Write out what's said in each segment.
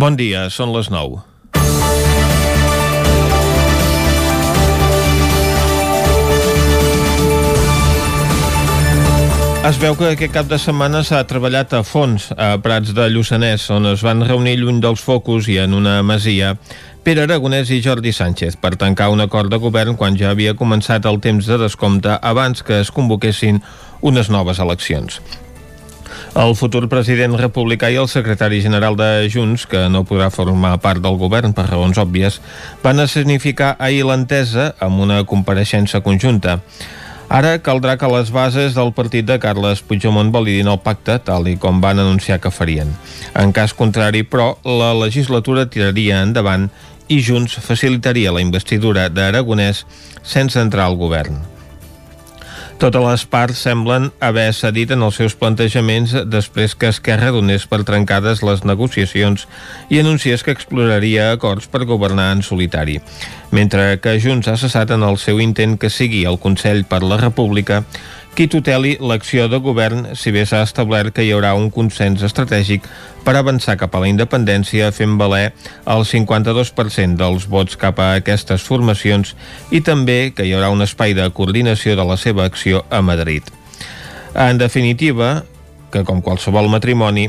Bon dia, són les 9. Es veu que aquest cap de setmana s'ha treballat a fons a Prats de Lluçanès, on es van reunir lluny dels focus i en una masia Pere Aragonès i Jordi Sánchez per tancar un acord de govern quan ja havia començat el temps de descompte abans que es convoquessin unes noves eleccions. El futur president republicà i el secretari general de Junts, que no podrà formar part del govern per raons òbvies, van escenificar ahir l'entesa amb una compareixença conjunta. Ara caldrà que les bases del partit de Carles Puigdemont validin el pacte, tal i com van anunciar que farien. En cas contrari, però, la legislatura tiraria endavant i Junts facilitaria la investidura d'Aragonès sense entrar al govern. Totes les parts semblen haver cedit en els seus plantejaments després que Esquerra donés per trencades les negociacions i anunciés que exploraria acords per governar en solitari. Mentre que Junts ha cessat en el seu intent que sigui el Consell per la República qui tuteli l'acció de govern si bé s'ha establert que hi haurà un consens estratègic per avançar cap a la independència fent valer el 52% dels vots cap a aquestes formacions i també que hi haurà un espai de coordinació de la seva acció a Madrid. En definitiva, que com qualsevol matrimoni,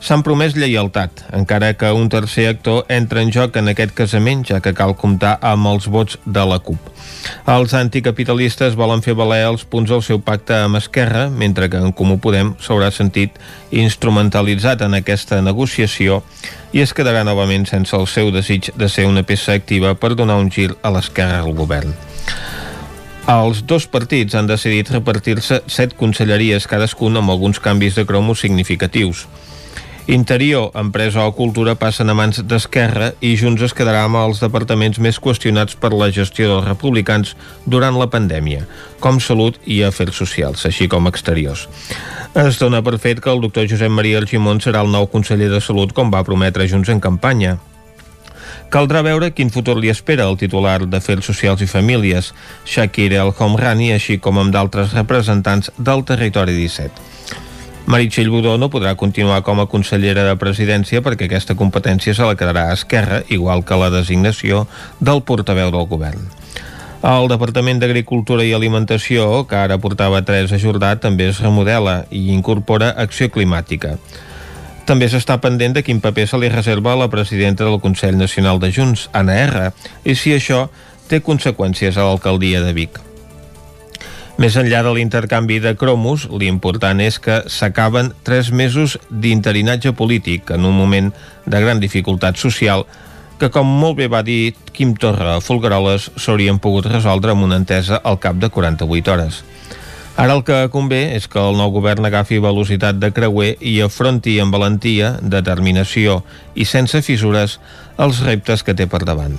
s'han promès lleialtat, encara que un tercer actor entra en joc en aquest casament, ja que cal comptar amb els vots de la CUP. Els anticapitalistes volen fer valer els punts del seu pacte amb Esquerra, mentre que en Comú Podem s'haurà sentit instrumentalitzat en aquesta negociació i es quedarà novament sense el seu desig de ser una peça activa per donar un gir a l'esquerra al govern. Els dos partits han decidit repartir-se set conselleries cadascun amb alguns canvis de cromos significatius. Interior, Empresa o Cultura passen a mans d'Esquerra i Junts es quedarà amb els departaments més qüestionats per la gestió dels republicans durant la pandèmia, com Salut i Afers Socials, així com Exteriors. Es dona per fet que el doctor Josep Maria Argimon serà el nou conseller de Salut com va prometre Junts en campanya. Caldrà veure quin futur li espera el titular d'Afers Socials i Famílies, Shakir El Homrani, així com amb d'altres representants del territori 17. Meritxell Budó no podrà continuar com a consellera de presidència perquè aquesta competència se la quedarà a Esquerra, igual que la designació del portaveu del govern. El Departament d'Agricultura i Alimentació, que ara portava Teresa Jordà, també es remodela i incorpora acció climàtica. També s'està pendent de quin paper se li reserva a la presidenta del Consell Nacional de Junts, Anna R, i si això té conseqüències a l'alcaldia de Vic. Més enllà de l'intercanvi de cromos, l'important és que s'acaben tres mesos d'interinatge polític en un moment de gran dificultat social que, com molt bé va dir Quim Torra a Folgueroles, s'haurien pogut resoldre amb una entesa al cap de 48 hores. Ara el que convé és que el nou govern agafi velocitat de creuer i afronti amb valentia, determinació i sense fissures els reptes que té per davant.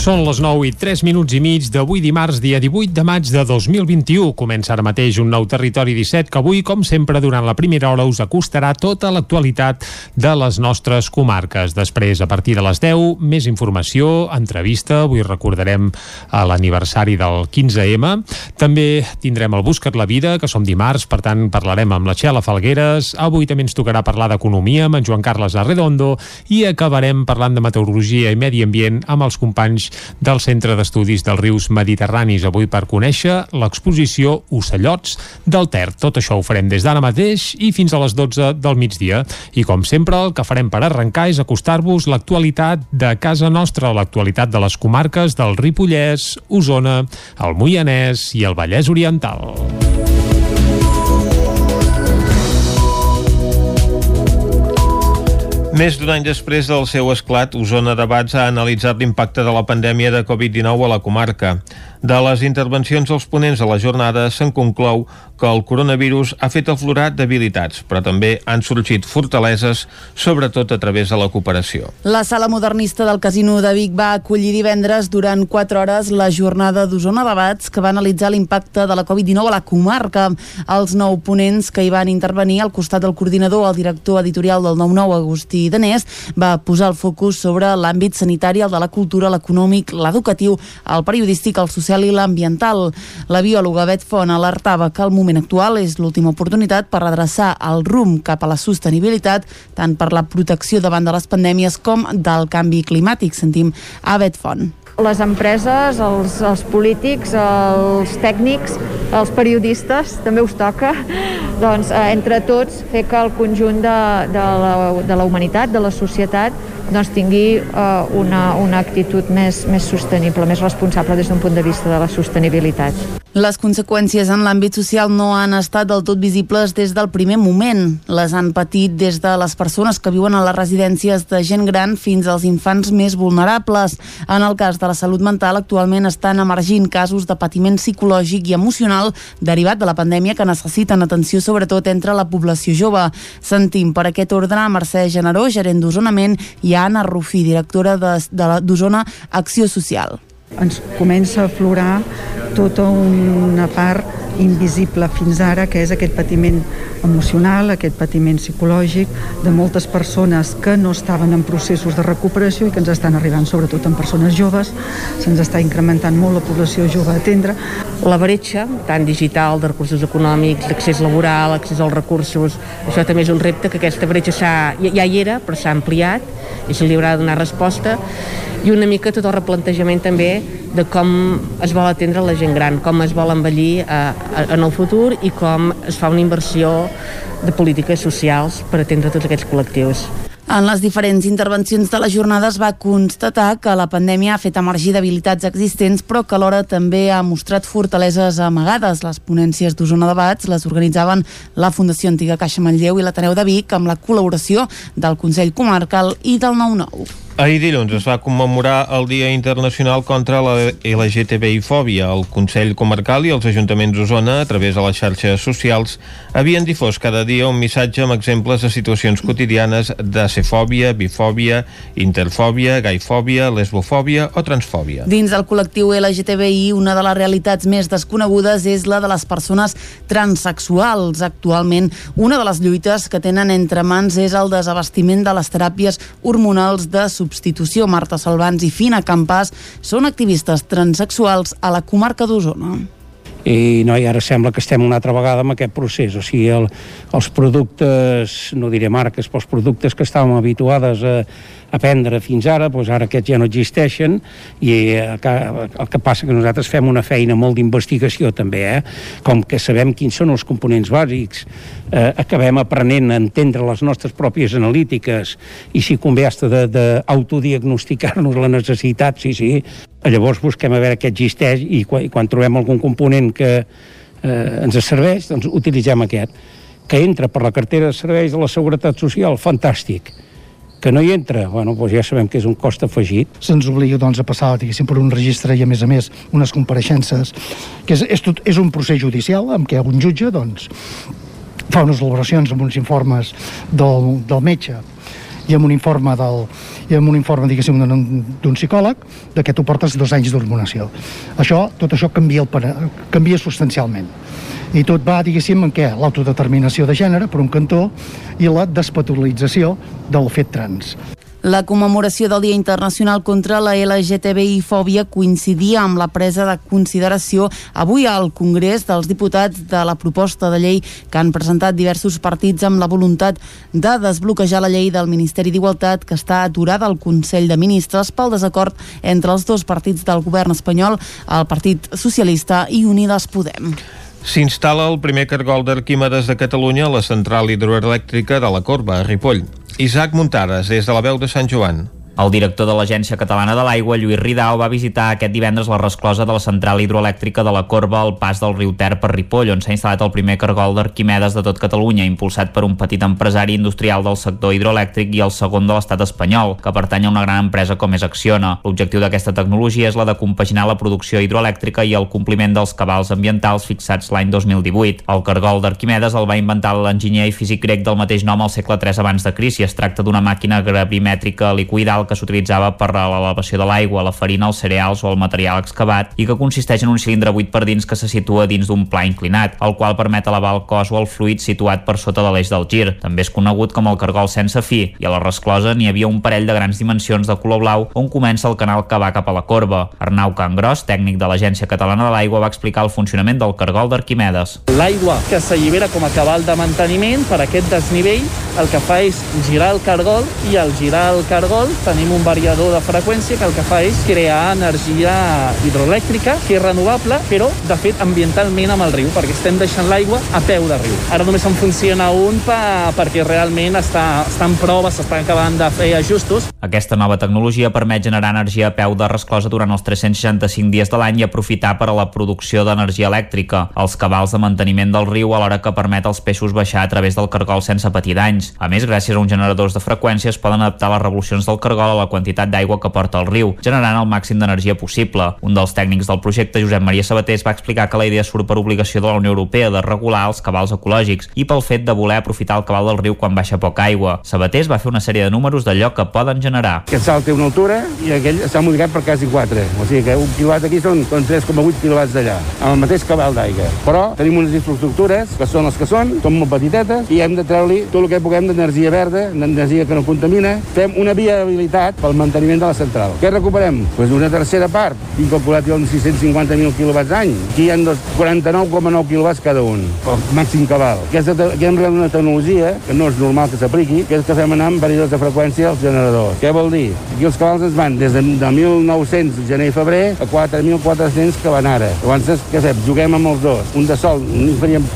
Són les 9 i 3 minuts i mig d'avui dimarts, dia 18 de maig de 2021. Comença ara mateix un nou Territori 17 que avui, com sempre, durant la primera hora us acostarà tota l'actualitat de les nostres comarques. Després, a partir de les 10, més informació, entrevista. Avui recordarem l'aniversari del 15M. També tindrem el Buscat la Vida, que som dimarts, per tant parlarem amb la Txela Falgueres. Avui també ens tocarà parlar d'economia amb en Joan Carles Arredondo i acabarem parlant de meteorologia i medi ambient amb els companys del Centre d'Estudis dels Rius Mediterranis, avui per conèixer l'exposició Ocellots del Ter. Tot això ho farem des d'ara mateix i fins a les 12 del migdia. I com sempre, el que farem per arrencar és acostar-vos l'actualitat de casa nostra, l'actualitat de les comarques del Ripollès, Osona, el Moianès i el Vallès Oriental. Més d'un any després del seu esclat, Osona Debats ha analitzat l'impacte de la pandèmia de Covid-19 a la comarca. De les intervencions dels ponents a la jornada se'n conclou que el coronavirus ha fet aflorar debilitats, però també han sorgit fortaleses, sobretot a través de la cooperació. La sala modernista del Casino de Vic va acollir divendres durant 4 hores la jornada d'Osona Debats que va analitzar l'impacte de la Covid-19 a la comarca. Els nou ponents que hi van intervenir al costat del coordinador, el director editorial del 9-9, Agustí Danés, va posar el focus sobre l'àmbit sanitari, el de la cultura, l'econòmic, l'educatiu, el periodístic, el social i l'ambiental. La biòloga Bet Font alertava que el moment actual és l'última oportunitat per redreçar el rumb cap a la sostenibilitat, tant per la protecció davant de les pandèmies com del canvi climàtic. Sentim a Bet Font les empreses, els, els polítics, els tècnics, els periodistes, també us toca, doncs, eh, entre tots fer que el conjunt de, de, la, de la humanitat, de la societat, doncs, tingui eh, una, una actitud més, més sostenible, més responsable des d'un punt de vista de la sostenibilitat. Les conseqüències en l'àmbit social no han estat del tot visibles des del primer moment. Les han patit des de les persones que viuen a les residències de gent gran fins als infants més vulnerables. En el cas de la salut mental, actualment estan emergint casos de patiment psicològic i emocional derivat de la pandèmia que necessiten atenció sobretot entre la població jove. Sentim per aquest ordre Mercè Generó, gerent d'Osonament, i Anna Rufí, directora d'Osona Acció Social ens comença a aflorar tota una part invisible fins ara, que és aquest patiment emocional, aquest patiment psicològic de moltes persones que no estaven en processos de recuperació i que ens estan arribant sobretot en persones joves, se'ns està incrementant molt la població jove a atendre. La bretxa, tant digital, de recursos econòmics, l'accés laboral, l'accés als recursos, això també és un repte que aquesta bretxa ja, ja hi era, però s'ha ampliat i se li haurà de donar resposta i una mica tot el replantejament també de com es vol atendre la gent gran, com es vol envellir eh, en el futur i com es fa una inversió de polítiques socials per atendre tots aquests col·lectius. En les diferents intervencions de la jornada es va constatar que la pandèmia ha fet emergir debilitats existents, però que alhora també ha mostrat fortaleses amagades. Les ponències d'Osona Debats les organitzaven la Fundació Antiga Caixa Manlleu i l'Ateneu de Vic amb la col·laboració del Consell Comarcal i del 9-9. Ahir dilluns es va commemorar el Dia Internacional contra la LGTBI-fòbia. El Consell Comarcal i els Ajuntaments d'Osona, a través de les xarxes socials, havien difós cada dia un missatge amb exemples de situacions quotidianes d'acefòbia, bifòbia, interfòbia, gaifòbia, lesbofòbia o transfòbia. Dins del col·lectiu LGTBI, una de les realitats més desconegudes és la de les persones transexuals. Actualment, una de les lluites que tenen entre mans és el desabastiment de les teràpies hormonals de substitució substitució, Marta Salvans i Fina Campàs, són activistes transexuals a la comarca d'Osona. I no, i ara sembla que estem una altra vegada amb aquest procés, o sigui, el, els productes, no diré marques, però els productes que estàvem habituades a, aprendre fins ara, doncs ara aquests ja no existeixen i el que, el que passa que nosaltres fem una feina molt d'investigació també, eh? com que sabem quins són els components bàsics, eh, acabem aprenent a entendre les nostres pròpies analítiques i si convé hasta d'autodiagnosticar-nos la necessitat, sí, sí, llavors busquem a veure què existeix i quan, i quan trobem algun component que eh, ens serveix, doncs utilitzem aquest que entra per la cartera de serveis de la Seguretat Social, fantàstic que no hi entra, bueno, doncs ja sabem que és un cost afegit. Se'ns obliga doncs, a passar diguéssim, per un registre i, a més a més, unes compareixences, que és, és, tot, és un procés judicial en què un jutge doncs, fa unes elaboracions amb uns informes del, del metge i amb un informe del, i amb un informe, diguéssim, d'un psicòleg, de que tu portes dos anys d'hormonació. Això, tot això canvia, el, canvia substancialment i tot va, diguéssim, en què? L'autodeterminació de gènere, per un cantó, i la despatolització del fet trans. La commemoració del Dia Internacional contra la LGTBI-fòbia coincidia amb la presa de consideració avui al Congrés dels Diputats de la proposta de llei que han presentat diversos partits amb la voluntat de desbloquejar la llei del Ministeri d'Igualtat que està aturada al Consell de Ministres pel desacord entre els dos partits del govern espanyol, el Partit Socialista i Unides Podem. S'instal·la el primer cargol d'Arquímedes de Catalunya a la central hidroelèctrica de la Corba, a Ripoll. Isaac Muntades, des de la veu de Sant Joan. El director de l'Agència Catalana de l'Aigua, Lluís Ridao, va visitar aquest divendres la resclosa de la central hidroelèctrica de la Corba al pas del riu Ter per Ripoll, on s'ha instal·lat el primer cargol d'Arquimedes de tot Catalunya, impulsat per un petit empresari industrial del sector hidroelèctric i el segon de l'estat espanyol, que pertany a una gran empresa com és Acciona. L'objectiu d'aquesta tecnologia és la de compaginar la producció hidroelèctrica i el compliment dels cabals ambientals fixats l'any 2018. El cargol d'Arquimedes el va inventar l'enginyer i físic grec del mateix nom al segle III abans de Cris i es tracta d'una màquina gravimètrica liquidal que s'utilitzava per a l'elevació de l'aigua, la farina, els cereals o el material excavat i que consisteix en un cilindre buit per dins que se situa dins d'un pla inclinat, el qual permet elevar el cos o el fluid situat per sota de l'eix del gir. També és conegut com el cargol sense fi i a la resclosa n'hi havia un parell de grans dimensions de color blau on comença el canal que va cap a la corba. Arnau Cangros, tècnic de l'Agència Catalana de l'Aigua, va explicar el funcionament del cargol d'Arquimedes. L'aigua que s'allibera com a cabal de manteniment per aquest desnivell el que fa és girar el cargol i al girar el cargol tenim un variador de freqüència que el que fa és crear energia hidroelèctrica que és renovable però de fet ambientalment amb el riu perquè estem deixant l'aigua a peu de riu. Ara només en funciona un pa, perquè realment està, està en prova, s'estan acabant de fer ajustos. Aquesta nova tecnologia permet generar energia a peu de resclosa durant els 365 dies de l'any i aprofitar per a la producció d'energia elèctrica, els cabals de manteniment del riu alhora que permet als peixos baixar a través del cargol sense patir danys. A més, gràcies a uns generadors de freqüències poden adaptar les revolucions del cargol a la quantitat d'aigua que porta el riu, generant el màxim d'energia possible. Un dels tècnics del projecte, Josep Maria Sabatés, va explicar que la idea surt per obligació de la Unió Europea de regular els cabals ecològics i pel fet de voler aprofitar el cabal del riu quan baixa poca aigua. Sabatés va fer una sèrie de números d'allò que poden generar. Aquest salt té una altura i aquell s'ha multiplicat per quasi 4. O sigui que un quilowatt aquí són, són 3,8 quilowatts d'allà, amb el mateix cabal d'aigua. Però tenim unes infraestructures que són les que són, són molt petitetes i hem de treure-li tot el que puguem d'energia verda, d'energia que no contamina. Fem una viabilitat pel manteniment de la central. Què recuperem? Pues una tercera part. Tinc calculat uns 650.000 quilowatts any. Aquí hi ha 49,9 quilowatts cada un, el màxim cabal. Aquesta, aquí hem una tecnologia que no és normal que s'apliqui, que és que fem anar amb variadors de freqüència als generadors. Què vol dir? Aquí els cabals es van des de, de 1900, gener i febrer, a 4.400 que van ara. Llavors, què fem? Juguem amb els dos. Un de sol, ni faríem,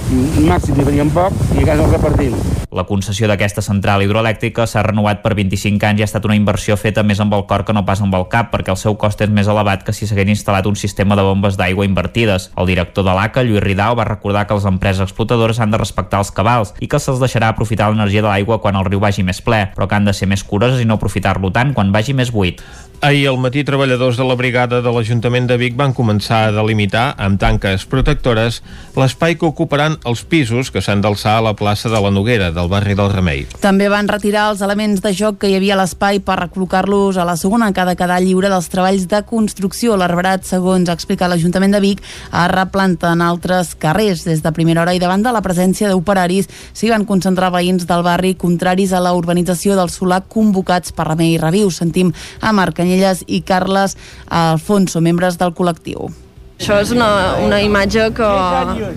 màxim ni faríem poc, i a casa el repartim. La concessió d'aquesta central hidroelèctrica s'ha renovat per 25 anys i ha estat una inversió feta més amb el cor que no pas amb el cap, perquè el seu cost és més elevat que si s'hagués instal·lat un sistema de bombes d'aigua invertides. El director de l'ACA, Lluís Ridao, va recordar que les empreses explotadores han de respectar els cabals i que se'ls deixarà aprofitar l'energia de l'aigua quan el riu vagi més ple, però que han de ser més curoses i no aprofitar-lo tant quan vagi més buit. Ahir al matí, treballadors de la brigada de l'Ajuntament de Vic van començar a delimitar, amb tanques protectores, l'espai que ocuparan els pisos que s'han d'alçar a la plaça de la Noguera, del barri del Remei. També van retirar els elements de joc que hi havia a l'espai per recol·locar-los a la segona que ha de quedar lliure dels treballs de construcció. L'arbrat, segons ha explicat l'Ajuntament de Vic, ha replantat en altres carrers. Des de primera hora i davant de la presència d'operaris s'hi van concentrar veïns del barri contraris a la urbanització del Solà convocats per Remei i Reviu. Sentim a Marc Canyelles i Carles Alfonso, membres del col·lectiu. Això és una, una imatge que,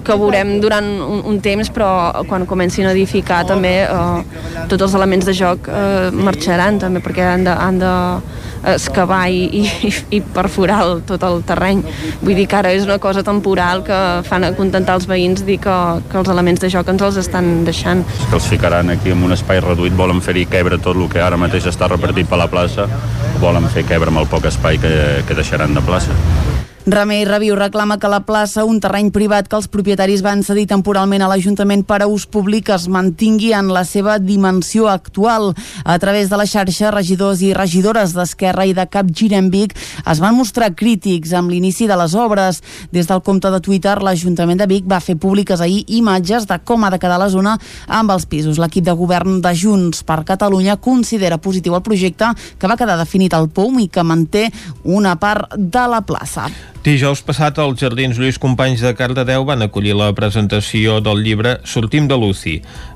que veurem durant un, un temps, però quan comencin a edificar també eh, tots els elements de joc eh, marxaran també, perquè han de, han de excavar i, i, i perforar el, tot el terreny. Vull dir que ara és una cosa temporal que fan acontentar els veïns dir que, que els elements de joc ens els estan deixant. Que els ficaran aquí en un espai reduït, volen fer-hi quebre tot el que ara mateix està repartit per la plaça, volen fer quebre amb el poc espai que, que deixaran de plaça. Remei Reviu reclama que la plaça, un terreny privat que els propietaris van cedir temporalment a l'Ajuntament per a ús públic, es mantingui en la seva dimensió actual. A través de la xarxa, regidors i regidores d'Esquerra i de Cap Girembic es van mostrar crítics amb l'inici de les obres. Des del compte de Twitter, l'Ajuntament de Vic va fer públiques ahir imatges de com ha de quedar la zona amb els pisos. L'equip de govern de Junts per Catalunya considera positiu el projecte que va quedar definit al POUM i que manté una part de la plaça. Dijous passat, els Jardins Lluís Companys de Cardedeu van acollir la presentació del llibre Sortim de Luci,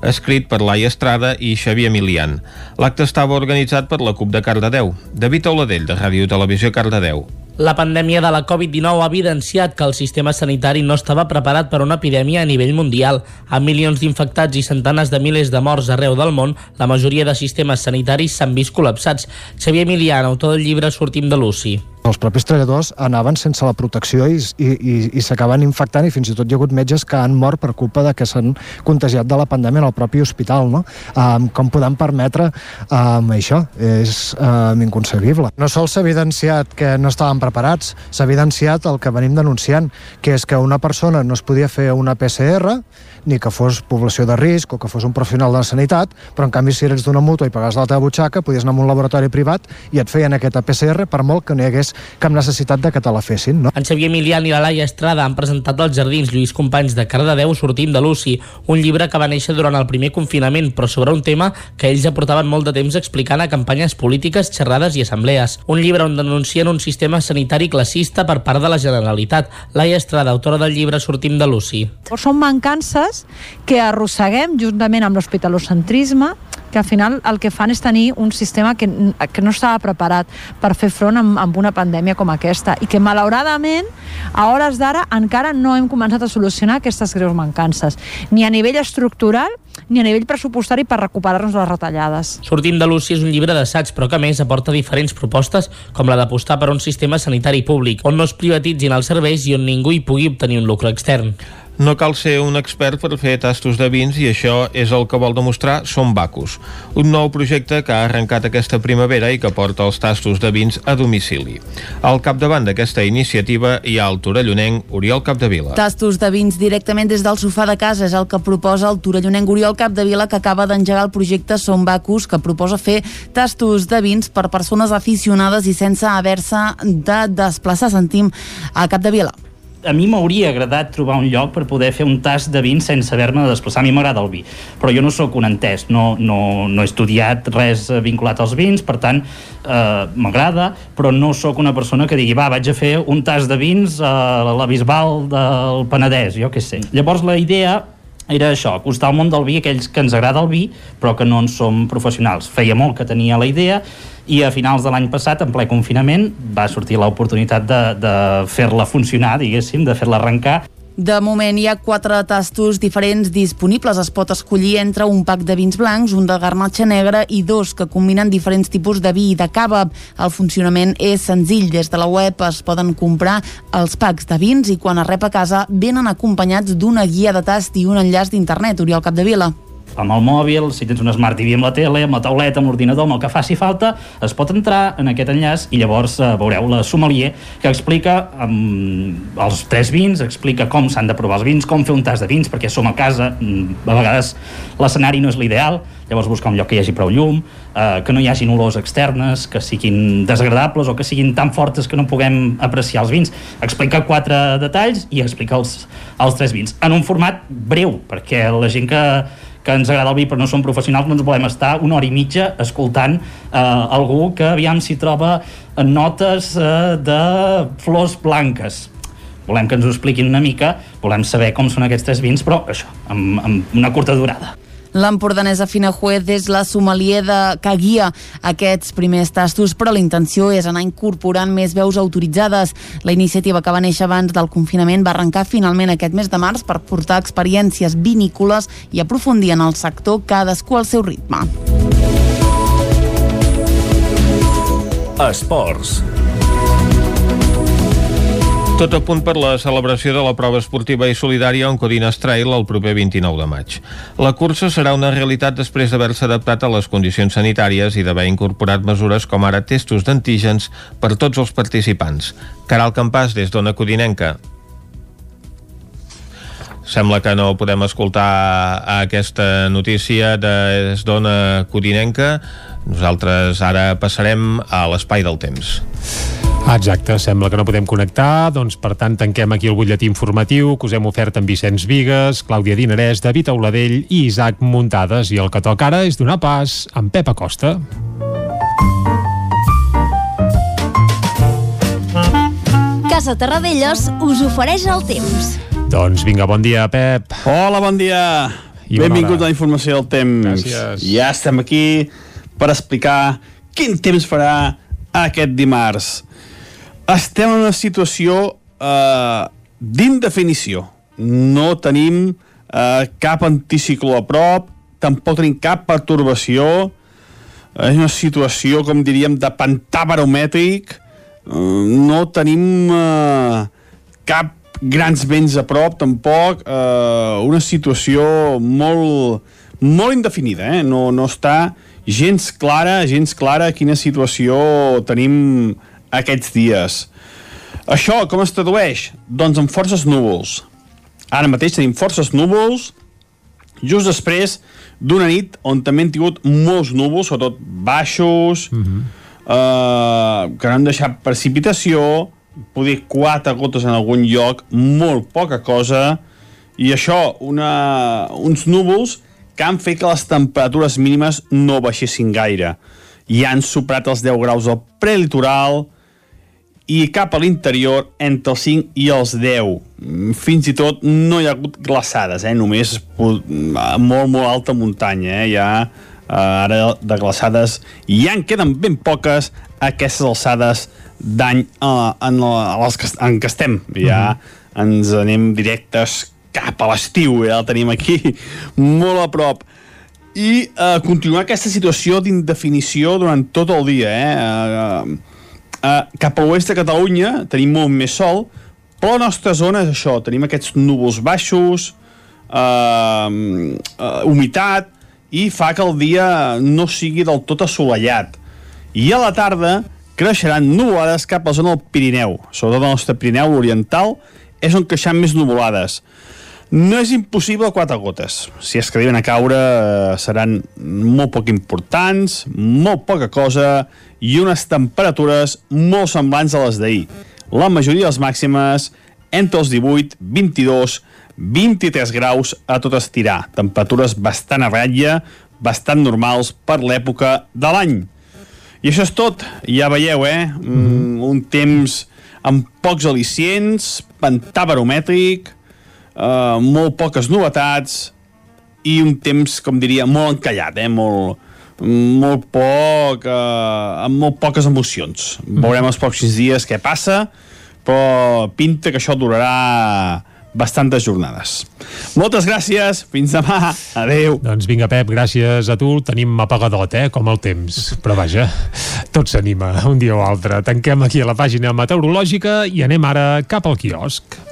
escrit per Laia Estrada i Xavier Emilian. L'acte estava organitzat per la CUP de Cardedeu. David Auladell, de Ràdio Televisió Cardedeu. La pandèmia de la Covid-19 ha evidenciat que el sistema sanitari no estava preparat per una epidèmia a nivell mundial. Amb milions d'infectats i centenes de milers de morts arreu del món, la majoria de sistemes sanitaris s'han vist col·lapsats. Xavier Emilian, autor del llibre Sortim de Luci Els propis treballadors anaven sense la protecció i, i, i, i s'acaben infectant i fins i tot hi ha hagut metges que han mort per culpa de que s'han contagiat de la pandèmia en el propi hospital, no? Um, com podem permetre um, això? És um, inconcebible. No sols s'ha evidenciat que no estàvem preparats, s'ha evidenciat el que venim denunciant, que és que una persona no es podia fer una PCR ni que fos població de risc o que fos un professional de la sanitat, però en canvi si eres d'una mútua i pagaves la teva butxaca, podies anar a un laboratori privat i et feien aquesta PCR per molt que no hi hagués cap necessitat de que te la fessin. No? En Xavier Emilian i la Laia Estrada han presentat als Jardins Lluís Companys de Cardedeu Sortim de Luci, un llibre que va néixer durant el primer confinament, però sobre un tema que ells ja portaven molt de temps explicant a campanyes polítiques, xerrades i assemblees. Un llibre on denuncien un sistema sanitari classista per part de la Generalitat. Laia Estrada, autora del llibre Sortim de Luci. Són mancances que arrosseguem juntament amb l'hospitalocentrisme que al final el que fan és tenir un sistema que, que no estava preparat per fer front amb, amb una pandèmia com aquesta i que malauradament a hores d'ara encara no hem començat a solucionar aquestes greus mancances ni a nivell estructural ni a nivell pressupostari per recuperar-nos les retallades. Sortim de Luci és un llibre d'assaig, però que més aporta diferents propostes, com la d'apostar per un sistema sanitari públic, on no es privatitzin els serveis i on ningú hi pugui obtenir un lucre extern. No cal ser un expert per fer tastos de vins i això és el que vol demostrar Som Bacus, un nou projecte que ha arrencat aquesta primavera i que porta els tastos de vins a domicili. Al capdavant d'aquesta iniciativa hi ha el torellonenc Oriol Capdevila. Tastos de vins directament des del sofà de casa és el que proposa el torellonenc Oriol Capdevila que acaba d'engegar el projecte Som Bacus que proposa fer tastos de vins per persones aficionades i sense haver-se de desplaçar. Sentim a Capdevila a mi m'hauria agradat trobar un lloc per poder fer un tast de vins sense haver-me de desplaçar. A mi m'agrada el vi, però jo no sóc un entès, no, no, no he estudiat res vinculat als vins, per tant, eh, m'agrada, però no sóc una persona que digui, va, vaig a fer un tast de vins a la Bisbal del Penedès, jo què sé. Llavors la idea era això, acostar al món del vi aquells que ens agrada el vi, però que no en som professionals. Feia molt que tenia la idea i a finals de l'any passat, en ple confinament, va sortir l'oportunitat de, de fer-la funcionar, diguéssim, de fer-la arrencar. De moment hi ha quatre tastos diferents disponibles. Es pot escollir entre un pack de vins blancs, un de garnatxa negra i dos que combinen diferents tipus de vi i de cava. El funcionament és senzill. Des de la web es poden comprar els packs de vins i quan es rep a casa venen acompanyats d'una guia de tast i un enllaç d'internet. Oriol Capdevila amb el mòbil, si tens un Smart TV amb la tele, amb la tauleta, amb l'ordinador, amb el que faci falta, es pot entrar en aquest enllaç i llavors eh, veureu la sommelier que explica amb els tres vins, explica com s'han de provar els vins, com fer un tas de vins, perquè som a casa, mm, a vegades l'escenari no és l'ideal, llavors buscar un lloc que hi hagi prou llum, eh, que no hi hagin olors externes, que siguin desagradables o que siguin tan fortes que no puguem apreciar els vins. Explica quatre detalls i explica els, els tres vins. En un format breu, perquè la gent que, que ens agrada el vi però no som professionals, no ens volem estar una hora i mitja escoltant eh, algú que aviam s'hi troba notes eh, de flors blanques volem que ens ho expliquin una mica, volem saber com són aquests tres vins, però això, amb, amb una curta durada. L'empordanesa Fina Juez és la sommelier de, que guia aquests primers tastos, però la intenció és anar incorporant més veus autoritzades. La iniciativa que va néixer abans del confinament va arrencar finalment aquest mes de març per portar experiències vinícoles i aprofundir en el sector cadascú al seu ritme. Esports. Tot a punt per la celebració de la prova esportiva i solidària Oncodines Trail el proper 29 de maig. La cursa serà una realitat després d'haver-se adaptat a les condicions sanitàries i d'haver incorporat mesures com ara testos d'antígens per tots els participants. Caral Campàs, des d'Ona Codinenca. Sembla que no podem escoltar aquesta notícia des d'Ona Codinenca. Nosaltres ara passarem a l'espai del temps. Ah, exacte, sembla que no podem connectar, doncs per tant tanquem aquí el butlletí informatiu que us hem ofert amb Vicenç Vigues, Clàudia Dinarès, David Auladell i Isaac Muntades. I el que toca ara és donar pas amb Pep Acosta. Casa Terradellos us ofereix el temps. Doncs vinga, bon dia, Pep. Hola, bon dia. I Benvingut a la informació del temps. Gràcies. Ja estem aquí per explicar quin temps farà aquest dimarts estem en una situació eh, d'indefinició. No tenim eh, cap anticicló a prop, tampoc tenim cap pertorbació, és una situació, com diríem, de pantà baromètric, uh, no tenim uh, cap grans vents a prop, tampoc, uh, una situació molt, molt indefinida, eh? no, no està gens clara, gens clara quina situació tenim aquests dies. Això com es tradueix? Doncs amb forces núvols. Ara mateix tenim forces núvols, just després d'una nit on també hem tingut molts núvols, sobretot baixos, mm -hmm. uh, que no han deixat precipitació, poder quatre gotes en algun lloc, molt poca cosa, i això, una, uns núvols que han fet que les temperatures mínimes no baixessin gaire. I han superat els 10 graus al prelitoral i cap a l'interior entre els 5 i els 10. Fins i tot no hi ha hagut glaçades, eh? només a molt, molt alta muntanya. Eh? Hi ha eh, ara de glaçades i ja en queden ben poques aquestes alçades d'any eh, en, les que, en què estem. Ja uh -huh. ens anem directes cap a l'estiu, ja el tenim aquí molt a prop i eh, continuar aquesta situació d'indefinició durant tot el dia eh? Eh, eh, cap a l'oest de Catalunya tenim molt més sol però la nostra zona és això tenim aquests núvols baixos eh, eh, humitat i fa que el dia no sigui del tot assolellat i a la tarda creixeran nuvolades cap a la zona del Pirineu, sobretot el nostre Pirineu oriental, és on creixeran més nuvolades. No és impossible quatre gotes. Si es que arriben a caure eh, seran molt poc importants, molt poca cosa i unes temperatures molt semblants a les d'ahir. La majoria de les màximes entre els 18, 22, 23 graus a tot estirar. Temperatures bastant a ratlla, bastant normals per l'època de l'any. I això és tot, ja veieu, eh? Mm, un temps amb pocs al·licients, pantà baromètric, eh, molt poques novetats i un temps, com diria, molt encallat, eh? Molt, molt poc, eh, amb molt poques emocions. Mm. Veurem els pròxims dies què passa, però pinta que això durarà bastantes jornades. Moltes gràcies, fins demà, adeu. Doncs vinga, Pep, gràcies a tu. Tenim apagadot, eh, com el temps. Però vaja, tot s'anima un dia o altre. Tanquem aquí a la pàgina meteorològica i anem ara cap al quiosc.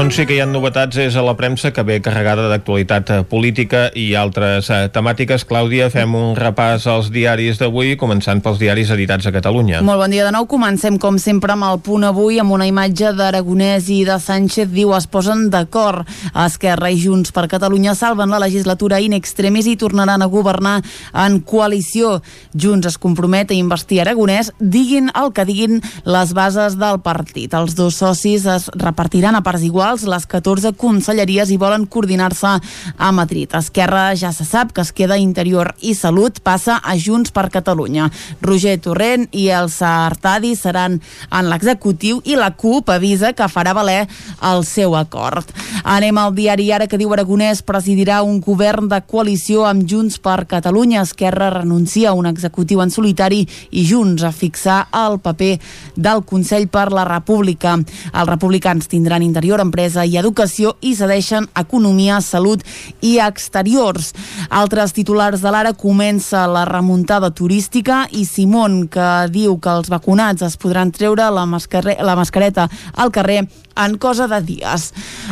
On sí que hi ha novetats és a la premsa que ve carregada d'actualitat política i altres eh, temàtiques. Clàudia, fem un repàs als diaris d'avui, començant pels diaris editats a Catalunya. Molt bon dia de nou. Comencem, com sempre, amb el punt avui, amb una imatge d'Aragonès i de Sánchez. Diu, es posen d'acord. Esquerra i Junts per Catalunya salven la legislatura in extremis i tornaran a governar en coalició. Junts es compromet a investir Aragonès, diguin el que diguin les bases del partit. Els dos socis es repartiran a parts iguals les 14 conselleries i volen coordinar-se a Madrid. Esquerra ja se sap que es queda Interior i Salut, passa a Junts per Catalunya. Roger Torrent i el Sartadi seran en l'executiu i la CUP avisa que farà valer el seu acord. Anem al diari ara que diu Aragonès presidirà un govern de coalició amb Junts per Catalunya. Esquerra renuncia a un executiu en solitari i Junts a fixar el paper del Consell per la República. Els republicans tindran interior, empresa i educació i cedeixen economia, salut i exteriors. Altres titulars de l'ara comença la remuntada turística i Simón, que diu que els vacunats es podran treure la, mascarre la mascareta al carrer en cosa de dies.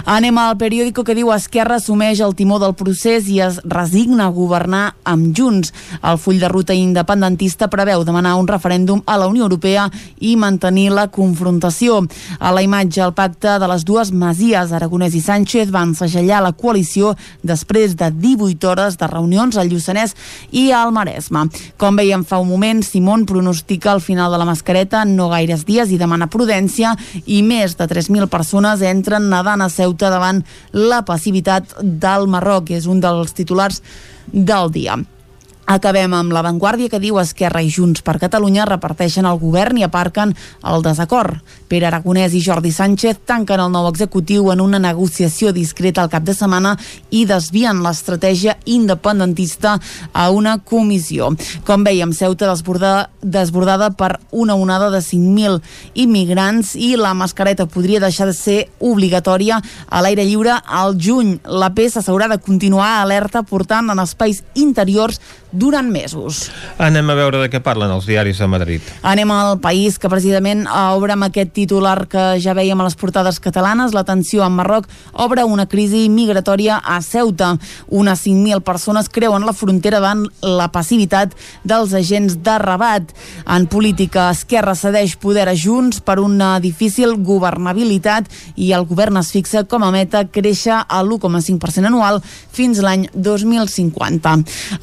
Anem al periòdico que diu Esquerra assumeix el timó del procés i es resigna a governar amb Junts. El full de ruta independentista preveu demanar un referèndum a la Unió Europea i mantenir la confrontació. A la imatge, el pacte de les dues masies, Aragonès i Sánchez, van segellar la coalició després de 18 hores de reunions al Lluçanès i al Maresme. Com veiem fa un moment, Simón pronostica el final de la mascareta no gaires dies i demana prudència i més de 3.000 persones entren nedant a Ceuta davant la passivitat del Marroc, és un dels titulars del dia. Acabem amb l'avantguàrdia que diu Esquerra i Junts per Catalunya reparteixen el govern i aparquen el desacord. Pere Aragonès i Jordi Sánchez tanquen el nou executiu en una negociació discreta al cap de setmana i desvien l'estratègia independentista a una comissió. Com veiem, Ceuta desbordada, desbordada per una onada de 5.000 immigrants i la mascareta podria deixar de ser obligatòria a l'aire lliure al juny. La P s'haurà de continuar alerta portant en espais interiors durant mesos. Anem a veure de què parlen els diaris de Madrid. Anem al país que precisament obre amb aquest titular que ja veiem a les portades catalanes. La tensió en Marroc obre una crisi migratòria a Ceuta. Unes 5.000 persones creuen la frontera davant la passivitat dels agents de Rabat. En política, Esquerra cedeix poder a Junts per una difícil governabilitat i el govern es fixa com a meta créixer a l'1,5% anual fins l'any 2050.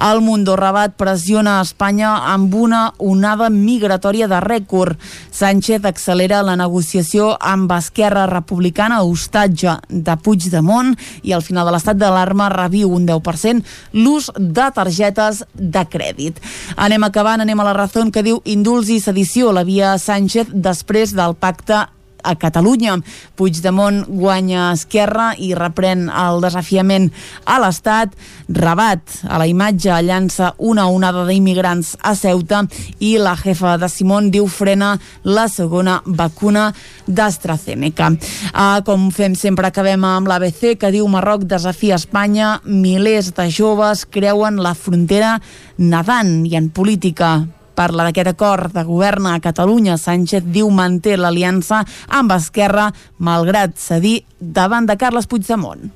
El Mundo Rabat pressiona Espanya amb una onada migratòria de rècord. Sánchez accelera la negociació amb Esquerra Republicana hostatge de Puigdemont i al final de l'estat d'alarma reviu un 10% l'ús de targetes de crèdit. Anem acabant, anem a la raó que diu indults i sedició la via Sánchez després del pacte a Catalunya. Puigdemont guanya Esquerra i reprèn el desafiament a l'Estat. Rabat, a la imatge, llança una onada d'immigrants a Ceuta i la jefa de Simón diu frena la segona vacuna d'AstraZeneca. Ah, com fem sempre, acabem amb l'ABC, que diu Marroc desafia Espanya, milers de joves creuen la frontera nedant i en política parla d'aquest acord de govern a Catalunya. Sánchez diu manté l'aliança amb Esquerra malgrat cedir davant de Carles Puigdemont.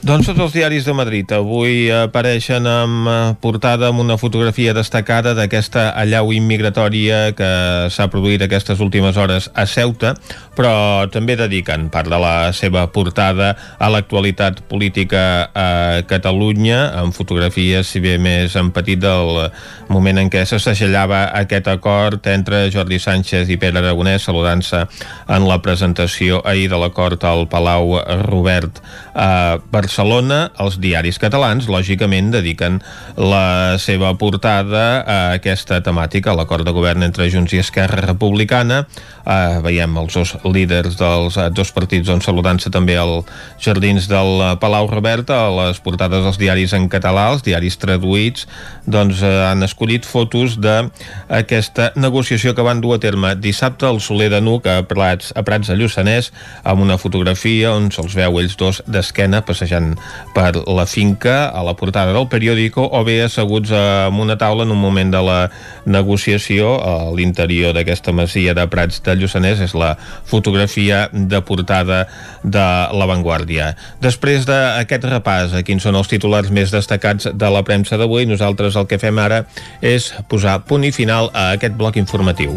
Doncs tots els diaris de Madrid avui apareixen amb eh, portada amb una fotografia destacada d'aquesta allau immigratòria que s'ha produït aquestes últimes hores a Ceuta, però també dediquen part de la seva portada a l'actualitat política a Catalunya, amb fotografies, si bé més en petit, del moment en què se segellava aquest acord entre Jordi Sánchez i Pere Aragonès, saludant-se en la presentació ahir de l'acord al Palau Robert a Barcelona. Els diaris catalans, lògicament, dediquen la seva portada a aquesta temàtica, l'acord de govern entre Junts i Esquerra Republicana. Uh, veiem els dos líders dels uh, dos partits on saludant-se també als jardins del Palau Robert a les portades dels diaris en català, els diaris traduïts doncs uh, han escollit fotos d'aquesta negociació que van dur a terme dissabte al Soler de Nuc a Prats, a Prats de Lluçanès amb una fotografia on se'ls veu ells dos d'esquena passejant per la finca a la portada del periòdico o bé asseguts en una taula en un moment de la negociació a l'interior d'aquesta masia de Prats de Lluçanès és la fotografia de portada de l'avantguàrdia. Després d'aquest repàs a quins són els titulars més destacats de la premsa d'avui, nosaltres el que fem ara és posar punt i final a aquest bloc informatiu.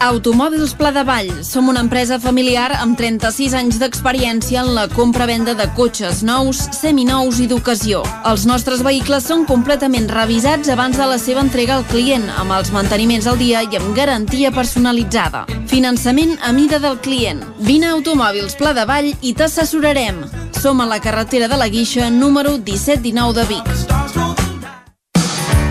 Automòbils Pla de Vall. Som una empresa familiar amb 36 anys d'experiència en la compra-venda de cotxes nous, seminous i d'ocasió. Els nostres vehicles són completament revisats abans de la seva entrega al client, amb els manteniments al dia i amb garantia personalitzada. Finançament a mida del client. Vine a Automòbils Pla de Vall i t'assessorarem. Som a la carretera de la Guixa, número 1719 de Vic.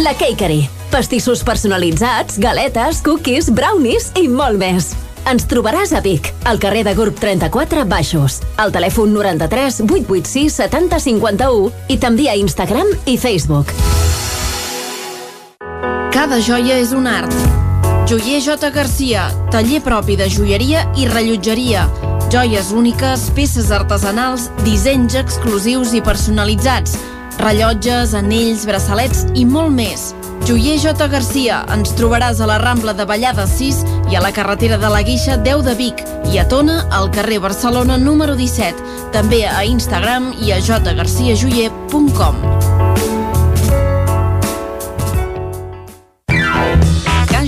La Cakery. Pastissos personalitzats, galetes, cookies, brownies i molt més. Ens trobaràs a Vic, al carrer de Gurb 34 Baixos, al telèfon 93 886 70 51 i també a Instagram i Facebook. Cada joia és un art. Joier J. Garcia, taller propi de joieria i rellotgeria. Joies úniques, peces artesanals, dissenys exclusius i personalitzats. Rellotges, anells, braçalets i molt més. Joier J. Garcia, ens trobaràs a la Rambla de Vallada 6 i a la carretera de la Guixa 10 de Vic i a Tona, al carrer Barcelona número 17. També a Instagram i a jgarciajoyer.com.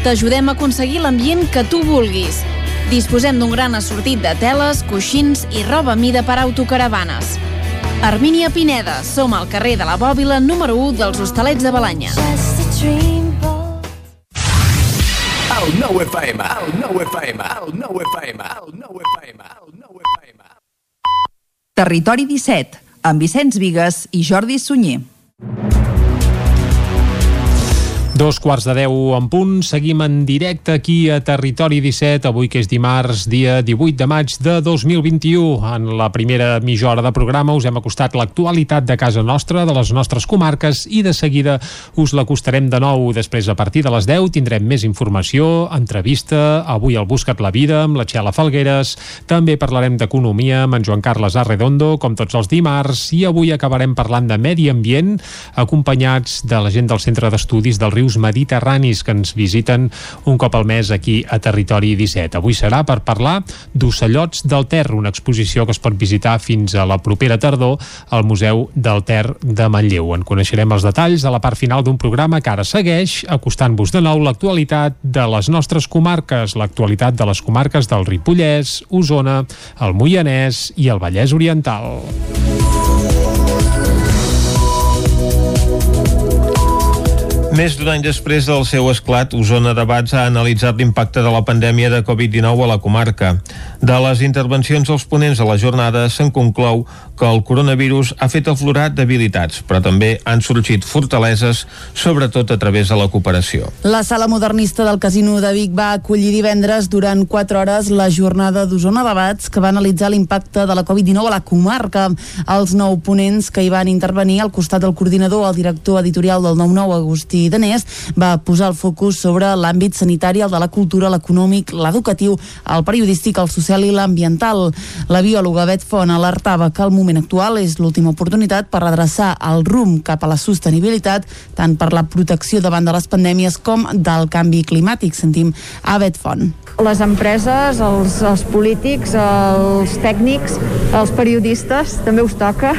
T'ajudem a aconseguir l'ambient que tu vulguis. Disposem d'un gran assortit de teles, coixins i roba mida per autocaravanes. Armínia Pineda, som al carrer de la Bòbila número 1 dels Hostalets de Balanya. El nou FM, el nou FM, el nou FM, el nou FM, el nou FM. Territori 17, amb Vicenç Vigues i Jordi Sunyer. Dos quarts de deu en punt, seguim en directe aquí a Territori 17, avui que és dimarts, dia 18 de maig de 2021. En la primera mitja hora de programa us hem acostat l'actualitat de casa nostra, de les nostres comarques, i de seguida us l'acostarem de nou. Després, a partir de les 10, tindrem més informació, entrevista, avui al Buscat la Vida, amb la Txela Falgueres, també parlarem d'economia amb en Joan Carles Arredondo, com tots els dimarts, i avui acabarem parlant de medi ambient, acompanyats de la gent del Centre d'Estudis del Riu rius mediterranis que ens visiten un cop al mes aquí a Territori 17. Avui serà per parlar d'Ocellots del Ter, una exposició que es pot visitar fins a la propera tardor al Museu del Ter de Manlleu. En coneixerem els detalls a la part final d'un programa que ara segueix acostant-vos de nou l'actualitat de les nostres comarques, l'actualitat de les comarques del Ripollès, Osona, el Moianès i el Vallès Oriental. Més d'un any després del seu esclat, Osona Debats ha analitzat l'impacte de la pandèmia de Covid-19 a la comarca. De les intervencions dels ponents a la jornada se'n conclou que el coronavirus ha fet aflorar debilitats, però també han sorgit fortaleses, sobretot a través de la cooperació. La sala modernista del Casino de Vic va acollir divendres durant 4 hores la jornada d'Osona Debats que va analitzar l'impacte de la Covid-19 a la comarca. Els nou ponents que hi van intervenir al costat del coordinador, el director editorial del 9-9, Agustí Danés, va posar el focus sobre l'àmbit sanitari, el de la cultura, l'econòmic, l'educatiu, el periodístic, el social i l'ambiental. La biòloga Bet Font alertava que el moment actual és l'última oportunitat per redreçar el rumb cap a la sostenibilitat, tant per la protecció davant de les pandèmies com del canvi climàtic. Sentim a Bet Font. Les empreses, els, els polítics, els tècnics, els periodistes, també us toca,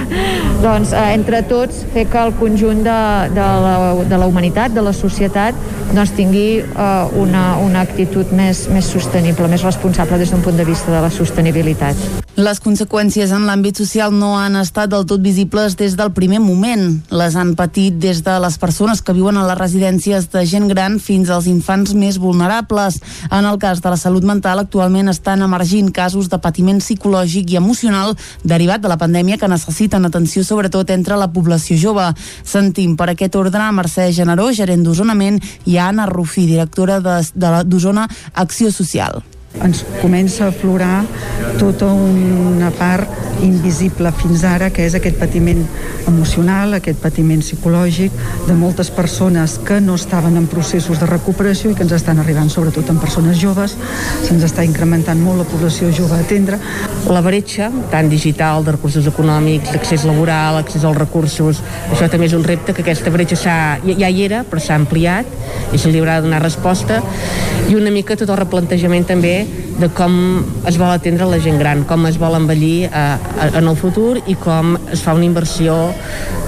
doncs eh, entre tots fer que el conjunt de, de, la, de la humanitat, de la societat, doncs tingui eh, una, una actitud més, més sostenible, més responsable des d'un punt de vista de la sostenibilitat. Les conseqüències en l'àmbit social no han estat del tot visibles des del primer moment. Les han patit des de les persones que viuen a les residències de gent gran fins als infants més vulnerables. En el cas de la salut mental, actualment estan emergint casos de patiment psicològic i emocional derivat de la pandèmia que necessiten atenció sobretot entre la població jove. Sentim per aquest ordre a Mercè Generó, gerent d'Osonament, i Anna Rufí, directora d'Osona Acció Social ens comença a aflorar tota una part invisible fins ara, que és aquest patiment emocional, aquest patiment psicològic de moltes persones que no estaven en processos de recuperació i que ens estan arribant sobretot en persones joves. Se'ns està incrementant molt la població jove a atendre. La bretxa, tant digital, de recursos econòmics, d'accés laboral, accés als recursos, això també és un repte que aquesta bretxa ja, ja hi era, però s'ha ampliat i se li haurà de donar resposta i una mica tot el replantejament també de com es vol atendre la gent gran, com es vol envellir eh, en el futur i com es fa una inversió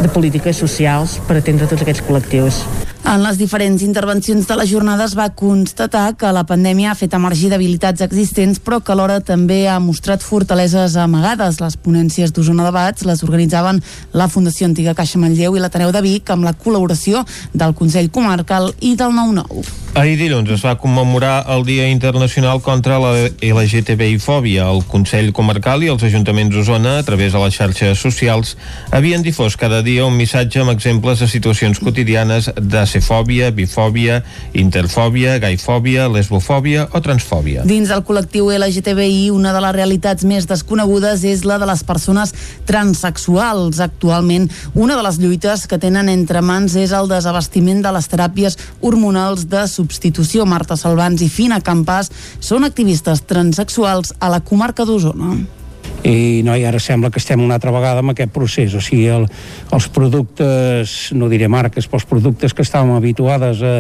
de polítiques socials per atendre tots aquests col·lectius. En les diferents intervencions de la jornada es va constatar que la pandèmia ha fet emergir debilitats existents, però que alhora també ha mostrat fortaleses amagades. Les ponències d'Osona Debats les organitzaven la Fundació Antiga Caixa Manlleu i l'Ateneu de Vic amb la col·laboració del Consell Comarcal i del 9-9. Ahir dilluns es va commemorar el Dia Internacional contra la LGTBI-fòbia. El Consell Comarcal i els Ajuntaments d'Osona, a través de les xarxes socials, havien difós cada dia un missatge amb exemples de situacions quotidianes d'acefòbia, bifòbia, interfòbia, gaifòbia, lesbofòbia o transfòbia. Dins del col·lectiu LGTBI, una de les realitats més desconegudes és la de les persones transexuals. Actualment, una de les lluites que tenen entre mans és el desabastiment de les teràpies hormonals de substitució. Marta Salvans i Fina Campàs són activistes transexuals a la comarca d'Osona i no, i ara sembla que estem una altra vegada amb aquest procés, o sigui, el, els productes, no diré marques, però els productes que estàvem habituades a,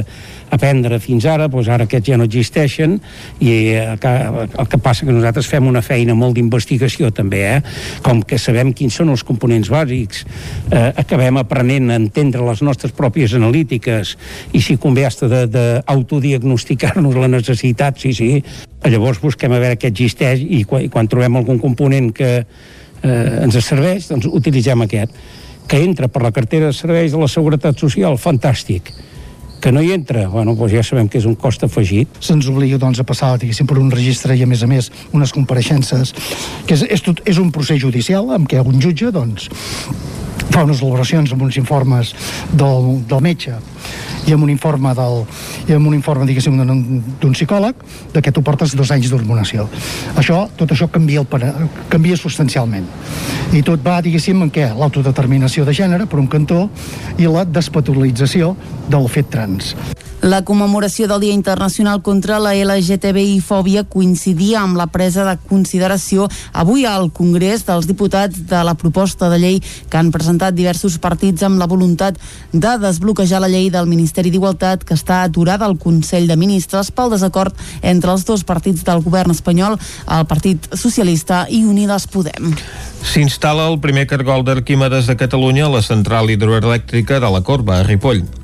a prendre fins ara, doncs ara aquests ja no existeixen. I el que, el que passa que nosaltres fem una feina molt d'investigació també, eh? com que sabem quins són els components bàsics, eh, acabem aprenent a entendre les nostres pròpies analítiques. I si convé hasta d'autodiagnosticar-nos la necessitat, sí, sí, llavors busquem a veure què existeix i quan, i quan trobem algun component que eh, ens serveix, doncs utilitzem aquest que entra per la cartera de serveis de la Seguretat Social, fantàstic que no hi entra, bueno, doncs ja sabem que és un cost afegit. Se'ns obliga doncs, a passar diguéssim, per un registre i a més a més unes compareixences, que és, és, tot, és un procés judicial amb què un jutge doncs, fa unes elaboracions amb uns informes del, del metge i amb un informe del, i amb un informe d'un psicòleg de que tu portes dos anys d'hormonació això, tot això canvia, el, canvia substancialment i tot va diguéssim en què? l'autodeterminació de gènere per un cantó i la despatolització del fet trans la commemoració del Dia Internacional contra la LGTBI-fòbia coincidia amb la presa de consideració avui al Congrés dels Diputats de la proposta de llei que han presentat diversos partits amb la voluntat de desbloquejar la llei del Ministeri d'Igualtat que està aturada al Consell de Ministres pel desacord entre els dos partits del govern espanyol, el Partit Socialista i Unides Podem. S'instal·la el primer cargol d'Arquímedes de Catalunya a la central hidroelèctrica de la Corba, a Ripoll.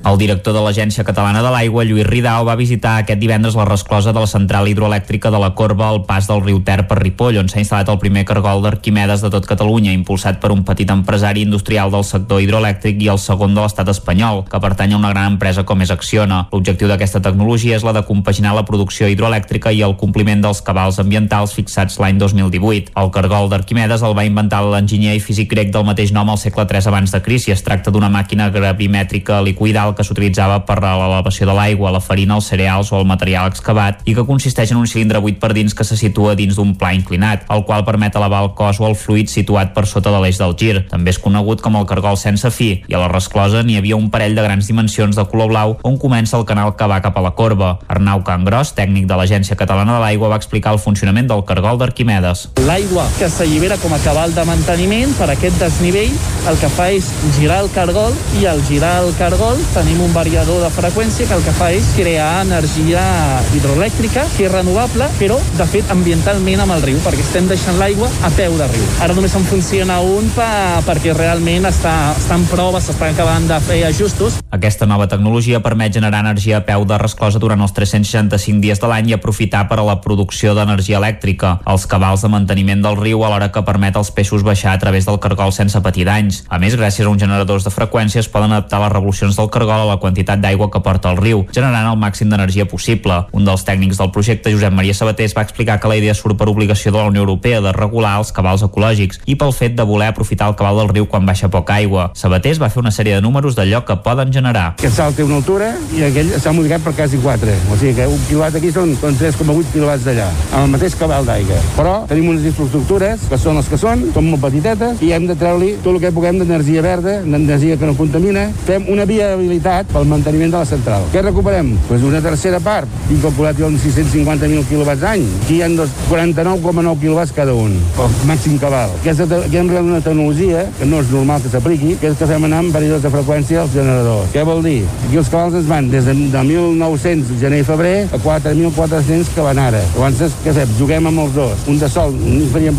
El director de l'Agència Catalana de l'Aigua, Lluís Ridao, va visitar aquest divendres la resclosa de la central hidroelèctrica de la Corba al pas del riu Ter per Ripoll, on s'ha instal·lat el primer cargol d'Arquimedes de tot Catalunya, impulsat per un petit empresari industrial del sector hidroelèctric i el segon de l'estat espanyol, que pertany a una gran empresa com és Acciona. L'objectiu d'aquesta tecnologia és la de compaginar la producció hidroelèctrica i el compliment dels cabals ambientals fixats l'any 2018. El cargol d'Arquimedes el va inventar l'enginyer i físic grec del mateix nom al segle III abans de Cris i es tracta d'una màquina gravimètrica liquidal que s'utilitzava per a l'elevació de l'aigua, la farina, els cereals o el material excavat i que consisteix en un cilindre buit per dins que se situa dins d'un pla inclinat, el qual permet elevar el cos o el fluid situat per sota de l'eix del gir. També és conegut com el cargol sense fi i a la resclosa n'hi havia un parell de grans dimensions de color blau on comença el canal que va cap a la corba. Arnau Cangros, tècnic de l'Agència Catalana de l'Aigua, va explicar el funcionament del cargol d'Arquimedes. L'aigua que s'allibera com a cabal de manteniment per aquest desnivell el que fa és girar el cargol i al girar el cargol tenim un variador de freqüència que el que fa és crear energia hidroelèctrica que és renovable, però de fet ambientalment amb el riu, perquè estem deixant l'aigua a peu de riu. Ara només en funciona un pa, perquè realment està, està en prova, s'estan acabant de fer ajustos. Aquesta nova tecnologia permet generar energia a peu de resclosa durant els 365 dies de l'any i aprofitar per a la producció d'energia elèctrica, els cabals de manteniment del riu alhora que permet als peixos baixar a través del cargol sense patir danys. A més, gràcies a uns generadors de freqüències poden adaptar les revolucions del cargol a la quantitat d'aigua que porta el riu, generant el màxim d'energia possible. Un dels tècnics del projecte, Josep Maria Sabatés, va explicar que la idea surt per obligació de la Unió Europea de regular els cabals ecològics i pel fet de voler aprofitar el cabal del riu quan baixa poca aigua. Sabatés va fer una sèrie de números d'allò que poden generar. Aquest salt té una altura i aquell s'ha modificat per quasi 4. O sigui que un quilowatt aquí són, són 3,8 quilowatts d'allà, amb el mateix cabal d'aigua. Però tenim unes infraestructures que són les que són, són molt petitetes i hem de treure-li tot el que puguem d'energia verda, d'energia que no contamina. Fem una viabilitat necessitat pel manteniment de la central. Què recuperem? Pues una tercera part. Tinc calculat jo uns 650.000 quilowatts any. Aquí hi ha 49,9 quilowatts cada un, el màxim cabal. Aquesta, aquí hem creat una tecnologia que no és normal que s'apliqui, que és que fem anar amb períodes de freqüència als generadors. Què vol dir? Aquí els cabals ens van des de, de 1.900 gener i febrer a 4.400 que van ara. Llavors, què fem? Juguem amb els dos. Un de sol, ni faríem,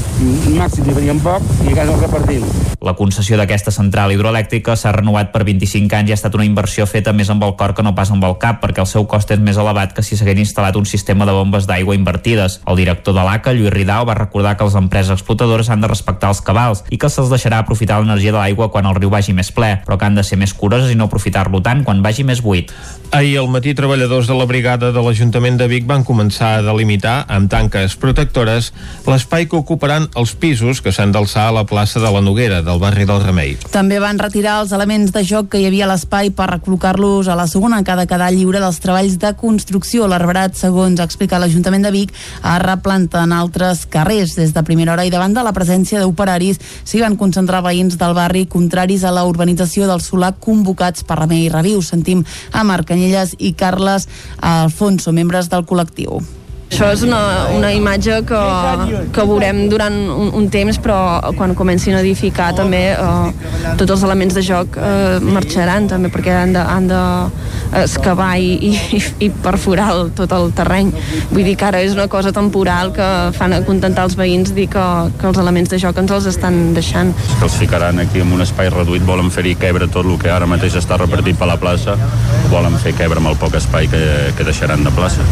màxim ni faríem poc, i a casa el repartim. La concessió d'aquesta central hidroelèctrica s'ha renovat per 25 anys i ha estat una inversió feta més amb el cor que no pas amb el cap, perquè el seu cost és més elevat que si s'hagués instal·lat un sistema de bombes d'aigua invertides. El director de l'ACA, Lluís Ridao, va recordar que les empreses explotadores han de respectar els cabals i que se'ls deixarà aprofitar l'energia de l'aigua quan el riu vagi més ple, però que han de ser més curoses i no aprofitar-lo tant quan vagi més buit. Ahir al matí, treballadors de la brigada de l'Ajuntament de Vic van començar a delimitar, amb tanques protectores, l'espai que ocuparan els pisos que s'han d'alçar a la plaça de la Noguera, del barri del Remei. També van retirar els elements de joc que hi havia a l'espai per recol·locar-los a la segona que ha de quedar lliure dels treballs de construcció. L'arbrat, segons ha explicat l'Ajuntament de Vic, ha replanta en altres carrers. Des de primera hora i davant de la presència d'operaris s'hi van concentrar veïns del barri contraris a la urbanització del Solà convocats per Remei i Reviu. Sentim a Marc Canyelles i Carles Alfonso, membres del col·lectiu. Això és una, una imatge que, que veurem durant un, un temps, però quan comencin a edificar també eh, tots els elements de joc eh, marxaran també perquè han de, han de excavar i, i, i perforar tot el terreny. Vull dir que ara és una cosa temporal que fan contentar els veïns dir que, que els elements de joc ens els estan deixant. Que els ficaran aquí en un espai reduït, volen fer-hi quebre tot el que ara mateix està repartit per la plaça, volen fer quebre amb el poc espai que, que deixaran de plaça.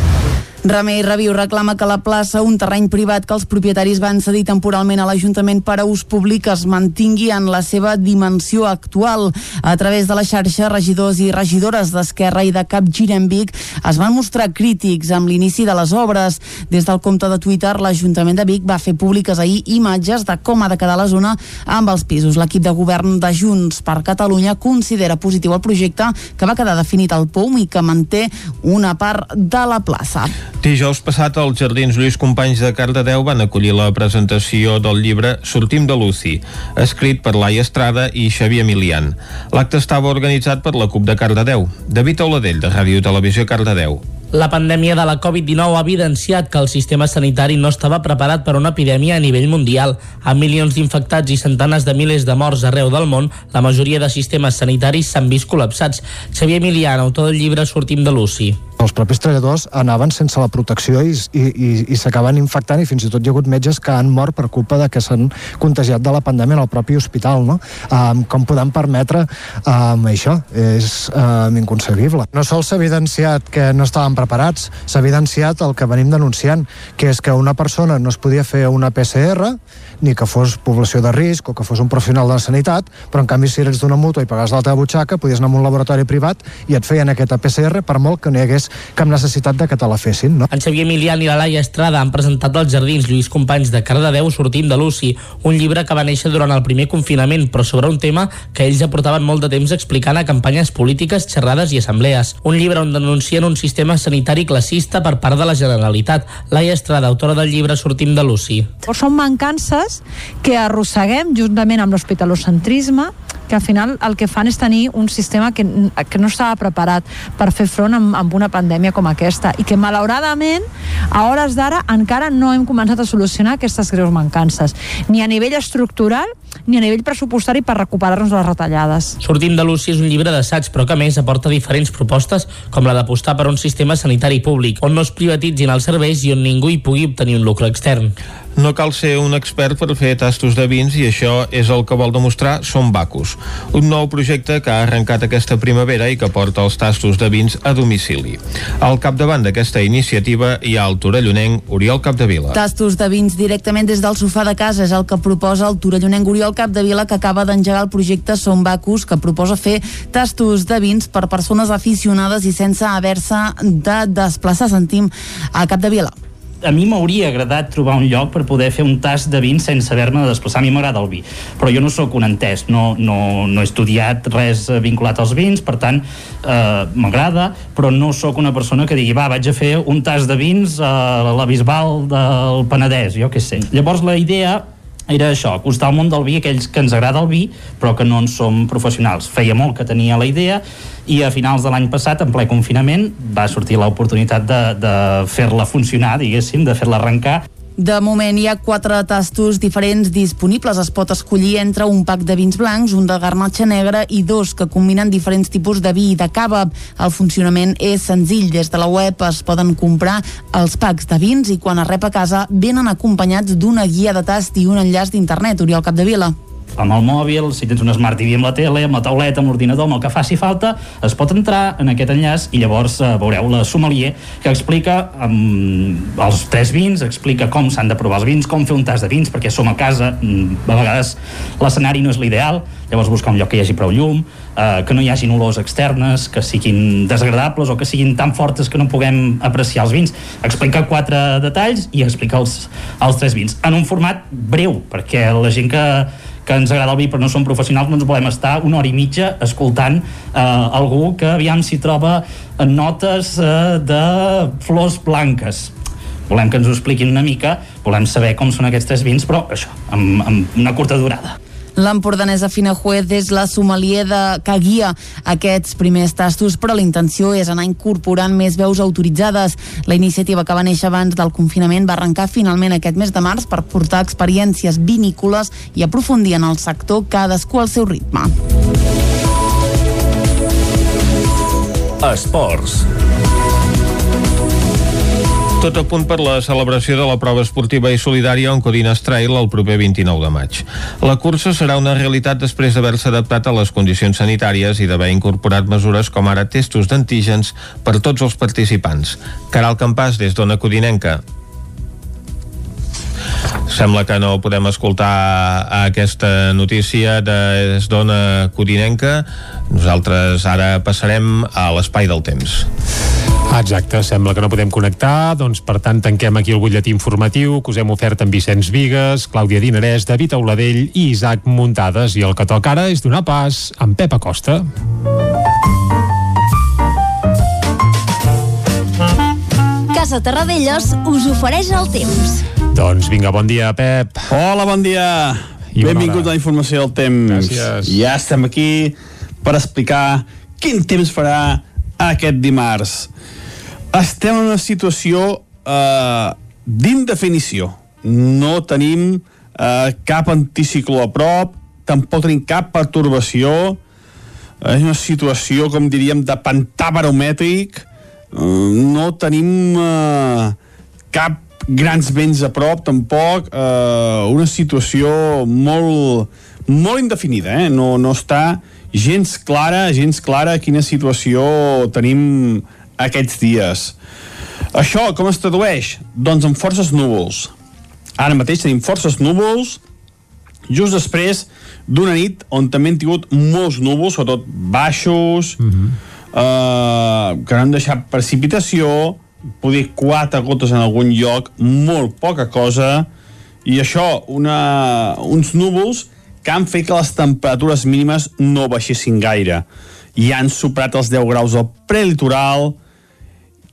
Remei Reviu reclama que la plaça, un terreny privat que els propietaris van cedir temporalment a l'Ajuntament per a ús públic, es mantingui en la seva dimensió actual. A través de la xarxa, regidors i regidores d'Esquerra i de Cap Girembic es van mostrar crítics amb l'inici de les obres. Des del compte de Twitter, l'Ajuntament de Vic va fer públiques ahir imatges de com ha de quedar la zona amb els pisos. L'equip de govern de Junts per Catalunya considera positiu el projecte que va quedar definit al POUM i que manté una part de la plaça. Dijous passat, els Jardins Lluís Companys de Cardedeu van acollir la presentació del llibre Sortim de Luci, escrit per Laia Estrada i Xavier Milian. L'acte estava organitzat per la CUP de Cardedeu. David Auladell, de Ràdio Televisió Cardedeu. La pandèmia de la Covid-19 ha evidenciat que el sistema sanitari no estava preparat per una epidèmia a nivell mundial. Amb milions d'infectats i centenes de milers de morts arreu del món, la majoria de sistemes sanitaris s'han vist col·lapsats. Xavier Milian, autor del llibre Sortim de l'UCI. Els propis treballadors anaven sense la protecció i, i, i, i s'acaben infectant i fins i tot hi ha hagut metges que han mort per culpa de que s'han contagiat de la pandèmia en el propi hospital. No? Um, com podem permetre um, això? És um, inconcebible. No sols s'ha evidenciat que no estàvem preparats, s'ha evidenciat el que venim denunciant, que és que una persona no es podia fer una PCR ni que fos població de risc o que fos un professional de la sanitat, però en canvi si eres d'una mútua i pagaves la teva butxaca, podies anar a un laboratori privat i et feien aquesta PCR per molt que no hi hagués cap necessitat de que te la fessin. No? En Xavier Milian i la Laia Estrada han presentat als Jardins Lluís Companys de Cardedeu Sortim de l'UCI, un llibre que va néixer durant el primer confinament, però sobre un tema que ells ja portaven molt de temps explicant a campanyes polítiques, xerrades i assemblees. Un llibre on denuncien un sistema sanitari classista per part de la Generalitat. Laia Estrada, autora del llibre Sortim de l'UCI. Són mancances que arrosseguem juntament amb l'hospitalocentrisme que al final el que fan és tenir un sistema que, que no estava preparat per fer front amb, amb una pandèmia com aquesta i que malauradament a hores d'ara encara no hem començat a solucionar aquestes greus mancances ni a nivell estructural ni a nivell pressupostari per recuperar-nos les retallades. Sortim de l'UCI és un llibre d'assaig, però que més aporta diferents propostes, com la d'apostar per un sistema sanitari públic, on no es privatitzin els serveis i on ningú hi pugui obtenir un lucre extern. No cal ser un expert per fer tastos de vins i això és el que vol demostrar Som Bacus, un nou projecte que ha arrencat aquesta primavera i que porta els tastos de vins a domicili. Al capdavant d'aquesta iniciativa hi ha el torellonenc Oriol Capdevila. Tastos de vins directament des del sofà de casa és el que proposa el torellonenc Oriol Capdevila que acaba d'engegar el projecte Som Bacus que proposa fer tastos de vins per persones aficionades i sense haver-se de desplaçar. Sentim a Capdevila a mi m'hauria agradat trobar un lloc per poder fer un tast de vins sense haver-me de desplaçar. A mi m'agrada el vi, però jo no sóc un entès, no, no, no he estudiat res vinculat als vins, per tant, eh, m'agrada, però no sóc una persona que digui, va, vaig a fer un tast de vins a la Bisbal del Penedès, jo què sé. Llavors la idea era això, acostar al món del vi aquells que ens agrada el vi però que no en som professionals. Feia molt que tenia la idea i a finals de l'any passat, en ple confinament, va sortir l'oportunitat de, de fer-la funcionar, diguéssim, de fer-la arrencar de moment hi ha quatre tastos diferents disponibles. Es pot escollir entre un pack de vins blancs, un de garnatxa negra i dos que combinen diferents tipus de vi i de cava. El funcionament és senzill. Des de la web es poden comprar els packs de vins i quan es rep a casa venen acompanyats d'una guia de tast i un enllaç d'internet. Oriol Capdevila amb el mòbil, si tens un Smart TV amb la tele, amb la tauleta, amb l'ordinador, amb el que faci falta, es pot entrar en aquest enllaç i llavors eh, veureu la sommelier que explica amb els tres vins, explica com s'han de provar els vins, com fer un tas de vins, perquè som a casa, mm, a vegades l'escenari no és l'ideal, llavors buscar un lloc que hi hagi prou llum, eh, que no hi hagin olors externes, que siguin desagradables o que siguin tan fortes que no puguem apreciar els vins. Explica quatre detalls i explica els, els tres vins en un format breu, perquè la gent que que ens agrada el vi però no som professionals, no ens volem estar una hora i mitja escoltant eh, algú que aviam s'hi troba notes eh, de flors blanques volem que ens ho expliquin una mica, volem saber com són aquests tres vins, però això, amb, amb una curta durada. L'empordanesa Fina Juez és la sommelier de, que guia aquests primers tastos, però la intenció és anar incorporant més veus autoritzades. La iniciativa que va néixer abans del confinament va arrencar finalment aquest mes de març per portar experiències vinícoles i aprofundir en el sector cadascú al seu ritme. Esports. Tot a punt per la celebració de la prova esportiva i solidària Oncodines Trail el proper 29 de maig. La cursa serà una realitat després d'haver-se adaptat a les condicions sanitàries i d'haver incorporat mesures com ara testos d'antígens per tots els participants. Caral Campàs, des d'Ona Codinenca. Sembla que no podem escoltar aquesta notícia des d'Ona Codinenca. Nosaltres ara passarem a l'espai del temps. Exacte, sembla que no podem connectar, doncs per tant tanquem aquí el butlletí informatiu que us hem ofert amb Vicenç Vigues, Clàudia Dinarès, David Auladell i Isaac Muntades i el que toca ara és donar pas amb Pep Acosta. Casa Terradellos us ofereix el temps. Doncs vinga, bon dia, Pep. Hola, bon dia. I Benvingut a la informació del temps. Gràcies. Ja estem aquí per explicar quin temps farà aquest dimarts. Estem en una situació eh, d'indefinició. No tenim eh, cap anticicló a prop, tampoc tenim cap pertorbació. És una situació, com diríem, de pantà baromètric. Eh, no tenim eh, cap grans vents a prop, tampoc. Eh, una situació molt, molt indefinida, eh? No, no està gens clara, gens clara quina situació tenim aquests dies. Això com es tradueix? Doncs amb forces núvols. Ara mateix tenim forces núvols just després d'una nit on també hem tingut molts núvols, sobretot baixos, mm -hmm. eh, que no han deixat precipitació, poder quatre gotes en algun lloc, molt poca cosa, i això, una, uns núvols que han fet que les temperatures mínimes no baixessin gaire. I han superat els 10 graus al prelitoral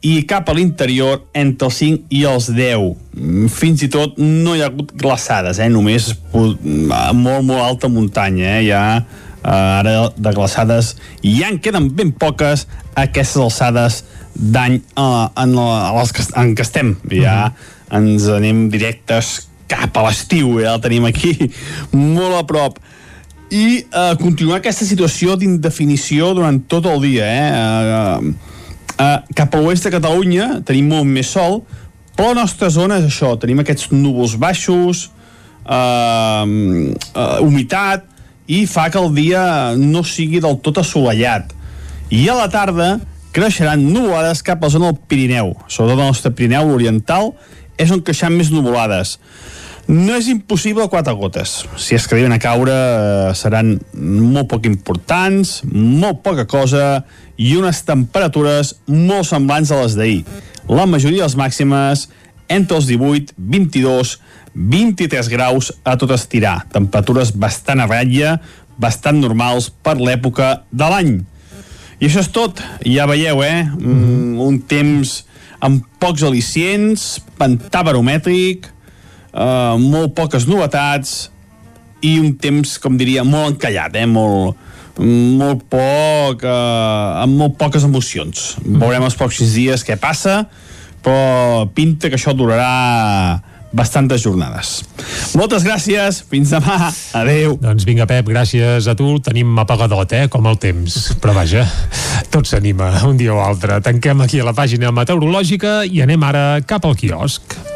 i cap a l'interior entre els 5 i els 10. Mm, Fins i tot no hi ha hagut glaçades, eh? només a molt, molt alta muntanya. Eh? Hi ha eh, ara de glaçades i ja en queden ben poques aquestes alçades d'any eh, en, les que, en què estem. Ja ens anem directes cap a l'estiu, ja el tenim aquí molt a prop i eh, continuar aquesta situació d'indefinició durant tot el dia eh? Eh, eh, cap a l'oest de Catalunya tenim molt més sol però la nostra zona és això tenim aquests núvols baixos eh, eh, humitat i fa que el dia no sigui del tot assolellat. I a la tarda creixeran nuvolades cap a la zona del Pirineu. Sobretot el nostre Pirineu oriental és on creixeran més nuvolades no és impossible quatre gotes. Si es que arriben a caure eh, seran molt poc importants, molt poca cosa i unes temperatures molt semblants a les d'ahir. La majoria de les màximes entre els 18, 22, 23 graus a tot estirar. Temperatures bastant a ratlla, bastant normals per l'època de l'any. I això és tot. Ja veieu, eh? Mm, un temps amb pocs al·licients, pantà baromètric, eh, molt poques novetats i un temps, com diria, molt encallat, eh? molt, molt poc, eh, amb molt poques emocions. Veurem els pròxims dies què passa, però pinta que això durarà bastantes jornades. Moltes gràcies, fins demà, adeu. Doncs vinga, Pep, gràcies a tu. Tenim apagadot, eh, com el temps. Però vaja, tot s'anima un dia o altre. Tanquem aquí a la pàgina meteorològica i anem ara cap al quiosc.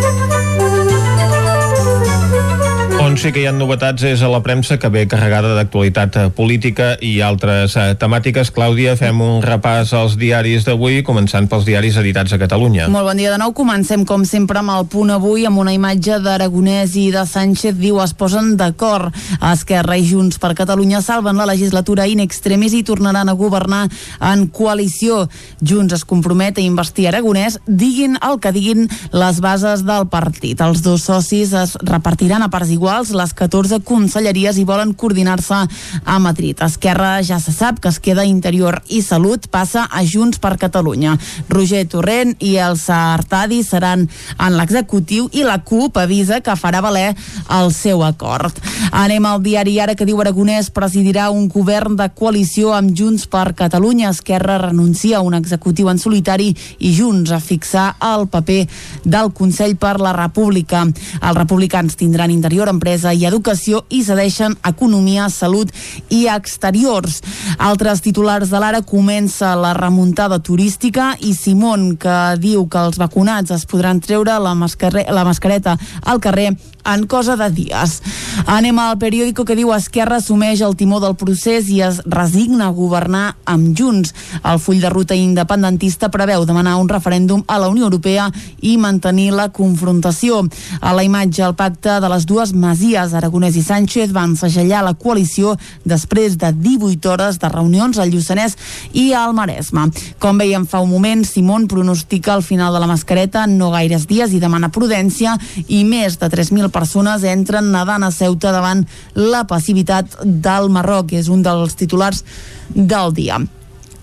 On sí que hi ha novetats és a la premsa que ve carregada d'actualitat eh, política i altres eh, temàtiques. Clàudia, fem un repàs als diaris d'avui, començant pels diaris editats a Catalunya. Molt bon dia de nou. Comencem, com sempre, amb el punt avui, amb una imatge d'Aragonès i de Sánchez. Diu, es posen d'acord. Esquerra i Junts per Catalunya salven la legislatura in extremis i tornaran a governar en coalició. Junts es compromet a investir Aragonès, diguin el que diguin les bases del partit. Els dos socis es repartiran a parts iguals les 14 conselleries i volen coordinar-se a Madrid. Esquerra ja se sap que es queda Interior i Salut, passa a Junts per Catalunya. Roger Torrent i el Sartadi seran en l'executiu i la CUP avisa que farà valer el seu acord. Anem al diari ara que diu Aragonès presidirà un govern de coalició amb Junts per Catalunya. Esquerra renuncia a un executiu en solitari i Junts a fixar el paper del Consell per la República. Els republicans tindran Interior, Empresa i Educació i cedeixen Economia, Salut i Exteriors. Altres titulars de l'ara comença la remuntada turística i Simón, que diu que els vacunats es podran treure la, mascarre la mascareta al carrer en cosa de dies. Anem al periòdico que diu Esquerra assumeix el timó del procés i es resigna a governar amb Junts. El full de ruta independentista preveu demanar un referèndum a la Unió Europea i mantenir la confrontació. A la imatge, el pacte de les dues masies, Aragonès i Sánchez, van segellar la coalició després de 18 hores de reunions al Lluçanès i al Maresme. Com veiem fa un moment, Simón pronostica el final de la mascareta en no gaires dies i demana prudència i més de 3.000 persones entren nedant a Ceuta davant la passivitat del Marroc. És un dels titulars del dia.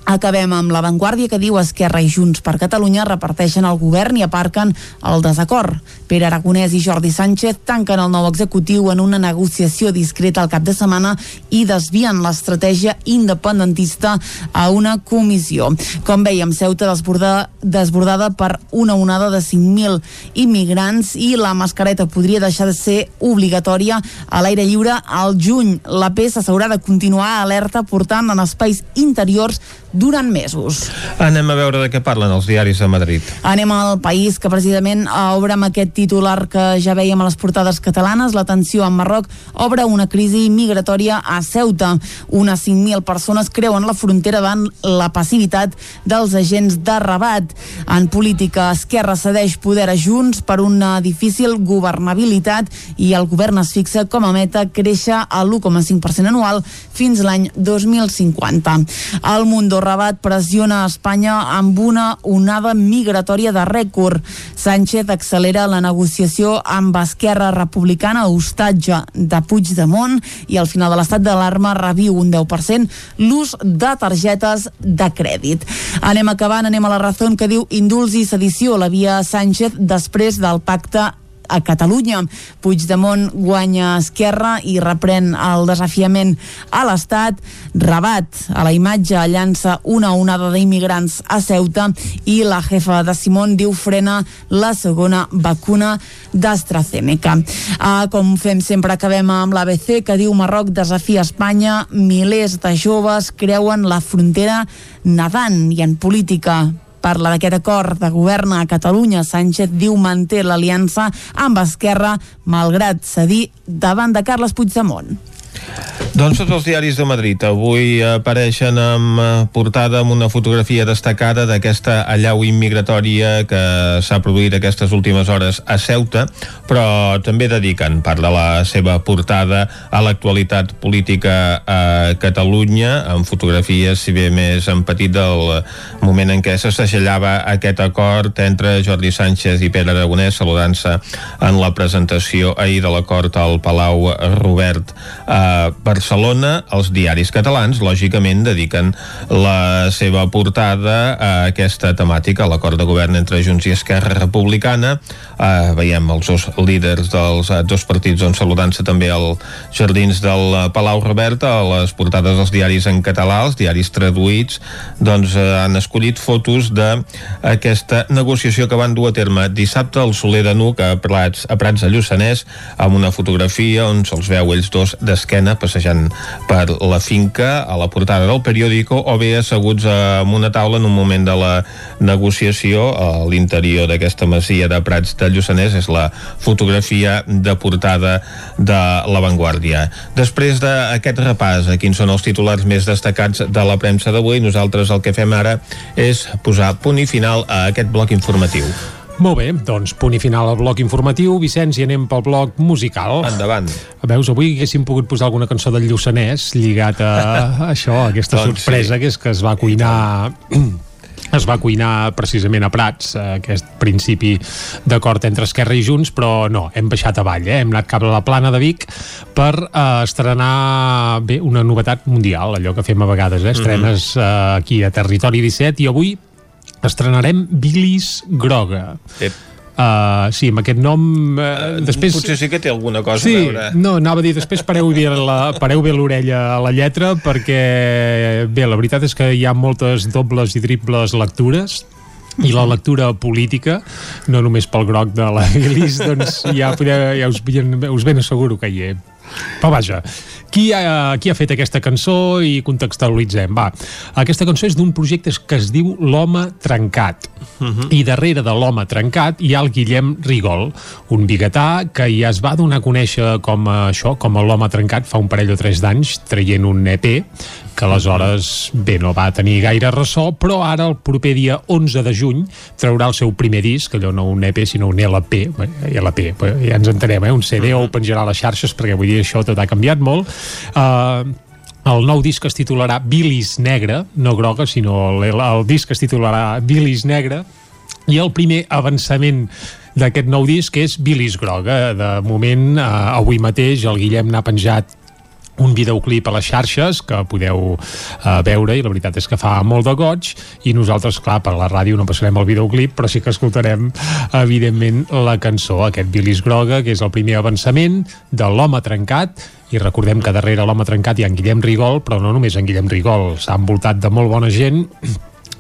Acabem amb l'avantguàrdia que diu Esquerra i Junts per Catalunya reparteixen el govern i aparquen el desacord. Pere Aragonès i Jordi Sánchez tanquen el nou executiu en una negociació discreta al cap de setmana i desvien l'estratègia independentista a una comissió. Com veiem, Ceuta desbordada, desbordada per una onada de 5.000 immigrants i la mascareta podria deixar de ser obligatòria a l'aire lliure al juny. La peça s'haurà de continuar alerta portant en espais interiors durant mesos. Anem a veure de què parlen els diaris de Madrid. Anem al país que precisament obre amb aquest titular que ja veiem a les portades catalanes. La tensió en Marroc obre una crisi migratòria a Ceuta. Unes 5.000 persones creuen la frontera davant la passivitat dels agents de Rabat. En política, Esquerra cedeix poder a Junts per una difícil governabilitat i el govern es fixa com a meta créixer a l'1,5% anual fins l'any 2050. El Mundo Rabat pressiona Espanya amb una onada migratòria de rècord. Sánchez accelera la negociació amb Esquerra Republicana hostatge de Puigdemont i al final de l'estat d'alarma reviu un 10% l'ús de targetes de crèdit. Anem acabant, anem a la raó que diu indults i sedició la via Sánchez després del pacte a Catalunya. Puigdemont guanya Esquerra i reprèn el desafiament a l'Estat. Rabat, a la imatge, llança una onada d'immigrants a Ceuta i la jefa de Simón diu frena la segona vacuna d'AstraZeneca. Ah, com fem sempre, acabem amb l'ABC, que diu Marroc desafia Espanya, milers de joves creuen la frontera nedant i en política parla d'aquest acord de govern a Catalunya. Sánchez diu manté l'aliança amb Esquerra malgrat cedir davant de Carles Puigdemont. Doncs tots els diaris de Madrid avui apareixen amb eh, portada amb una fotografia destacada d'aquesta allau immigratòria que s'ha produït aquestes últimes hores a Ceuta, però també dediquen part de la seva portada a l'actualitat política a Catalunya, amb fotografies, si bé més en petit, del moment en què se segellava aquest acord entre Jordi Sánchez i Pere Aragonès, saludant-se en la presentació ahir de l'acord al Palau Robert a Barcelona Barcelona, els diaris catalans, lògicament, dediquen la seva portada a aquesta temàtica, a l'acord de govern entre Junts i Esquerra Republicana. Eh, veiem els dos líders dels eh, dos partits on saludant-se també als jardins del Palau Roberta, a les portades dels diaris en català, els diaris traduïts, doncs eh, han escollit fotos d'aquesta negociació que van dur a terme dissabte al Soler de Nuc a Prats, a Prats de Lluçanès amb una fotografia on se'ls veu ells dos d'esquena passejant per la finca a la portada del periòdico o bé asseguts en una taula en un moment de la negociació a l'interior d'aquesta masia de Prats de Lluçanès és la fotografia de portada de La Vanguardia. Després d'aquest repàs a quins són els titulars més destacats de la premsa d'avui, nosaltres el que fem ara és posar punt i final a aquest bloc informatiu. Molt bé, doncs punt i final al bloc informatiu. Vicenç, i anem pel bloc musical. Endavant. Veus, avui haguéssim pogut posar alguna cançó del Lluçanès lligat a, a això, a aquesta Doncs sorpresa sí. que és que es va cuinar es va cuinar precisament a Prats eh, aquest principi d'acord entre Esquerra i Junts, però no, hem baixat avall, eh? hem anat cap a la plana de Vic per eh, estrenar bé, una novetat mundial, allò que fem a vegades, eh? estrenes eh, aquí a Territori 17 i avui estrenarem Bilis Groga. Ep. Uh, sí, amb aquest nom uh, després... Potser sí que té alguna cosa Sí, a veure. no, anava a dir, després pareu bé la, pareu bé l'orella a la lletra perquè, bé, la veritat és que hi ha moltes dobles i triples lectures i la lectura política, no només pel groc de la Elis, doncs ja, podeu, ja us, ben- us ben asseguro que hi he. Però vaja, qui ha, qui ha fet aquesta cançó i contextualitzem? Va, aquesta cançó és d'un projecte que es diu L'Home Trencat. I darrere de l'Home Trencat hi ha el Guillem Rigol, un biguetà que ja es va donar a conèixer com a això, com a l'Home Trencat fa un parell o tres d'anys, traient un EP que aleshores, bé, no va tenir gaire ressò, però ara el proper dia 11 de juny traurà el seu primer disc, allò no un EP sinó un LP, bé, LP, bé, ja ens entenem, eh? un CD o ho penjarà a les xarxes perquè vull dir això tot ha canviat molt. Uh, el nou disc es titularà Bilis Negra, no groga, sinó el, el disc es titularà Bilis Negra, i el primer avançament d'aquest nou disc és Bilis Groga. De moment, eh, avui mateix, el Guillem n'ha penjat un videoclip a les xarxes que podeu uh, veure i la veritat és que fa molt de goig i nosaltres, clar, per la ràdio no passarem el videoclip però sí que escoltarem evidentment la cançó, aquest Bilis Groga que és el primer avançament de l'home trencat. I recordem que darrere l'home trencat hi ha en Guillem Rigol, però no només en Guillem Rigol s'ha envoltat de molt bona gent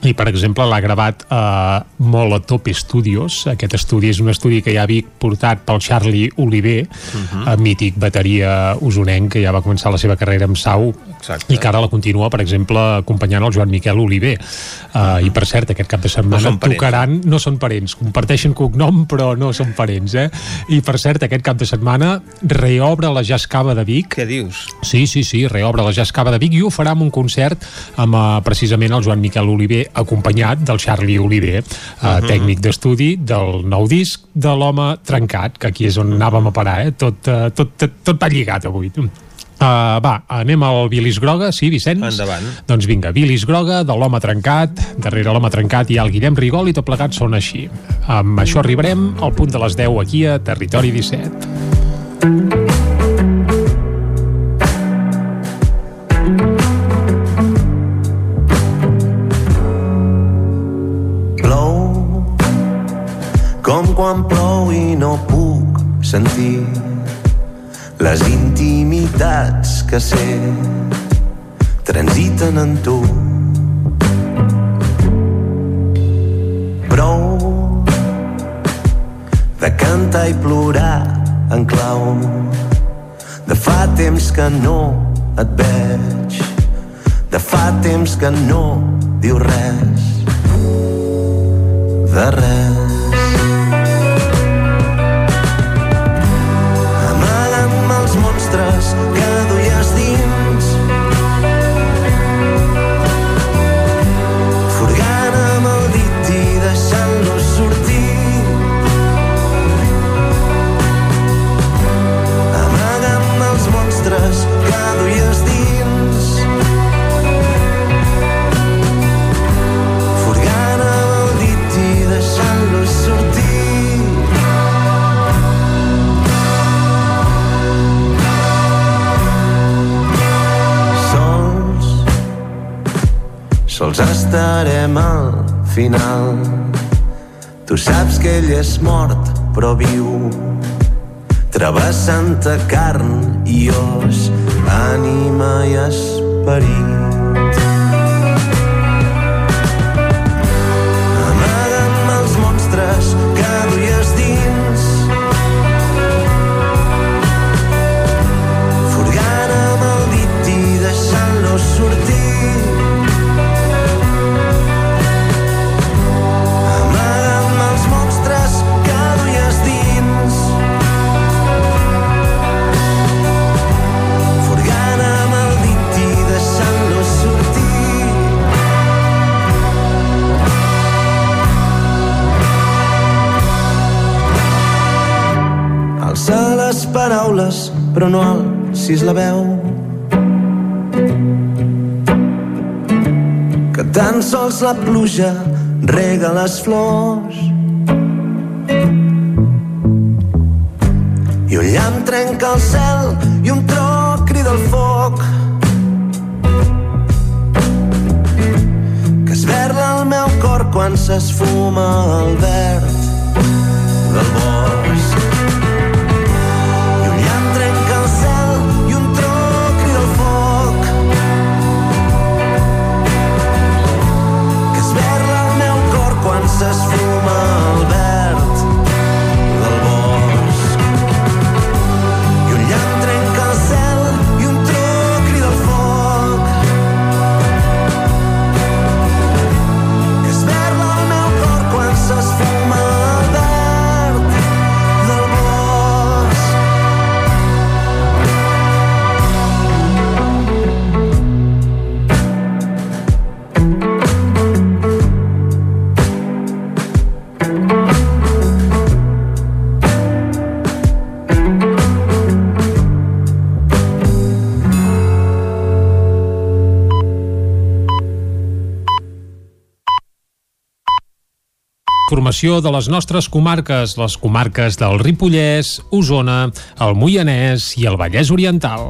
i per exemple l'ha gravat eh, molt a Top Studios aquest estudi és un estudi que ja havia portat pel Charlie Oliver uh -huh. mític bateria usonenc que ja va començar la seva carrera amb Sau Exacte. i que ara la continua per exemple acompanyant el Joan Miquel Oliver uh, i per cert aquest cap de setmana No tocaran, no són parents comparteixen cognom però no són parents eh? i per cert aquest cap de setmana reobre la Jazz Cava de Vic Què dius? Sí, sí, sí, reobre la Jazz Cava de Vic i ho farà amb un concert amb uh, precisament el Joan Miquel Oliver acompanyat del Charlie Oliver, uh, uh -huh. tècnic d'estudi del nou disc de l'home trencat, que aquí és on anàvem a parar, eh? tot, uh, tot, tot, tot va lligat avui. Uh, va, anem al Bilis Groga, sí, Vicenç? Endavant. Doncs vinga, Bilis Groga, de l'home trencat, darrere l'home trencat hi ha el Guillem Rigol i tot plegat sona així. Amb això arribarem al punt de les 10 aquí a Territori 17. Plou com quan plou i no puc sentir que sé transiten en tu. Prou de cantar i plorar en clau de fa temps que no et veig de fa temps que no diu res de res. Estarem al final. Tu saps que ell és mort, però viu, travessant carn i os, ànima i esperit. Però no alcis la veu. Que tan sols la pluja rega les flors. I un llamp trenca el cel i un tro crida el foc. Que esberla el meu cor quan s'esfuma el verd del bosc. Formació de les nostres comarques, les comarques del Ripollès, Osona, el Moianès i el Vallès Oriental.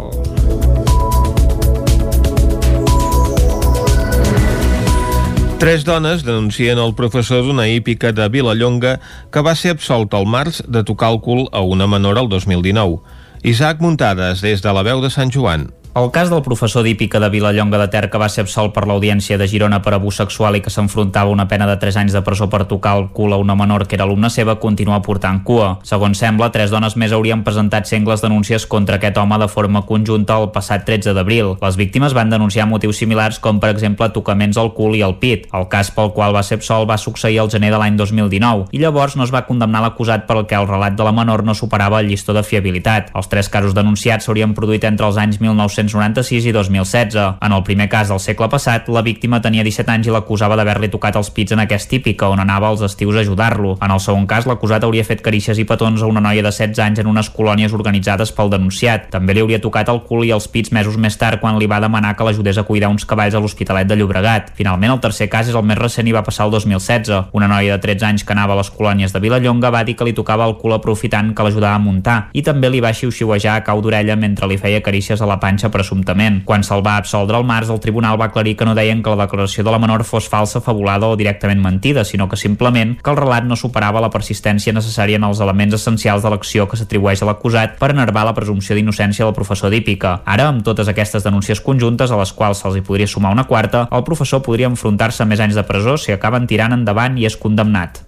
Tres dones denuncien el professor d'una hípica de Vilallonga que va ser absolt al març de tocar el cul a una menor el 2019. Isaac Muntades, des de la veu de Sant Joan. El cas del professor d'hípica de Vilallonga de Ter que va ser absolt per l'Audiència de Girona per abús sexual i que s'enfrontava a una pena de 3 anys de presó per tocar el cul a una menor que era alumna seva continua portant cua. Segons sembla, tres dones més haurien presentat sengles denúncies contra aquest home de forma conjunta el passat 13 d'abril. Les víctimes van denunciar motius similars com, per exemple, tocaments al cul i al pit. El cas pel qual va ser absolt va succeir el gener de l'any 2019 i llavors no es va condemnar l'acusat pel que el relat de la menor no superava el llistó de fiabilitat. Els tres casos denunciats s'haurien produït entre els anys 1996 i 2016. En el primer cas del segle passat, la víctima tenia 17 anys i l'acusava d'haver-li tocat els pits en aquest típica, on anava als estius a ajudar-lo. En el segon cas, l'acusat hauria fet carícies i petons a una noia de 16 anys en unes colònies organitzades pel denunciat. També li hauria tocat el cul i els pits mesos més tard quan li va demanar que l'ajudés a cuidar uns cavalls a l'Hospitalet de Llobregat. Finalment, el tercer cas és el més recent i va passar el 2016. Una noia de 13 anys que anava a les colònies de Vilallonga va dir que li tocava el cul aprofitant que l'ajudava a muntar i també li va xiu-xiuejar a cau d'orella mentre li feia carícies a la panxa presumptament. Quan se'l va absoldre al març, el tribunal va aclarir que no deien que la declaració de la menor fos falsa, fabulada o directament mentida, sinó que simplement que el relat no superava la persistència necessària en els elements essencials de l'acció que s'atribueix a l'acusat per enervar la presumpció d'innocència del professor d'hípica. Ara, amb totes aquestes denúncies conjuntes, a les quals se'ls hi podria sumar una quarta, el professor podria enfrontar-se a més anys de presó si acaben tirant endavant i és condemnat.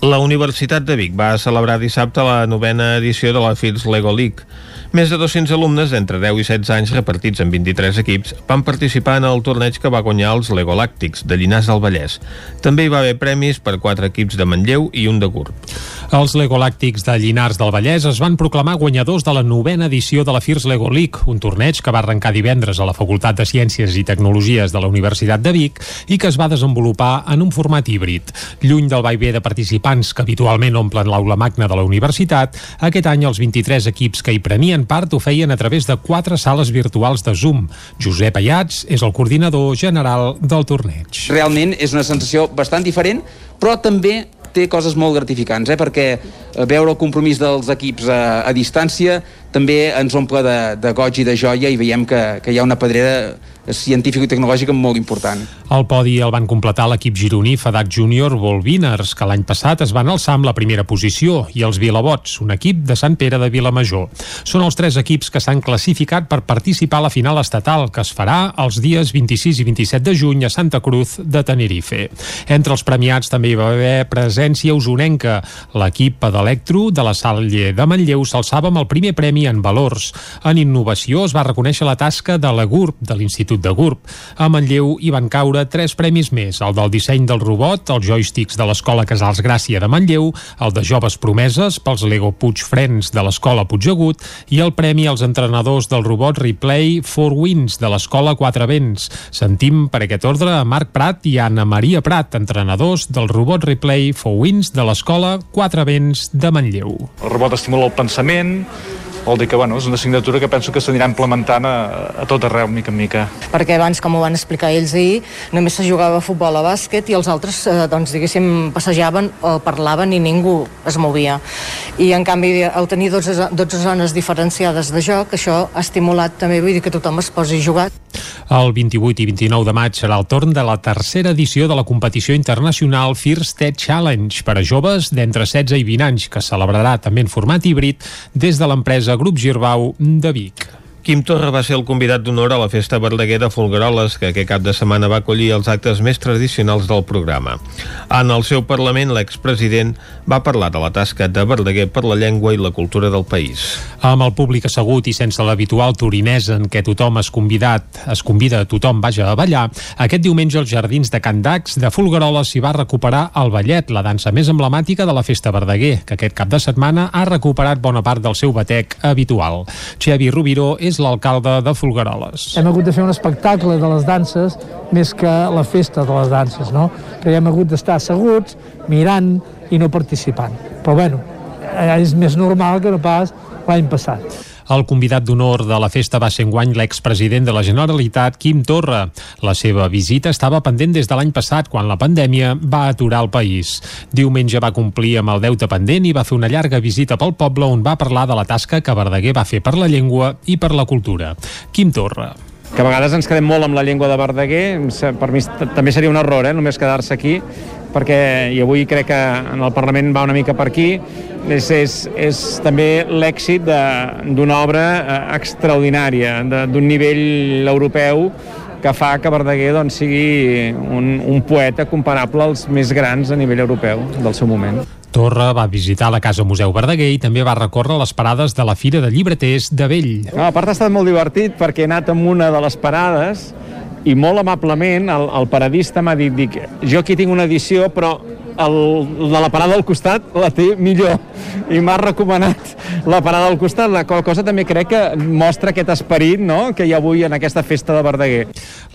La Universitat de Vic va celebrar dissabte la novena edició de la FIRS Lego League. Més de 200 alumnes d'entre 10 i 16 anys repartits en 23 equips van participar en el torneig que va guanyar els Lego Làctics de Llinars del Vallès. També hi va haver premis per 4 equips de Manlleu i un de Gurb. Els Lego Làctics de Llinars del Vallès es van proclamar guanyadors de la novena edició de la FIRS Lego League, un torneig que va arrencar divendres a la Facultat de Ciències i Tecnologies de la Universitat de Vic i que es va desenvolupar en un format híbrid. Lluny del vaivé de participants que habitualment omplen l'aula magna de la universitat, aquest any els 23 equips que hi prenien part ho feien a través de quatre sales virtuals de Zoom. Josep Ayats és el coordinador general del torneig. Realment és una sensació bastant diferent, però també té coses molt gratificants, eh? perquè veure el compromís dels equips a, a distància també ens omple de, de goig i de joia i veiem que, que hi ha una pedrera científico-tecnològica molt important. El podi el van completar l'equip gironí Fadat Júnior Volviners, que l'any passat es van alçar amb la primera posició, i els Vilabots, un equip de Sant Pere de Vilamajor. Són els tres equips que s'han classificat per participar a la final estatal, que es farà els dies 26 i 27 de juny a Santa Cruz de Tenerife. Entre els premiats també hi va haver presència usonenca. L'equip Pedelectro de la Salle de Manlleu s'alçava amb el primer premi en valors. En innovació es va reconèixer la tasca de la GURB, de l'Institut de GURB. A Manlleu hi van caure tres premis més, el del disseny del robot, els joysticks de l'Escola Casals Gràcia de Manlleu, el de Joves Promeses pels Lego Puig Friends de l'Escola Puigdegut i el premi als entrenadors del robot Replay 4 Wins de l'Escola Quatre Vents. Sentim per aquest ordre a Marc Prat i Anna Maria Prat, entrenadors del robot Replay 4 Wins de l'Escola Quatre Vents de Manlleu. El robot estimula el pensament, vol dir que bueno, és una assignatura que penso que s'anirà implementant a, a tot arreu, mica en mica. perquè abans, com ho van explicar ells ahir, només se jugava a futbol a bàsquet i els altres, eh, doncs, diguéssim, passejaven o parlaven i ningú es movia. I, en canvi, al tenir 12, zo- 12 zones diferenciades de joc, això ha estimulat també, vull dir, que tothom es posi a jugar. El 28 i 29 de maig serà el torn de la tercera edició de la competició internacional First Tech Challenge per a joves d'entre 16 i 20 anys, que celebrarà també en format híbrid des de l'empresa Grup Girbau de Vic. Quim Torra va ser el convidat d'honor a la Festa Verdaguer de Folgueroles, que aquest cap de setmana va acollir els actes més tradicionals del programa. En el seu Parlament, l'expresident va parlar de la tasca de Verdaguer per la llengua i la cultura del país. Amb el públic assegut i sense l'habitual torinesa en què tothom es convidat, es convida a tothom vaja a ballar, aquest diumenge als jardins de Can Dax de Folgueroles s'hi va recuperar el ballet, la dansa més emblemàtica de la Festa Verdaguer, que aquest cap de setmana ha recuperat bona part del seu batec habitual. Xevi Rubiró és l'alcalde de Folgueroles. hem hagut de fer un espectacle de les danses més que la festa de les danses, no? Que hem hagut d'estar asseguts, mirant i no participant. Però bueno, eh, és més normal que no pas l'any passat. El convidat d'honor de la festa va ser enguany l'expresident de la Generalitat, Quim Torra. La seva visita estava pendent des de l'any passat, quan la pandèmia va aturar el país. Diumenge va complir amb el deute pendent i va fer una llarga visita pel poble on va parlar de la tasca que Verdaguer va fer per la llengua i per la cultura. Quim Torra. que a vegades ens quedem molt amb la llengua de Verdaguer, per mi també seria un error, eh, només quedar-se aquí, perquè, i avui crec que en el Parlament va una mica per aquí, és, és, és també l'èxit de- d'una obra eh, extraordinària, d'un nivell europeu que fa que Verdaguer doncs, sigui un, un poeta comparable als més grans a nivell europeu del seu moment. Torra va visitar la Casa Museu Verdaguer i també va recórrer les parades de la Fira de Llibreters de Vell. No, a part ha estat molt divertit perquè he anat amb una de les parades i molt amablement el, el paradista m'ha dit, dic, jo aquí tinc una edició però el, de la parada al costat la té millor i m'ha recomanat la parada al costat, la qual cosa també crec que mostra aquest esperit no? que hi ha avui en aquesta festa de Verdaguer.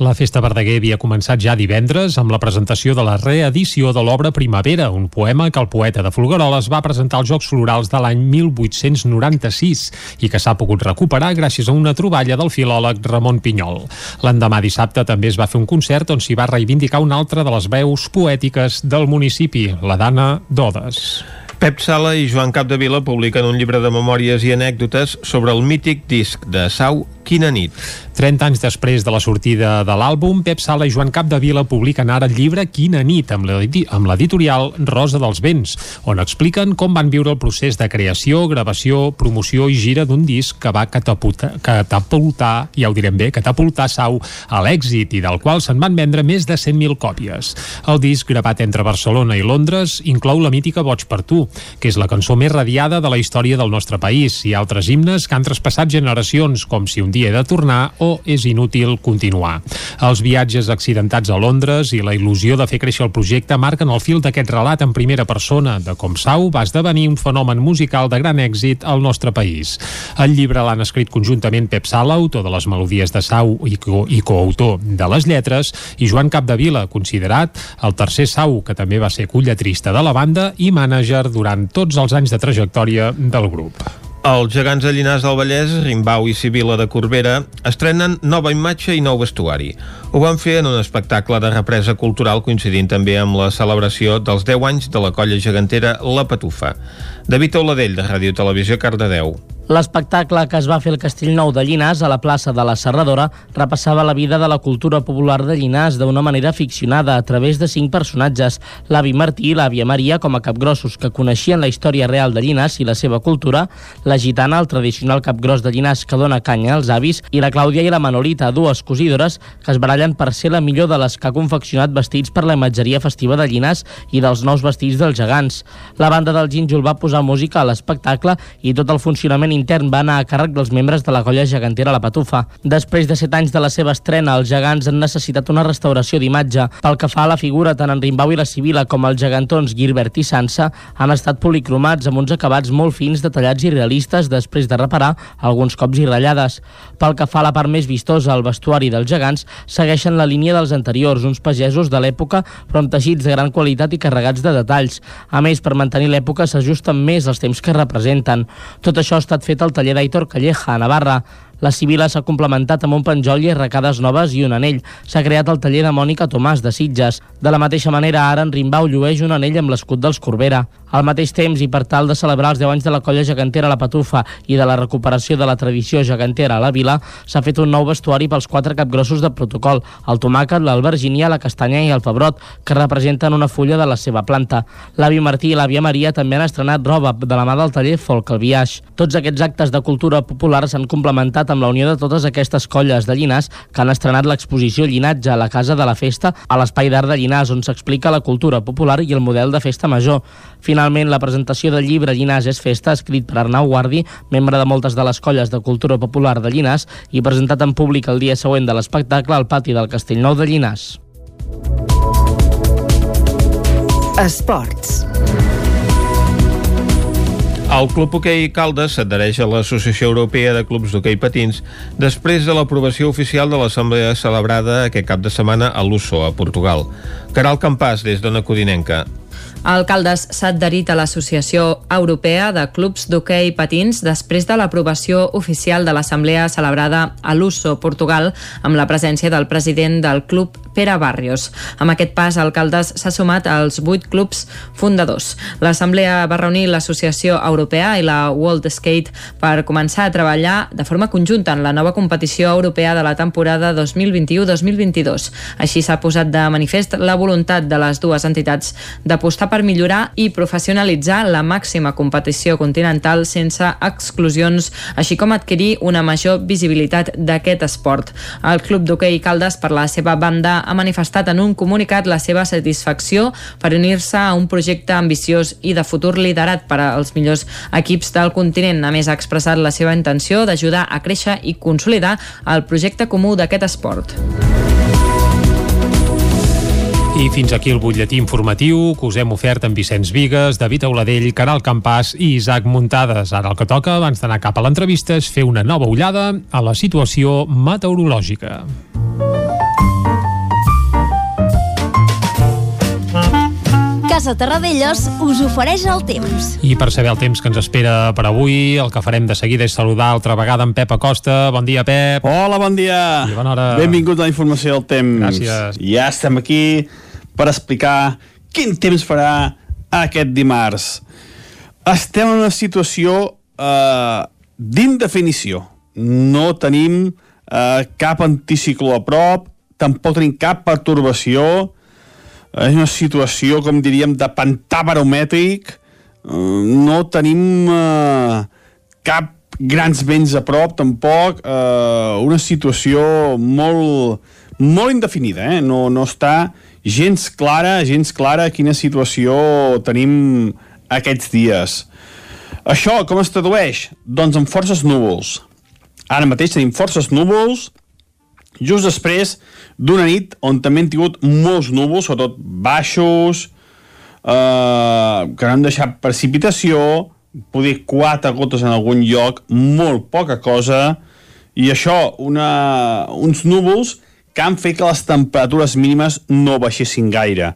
La Festa Verdaguer havia començat ja divendres amb la presentació de la reedició de l'obra Primavera, un poema que el poeta de Folgueroles va presentar als Jocs Florals de l'any 1896 i que s'ha pogut recuperar gràcies a una troballa del filòleg Ramon Pinyol. L'endemà dissabte també es va fer un concert on s'hi va reivindicar una altra de les veus poètiques del municipi, la Dana d'Odes. Pep Sala i Joan Capdevila publiquen un llibre de memòries i anècdotes sobre el mític disc de Sau Quina nit. 30 anys després de la sortida de l'àlbum, Pep Sala i Joan Capdevila publiquen ara el llibre Quina nit, amb l'edi- amb l'editorial Rosa dels Vents, on expliquen com van viure el procés de creació, gravació, promoció i gira d'un disc que va catapultar ja ho direm bé, catapultar Sau a l'èxit i del qual se'n van vendre més de 100.000 còpies. El disc, gravat entre Barcelona i Londres, inclou la mítica Boig per tu, que és la cançó més radiada de la història del nostre país, i altres himnes que han traspassat generacions, com si un dia he de tornar o és inútil continuar. Els viatges accidentats a Londres i la il·lusió de fer créixer el projecte marquen el fil d'aquest relat en primera persona de com Sau va esdevenir un fenomen musical de gran èxit al nostre país. El llibre l'han escrit conjuntament Pep Sala, autor de les melodies de Sau i, co coautor de les lletres, i Joan Capdevila, considerat el tercer Sau, que també va ser culletrista de la banda i mànager durant tots els anys de trajectòria del grup. Els gegants de Llinars del Vallès, Rimbau i Sibila de Corbera estrenen nova imatge i nou vestuari. Ho van fer en un espectacle de represa cultural coincidint també amb la celebració dels 10 anys de la colla gegantera La Patufa. David Oladell, de Ràdio Televisió, Cardedeu. L'espectacle que es va fer al Castellnou de Llinars, a la plaça de la Serradora, repassava la vida de la cultura popular de Llinars d'una manera ficcionada a través de cinc personatges, l'avi Martí i l'àvia Maria com a capgrossos que coneixien la història real de Llinars i la seva cultura, la gitana, el tradicional capgros de Llinars que dona canya als avis, i la Clàudia i la Manolita, dues cosidores que es barallen per ser la millor de les que ha confeccionat vestits per la imatgeria festiva de Llinars i dels nous vestits dels gegants. La banda del Gínjol va posar música a l'espectacle i tot el funcionament intern va anar a càrrec dels membres de la colla gegantera La Patufa. Després de set anys de la seva estrena, els gegants han necessitat una restauració d'imatge. Pel que fa a la figura, tant en Rimbau i la Sibila com els gegantons Gilbert i Sansa han estat policromats amb uns acabats molt fins, detallats i realistes després de reparar alguns cops i ratllades. Pel que fa a la part més vistosa, el vestuari dels gegants segueixen la línia dels anteriors, uns pagesos de l'època però amb teixits de gran qualitat i carregats de detalls. A més, per mantenir l'època s'ajusten més als temps que representen. Tot això ha estat fet al taller d'Aitor Calleja, a Navarra. La Sibila s'ha complementat amb un penjoll i arracades noves i un anell. S'ha creat el taller de Mònica Tomàs de Sitges. De la mateixa manera, ara en Rimbau llueix un anell amb l'escut dels Corbera. Al mateix temps, i per tal de celebrar els 10 anys de la colla gegantera La Patufa i de la recuperació de la tradició gegantera a la vila, s'ha fet un nou vestuari pels quatre capgrossos de protocol, el tomàquet, l'albergínia, la castanya i el pebrot, que representen una fulla de la seva planta. L'avi Martí i l'àvia Maria també han estrenat roba de la mà del taller Folk el Viaix. Tots aquests actes de cultura popular s'han complementat amb la unió de totes aquestes colles de Llinars que han estrenat l'exposició Llinatge a la Casa de la Festa a l'Espai d'Art de Llinars, on s'explica la cultura popular i el model de festa major. Finalment, la presentació del llibre Llinars és festa, escrit per Arnau Guardi, membre de moltes de les colles de cultura popular de Llinars i presentat en públic el dia següent de l'espectacle al pati del Castellnou de Llinars. Esports. El Club Hoquei Caldes s'adhereix a l'Associació Europea de Clubs d'Hoquei Patins després de l'aprovació oficial de l'assemblea celebrada aquest cap de setmana a Lusso, a Portugal. Caral Campàs, des d'Ona Codinenca. Alcaldes s'ha adherit a l'Associació Europea de Clubs d'Hoquei Patins després de l'aprovació oficial de l'assemblea celebrada a Lusso, Portugal, amb la presència del president del club, Pere Barrios. Amb aquest pas, Alcaldes s'ha sumat als vuit clubs fundadors. L'assemblea va reunir l'Associació Europea i la World Skate per començar a treballar de forma conjunta en la nova competició europea de la temporada 2021-2022. Així s'ha posat de manifest la voluntat de les dues entitats d'apostar per millorar i professionalitzar la màxima competició continental sense exclusions, així com adquirir una major visibilitat d'aquest esport. El Club d'Hoquei Caldes, per la seva banda, ha manifestat en un comunicat la seva satisfacció per unir-se a un projecte ambiciós i de futur liderat per als millors equips del continent. A més, ha expressat la seva intenció d'ajudar a créixer i consolidar el projecte comú d'aquest esport. I fins aquí el butlletí informatiu que us hem ofert amb Vicenç Vigues, David Auladell, Caral Campàs i Isaac Muntades. Ara el que toca, abans d'anar cap a l'entrevista, és fer una nova ullada a la situació meteorològica. Casa Terradellos us ofereix el temps. I per saber el temps que ens espera per avui, el que farem de seguida és saludar altra vegada en Pep Acosta. Bon dia, Pep. Hola, bon dia. I bona hora. Benvingut a la informació del temps. Gràcies. Ja estem aquí per explicar quin temps farà aquest dimarts. Estem en una situació eh, d'indefinició. No tenim eh, cap anticicló a prop, tampoc tenim cap pertorbació, és una situació, com diríem, de pantà baromètric, eh, no tenim eh, cap grans vents a prop, tampoc, eh, una situació molt, molt indefinida, eh? no, no està gens clara, gens clara quina situació tenim aquests dies. Això com es tradueix? Doncs amb forces núvols. Ara mateix tenim forces núvols, just després d'una nit on també hem tingut molts núvols, sobretot baixos, eh, que no han deixat precipitació, poder quatre gotes en algun lloc, molt poca cosa, i això, una, uns núvols que han fet que les temperatures mínimes no baixessin gaire.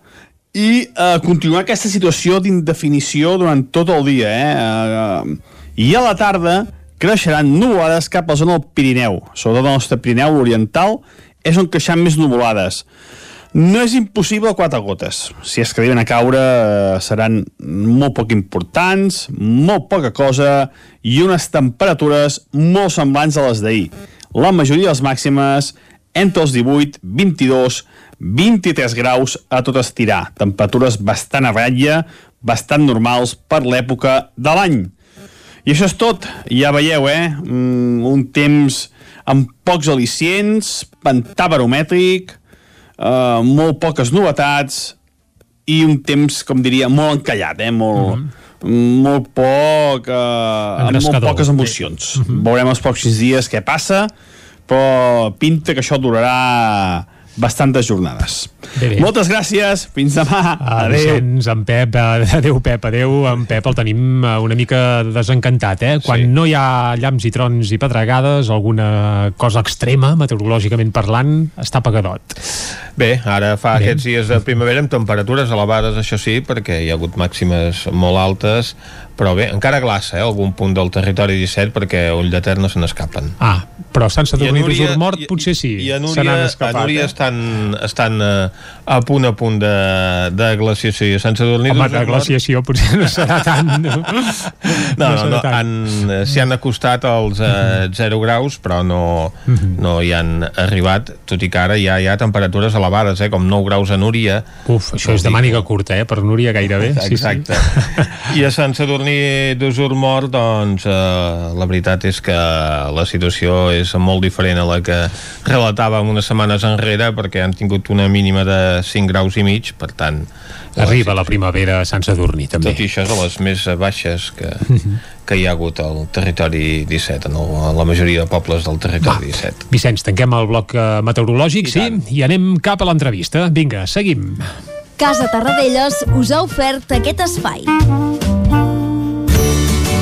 I eh, continuar aquesta situació d'indefinició durant tot el dia. Eh? Eh, I a la tarda creixeran nuvolades cap a la zona del Pirineu, sobretot el nostre Pirineu oriental, és on creixeran més nuvolades. No és impossible quatre gotes. Si es arriben a caure eh, seran molt poc importants, molt poca cosa i unes temperatures molt semblants a les d'ahir. La majoria de les màximes entre els 18, 22, 23 graus a tot estirar. Temperatures bastant a ratlla, bastant normals per l'època de l'any. I això és tot. Ja veieu, eh? Mm, un temps amb pocs al·licients, pantà baromètric, uh, molt poques novetats i un temps, com diria, molt encallat, eh? molt, mm -hmm. molt poc, uh, amb molt poques emocions. Mm -hmm. Veurem els pocs dies què passa, però pinta que això durarà bastantes jornades. Bé, bé. Moltes gràcies, fins demà. Adéu. Vicenç, en Pep, eh, adéu Pep, adéu. En Pep el tenim eh, una mica desencantat, eh? Quan Sí. no hi ha llamps i trons i pedregades, alguna cosa extrema, meteorològicament parlant, està pagadot. Bé, ara fa Bé. aquests dies de primavera amb temperatures elevades, això sí, perquè hi ha hagut màximes molt altes, però bé, encara glaça, eh, algun punt del territori 17, perquè ull de ter no se n'escapen. Ah, però Sant a Sadurní d'Usur Mort i- potser sí. I a se Núria, a escapat. Núria eh? estan, estan eh, a punt a punt de, de glaciació. I a Sant Sadurní Home, d'Usur de glaciació potser no serà tant. No, No, no, no, tant. han, s'hi han acostat als eh, 0 graus, però no, Mhm. no hi han arribat, tot i que ara ja hi ha temperatures elevades, eh, com 9 graus a Núria. Uf, això és de màniga curta, eh? Per Núria gairebé. Sí, Exacte. I a Sant Sadurní d'Usur Mort, doncs, eh, la veritat és que la situació és molt diferent a la que relatàvem unes setmanes enrere, perquè han tingut una mínima de 5 graus i mig, per tant... Arriba la primavera a Sant Sadurní, també. Tot i això és de les més baixes que, Mhm. que hi ha hagut al territori 17, en el, a la majoria de pobles del territori 17. Vicenç, tanquem el bloc eh, meteorològic, I sí, i anem cap a l'entrevista. Vinga, seguim. Casa Tarradellas us ha ofert aquest espai.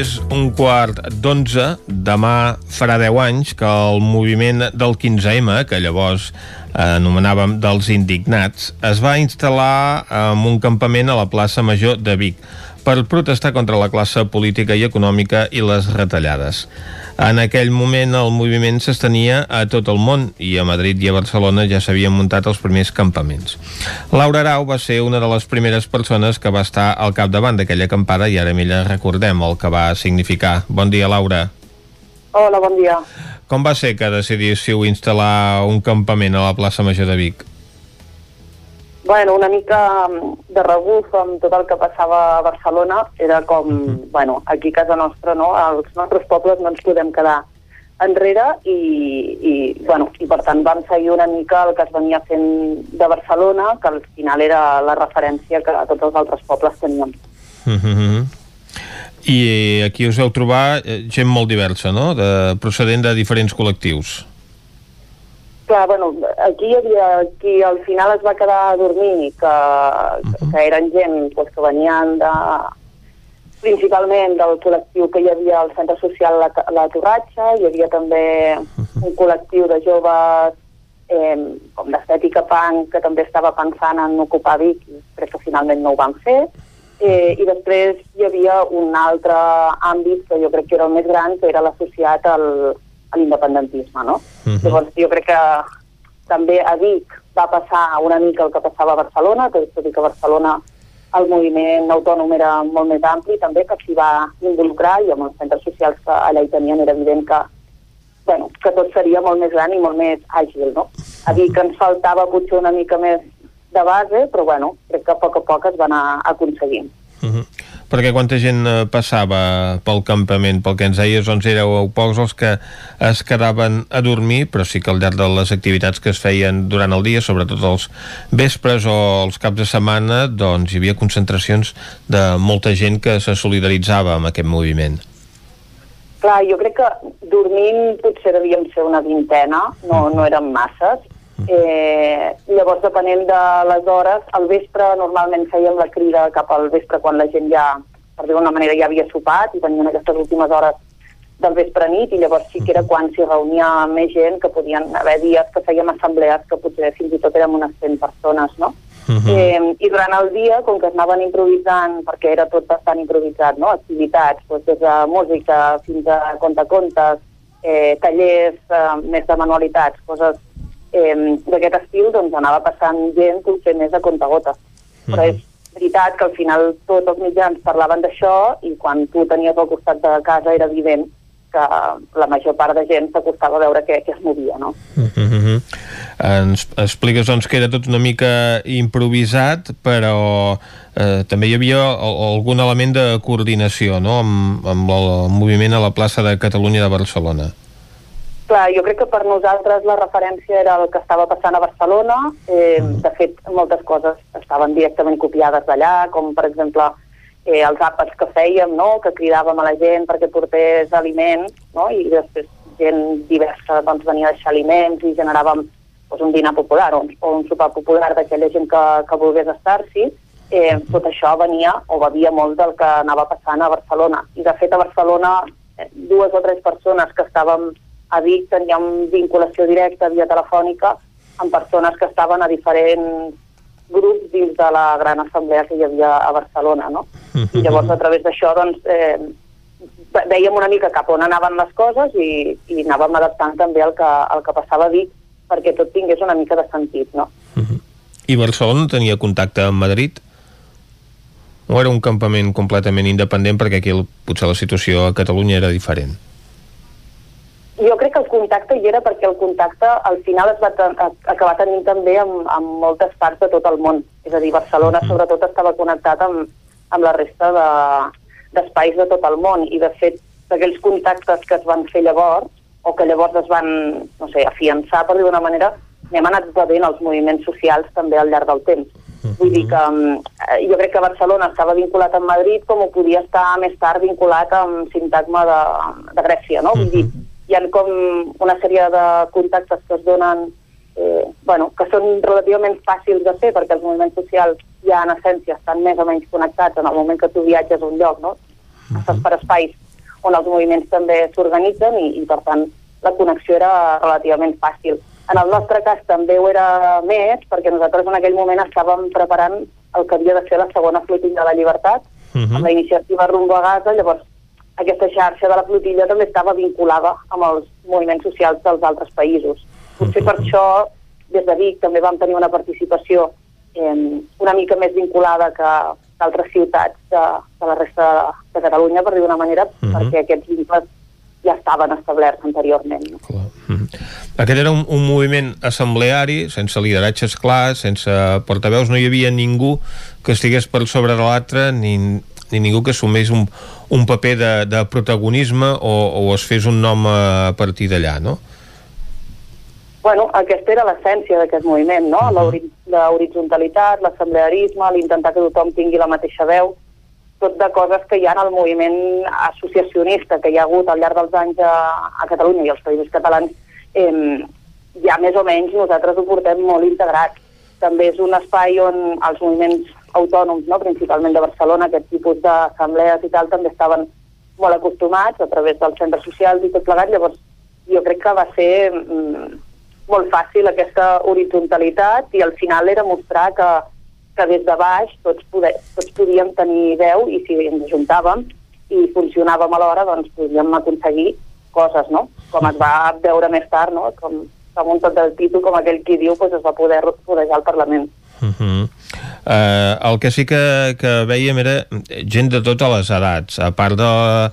És un quart d'onze, demà farà 10 anys que el moviment del 15M, que llavors eh, anomenàvem dels indignats, es va instal·lar en un campament a la plaça Major de Vic per protestar contra la classe política i econòmica i les retallades. En aquell moment el moviment s'estenia a tot el món i a Madrid i a Barcelona ja s'havien muntat els primers campaments. Laura Arau va ser una de les primeres persones que va estar al capdavant d'aquella acampada i ara ella recordem el que va significar. Bon dia, Laura. Hola, bon dia. Com va ser que decidíssiu instal·lar un campament a la plaça Major de Vic? Bueno, una mica mm, de rebuf amb tot el que passava a Barcelona. Era com, bueno, aquí a casa nostra, no? als nostres pobles no ens podem quedar enrere i, i, bueno, i per tant vam seguir una mica el que es venia fent de Barcelona, que al final era la referència que tots els altres pobles teníem. Mm -hmm. I aquí us vau trobar eh, gent molt diversa, no?, de, procedent de diferents col·lectius. Clar, bueno, aquí hi havia qui al final es va quedar a dormir, que, que eren gent pues, que venien de, principalment del col·lectiu que hi havia al centre social La, la Torratxa, hi havia també un col·lectiu de joves eh, com d'estètica punk que també estava pensant en ocupar Vic després que finalment no ho van fer. Eh, i després hi havia un altre àmbit que jo crec que era el més gran que era l'associat al, a l'independentisme no? Mhm. llavors jo crec que també a Vic va passar una mica el que passava a Barcelona, tot tot i que a Barcelona el moviment autònom era molt més ampli també, que s'hi va involucrar i amb els centres socials que allà hi tenien era evident que, bueno, que tot seria molt més gran i molt més àgil, no? A que ens faltava potser una mica més de base, però bueno, crec que a poc a poc es va anar aconseguint. Uh -huh. Perquè quanta gent eh, passava pel campament? Pel que ens deies, doncs éreu pocs els que es quedaven a dormir, però sí que al llarg de les activitats que es feien durant el dia, sobretot els vespres o els caps de setmana, doncs hi havia concentracions de molta gent que se solidaritzava amb aquest moviment. Clar, jo crec que dormint potser devíem ser una vintena, no, no érem masses. Eh, llavors, depenent de les hores, al vespre normalment fèiem la crida cap al vespre quan la gent ja, per dir d'una manera, ja havia sopat i tenien aquestes últimes hores del vespre a nit i llavors sí que era quan s'hi reunia més gent, que podien haver dies que fèiem assemblees que potser fins i tot érem unes 100 persones, no? Uh -huh. eh, I durant el dia, com que es anaven improvisant, perquè era tot bastant improvisat, no? activitats, doncs des de música fins a contacontes, eh, tallers eh, més de manualitats, coses eh, d'aquest estil, doncs anava passant gent potser més a contagotes. Uh -huh. Però és veritat que al final tots els mitjans parlaven d'això i quan tu tenies al costat de casa era evident que la major part de gent s'acostava a veure què, què es movia, no? Uh -huh. Ens expliques, doncs, que era tot una mica improvisat, però eh, també hi havia algun element de coordinació, no?, amb, amb el moviment a la plaça de Catalunya de Barcelona. Clar, jo crec que per nosaltres la referència era el que estava passant a Barcelona. Eh, mm. De fet, moltes coses estaven directament copiades d'allà, com, per exemple, eh, els àpats que fèiem, no? que cridàvem a la gent perquè portés aliments, no? i després gent diversa doncs, venia a deixar aliments i generàvem doncs, un dinar popular o un, o un sopar popular d'aquella gent que, que volgués estar-s'hi. Eh, tot això venia o bevia molt del que anava passant a Barcelona. I de fet a Barcelona eh, dues o tres persones que estàvem a Vic teníem vinculació directa via telefònica amb persones que estaven a diferents grups dins de la gran assemblea que hi havia a Barcelona, no? I llavors a través d'això, doncs, eh, veiem una mica cap on anaven les coses i, i anàvem adaptant també el que, el que passava a Vic perquè tot tingués una mica de sentit, no? I Barcelona tenia contacte amb Madrid? O era un campament completament independent perquè aquí potser la situació a Catalunya era diferent? Jo crec que el contacte hi era perquè el contacte al final es va acabar tenint també amb, amb moltes parts de tot el món. És a dir, Barcelona sobretot estava connectat amb, amb la resta d'espais de, de tot el món i de fet aquells contactes que es van fer llavors o que llavors es van, no sé, afiançar per dir d'una manera, n'hem anat bevent els moviments socials també al llarg del temps. Vull dir que eh, jo crec que Barcelona estava vinculat amb Madrid com ho podia estar més tard vinculat amb sintagma de, de Grècia, no? Vull dir, hi ha com una sèrie de contactes que es donen eh, bueno, que són relativament fàcils de fer perquè els moviments socials ja en essència estan més o menys connectats en el moment que tu viatges a un lloc, no? Estàs per espais on els moviments també s'organitzen i, i per tant la connexió era relativament fàcil. En el nostre cas també ho era més perquè nosaltres en aquell moment estàvem preparant el que havia de ser la segona flotilla de la llibertat uh -huh. amb la iniciativa Rumbo a Gaza, llavors aquesta xarxa de la flotilla també estava vinculada amb els moviments socials dels altres països. Potser per això, des de Vic, també vam tenir una participació eh, una mica més vinculada que d'altres ciutats de, de la resta de, de Catalunya, per dir d'una manera, uh -huh. perquè aquests vincles ja estaven establerts anteriorment. No? Clar. Uh -huh. Aquest era un, un moviment assembleari, sense lideratges clars, sense portaveus, no hi havia ningú que estigués per sobre de l'altre, ni, ni ningú que assumeix un, un paper de, de protagonisme o, o es fes un nom a partir d'allà, no? Bueno, aquesta era l'essència d'aquest moviment, no? Uh -huh. L'horizontalitat, l'assemblearisme, l'intentar que tothom tingui la mateixa veu, tot de coses que hi ha en el moviment associacionista que hi ha hagut al llarg dels anys a, a Catalunya i als països catalans, eh, ja més o menys nosaltres ho portem molt integrat. També és un espai on els moviments autònoms, no? principalment de Barcelona, aquest tipus d'assemblees i tal, també estaven molt acostumats a través dels centres socials i tot plegat, llavors jo crec que va ser mm, molt fàcil aquesta horizontalitat i al final era mostrar que, que des de baix tots, poder, tots podíem tenir veu i si ens ajuntàvem i funcionàvem alhora, doncs podíem aconseguir coses, no? Com es va veure més tard, no? Com, com un tot del títol, com aquell qui diu, doncs es va poder rodejar al Parlament. Uh -huh. Uh, el que sí que, que veiem era gent de totes les edats, a part de uh,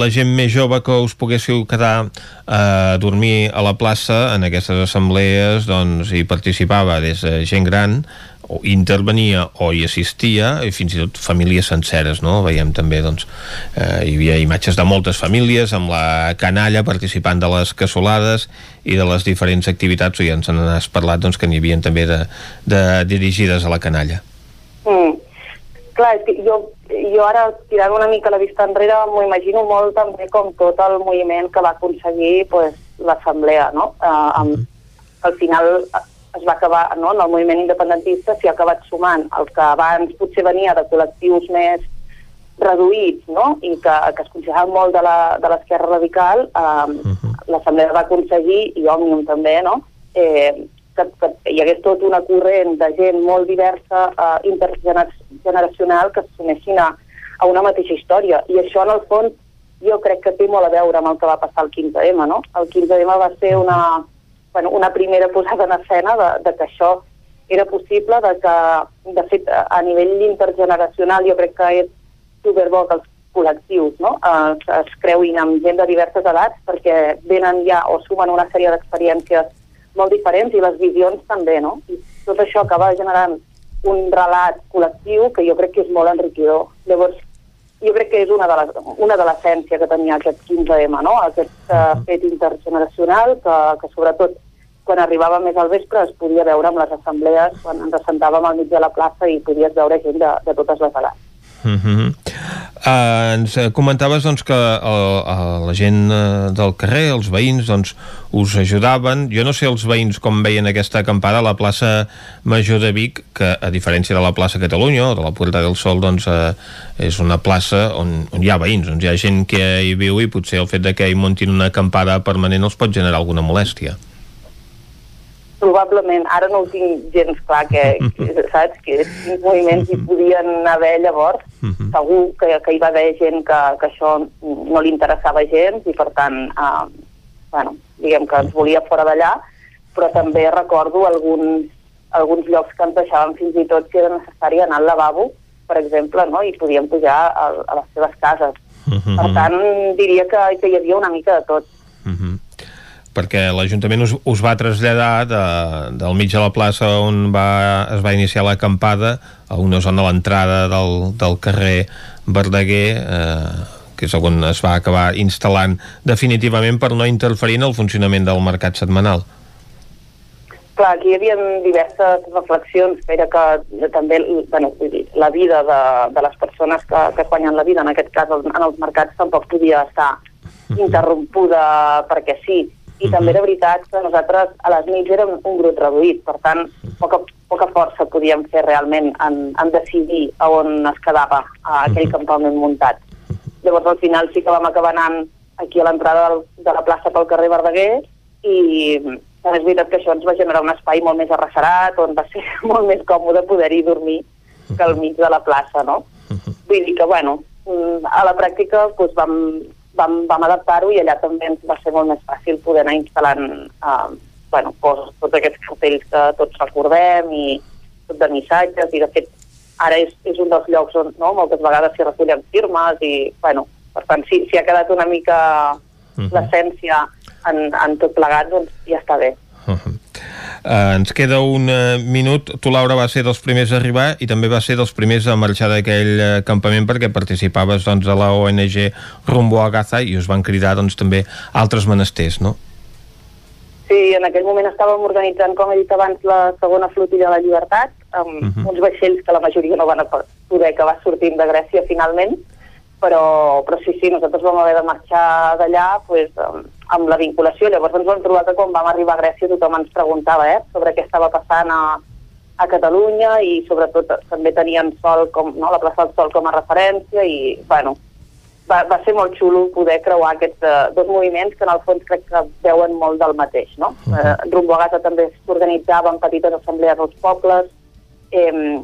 la gent més jove que us poguéssiu quedar uh, a dormir a la plaça en aquestes assemblees, doncs hi participava des de gent gran o intervenia o hi assistia i fins i tot famílies senceres no? veiem també doncs, eh, hi havia imatges de moltes famílies amb la canalla participant de les cassolades i de les diferents activitats i ens n'has parlat doncs, que n'hi havia també de, de dirigides a la canalla mm. clar, és que jo, jo ara, tirant una mica la vista enrere, m'ho imagino molt també com tot el moviment que va aconseguir pues, l'Assemblea, no? Uh, amb, al final es va acabar, no? en el moviment independentista s'hi ha acabat sumant el que abans potser venia de col·lectius més reduïts, no? i que, que es considerava molt de la- de l'esquerra radical, eh, uh -huh. l'Assemblea va aconseguir, i Òmnium també, no? eh, que, que hi hagués tot una corrent de gent molt diversa, eh, intergeneracional, que es sumessin a, a una mateixa història. I això, en el fons, jo crec que té molt a veure amb el que va passar el 15M, no? El 15M va ser una, bueno, una primera posada en escena de, de que això era possible, de que, de fet, a nivell intergeneracional jo crec que és superbo que els col·lectius no? es, es creuin amb gent de diverses edats perquè venen ja o sumen una sèrie d'experiències molt diferents i les visions també, no? I tot això acaba generant un relat col·lectiu que jo crec que és molt enriquidor. Llavors, jo crec que és una de les, una de l'essència que tenia aquest 15M, no? Aquest uh, fet intergeneracional que, que sobretot quan arribava més al vespre es podia veure amb les assemblees, quan ens assentàvem al mig de la plaça i podies veure gent de, de totes les edats. Uh -huh. Uh, ens eh, comentaves doncs, que uh, uh, la gent del carrer, els veïns, doncs, us ajudaven. Jo no sé els veïns com veien aquesta acampada a la plaça Major de Vic, que a diferència de la plaça Catalunya o de la Puerta del Sol, doncs, uh, és una plaça on, on hi ha veïns, on hi ha gent que hi viu i potser el fet de que hi muntin una acampada permanent els pot generar alguna molèstia. Probablement, ara no ho tinc gens clar, que, que saps, que quins moviments hi podien haver llavors. Segur que, que hi va haver gent que, que això no li interessava gens i, per tant, eh, bueno, diguem que ens volia fora d'allà, però també recordo alguns, alguns llocs que ens deixaven fins i tot que era necessari anar al lavabo, per exemple, no? i podíem pujar a, a les seves cases. Per tant, diria que, que hi havia una mica de tot. Perquè l'Ajuntament us, us va traslladar de, del mig de la plaça on va, es va iniciar l'acampada a una zona a l'entrada del, del carrer Verdaguer eh, que és on es va acabar instal·lant definitivament per no interferir en el funcionament del mercat setmanal. Clar, aquí hi havia diverses reflexions, era que també bueno, la vida de, de les persones que, que guanyen la vida, en aquest cas en els mercats, tampoc podia estar interrompuda perquè sí. I també era veritat que nosaltres a les nits érem un grup reduït, per tant, poca, poca força podíem fer realment en, en decidir a on es quedava a aquell campament muntat. Llavors, al final sí que vam acabar anant aquí a l'entrada de la plaça pel carrer Verdaguer i és veritat que això ens va generar un espai molt més arrecerat, on va ser molt més còmode poder-hi dormir que al mig de la plaça, no? Vull dir que, bueno, mm, a la pràctica doncs, vam, vam, vam adaptar-ho i allà també ens va ser molt més fàcil poder anar instal·lant eh, bueno, doncs, tots aquests cartells que tots recordem i tot de missatges i de fet ara és, és un dels llocs on no, moltes vegades s'hi recullen firmes i bueno, per tant si, si ha quedat una mica l'essència en, en tot plegat doncs ja està bé. Uh, ens queda un uh, minut. Tu, Laura, va ser dels primers a arribar i també va ser dels primers a marxar d'aquell uh, campament perquè participaves doncs, a la ONG Rumbo a Gaza i us van cridar doncs, també altres menesters, no? Sí, en aquell moment estàvem organitzant, com he dit abans, la segona flotilla de la llibertat, amb uh -huh. uns vaixells que la majoria no van poder acabar sortint de Grècia finalment, però, però sí, sí, nosaltres vam haver de marxar d'allà pues, amb, amb la vinculació. Llavors ens vam trobar que quan vam arribar a Grècia tothom ens preguntava eh, sobre què estava passant a, a Catalunya i sobretot també tenien Sol com, no, la plaça del Sol com a referència i, bueno, va, va ser molt xulo poder creuar aquests uh, dos moviments que en el fons crec que veuen molt del mateix, no? Uh -huh. uh, Rumbo a Gaza també s'organitzaven petites assemblees als pobles, eh,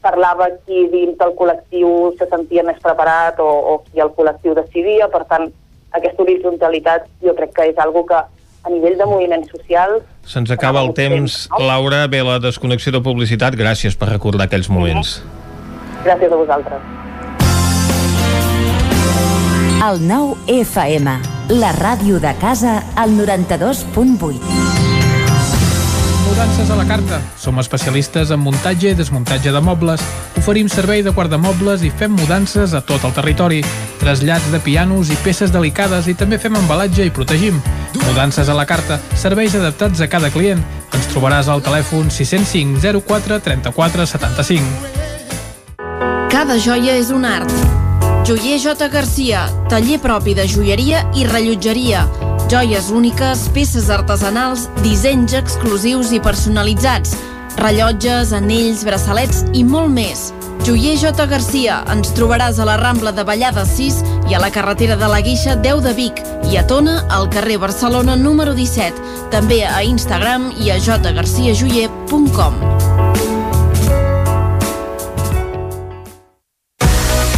parlava qui dins del col·lectiu se sentia més preparat o, o qui el col·lectiu decidia, per tant, aquesta horitzontalitat jo crec que és algo que a nivell de moviments socials Se'ns acaba el temps, Laura, ve la desconnexió de publicitat. Gràcies per recordar aquells moments. gràcies a vosaltres. El nou FM, la ràdio de casa, al 92.8. Mudances a la carta. Som especialistes en muntatge i desmuntatge de mobles. Oferim servei de guardamobles i fem mudances a tot el territori. Trasllats de pianos i peces delicades i també fem embalatge i protegim. Mudances a la carta. Serveis adaptats a cada client. Ens trobaràs al telèfon 605 04 34 75. Cada joia és un art. Joier J. Garcia, taller propi de joieria i rellotgeria. Joies úniques, peces artesanals, dissenys exclusius i personalitzats. Rellotges, anells, braçalets i molt més. Joier J. Garcia, ens trobaràs a la Rambla de Vallada 6 i a la carretera de la Guixa 10 de Vic i a Tona, al carrer Barcelona número 17. També a Instagram i a jgarciajoyer.com.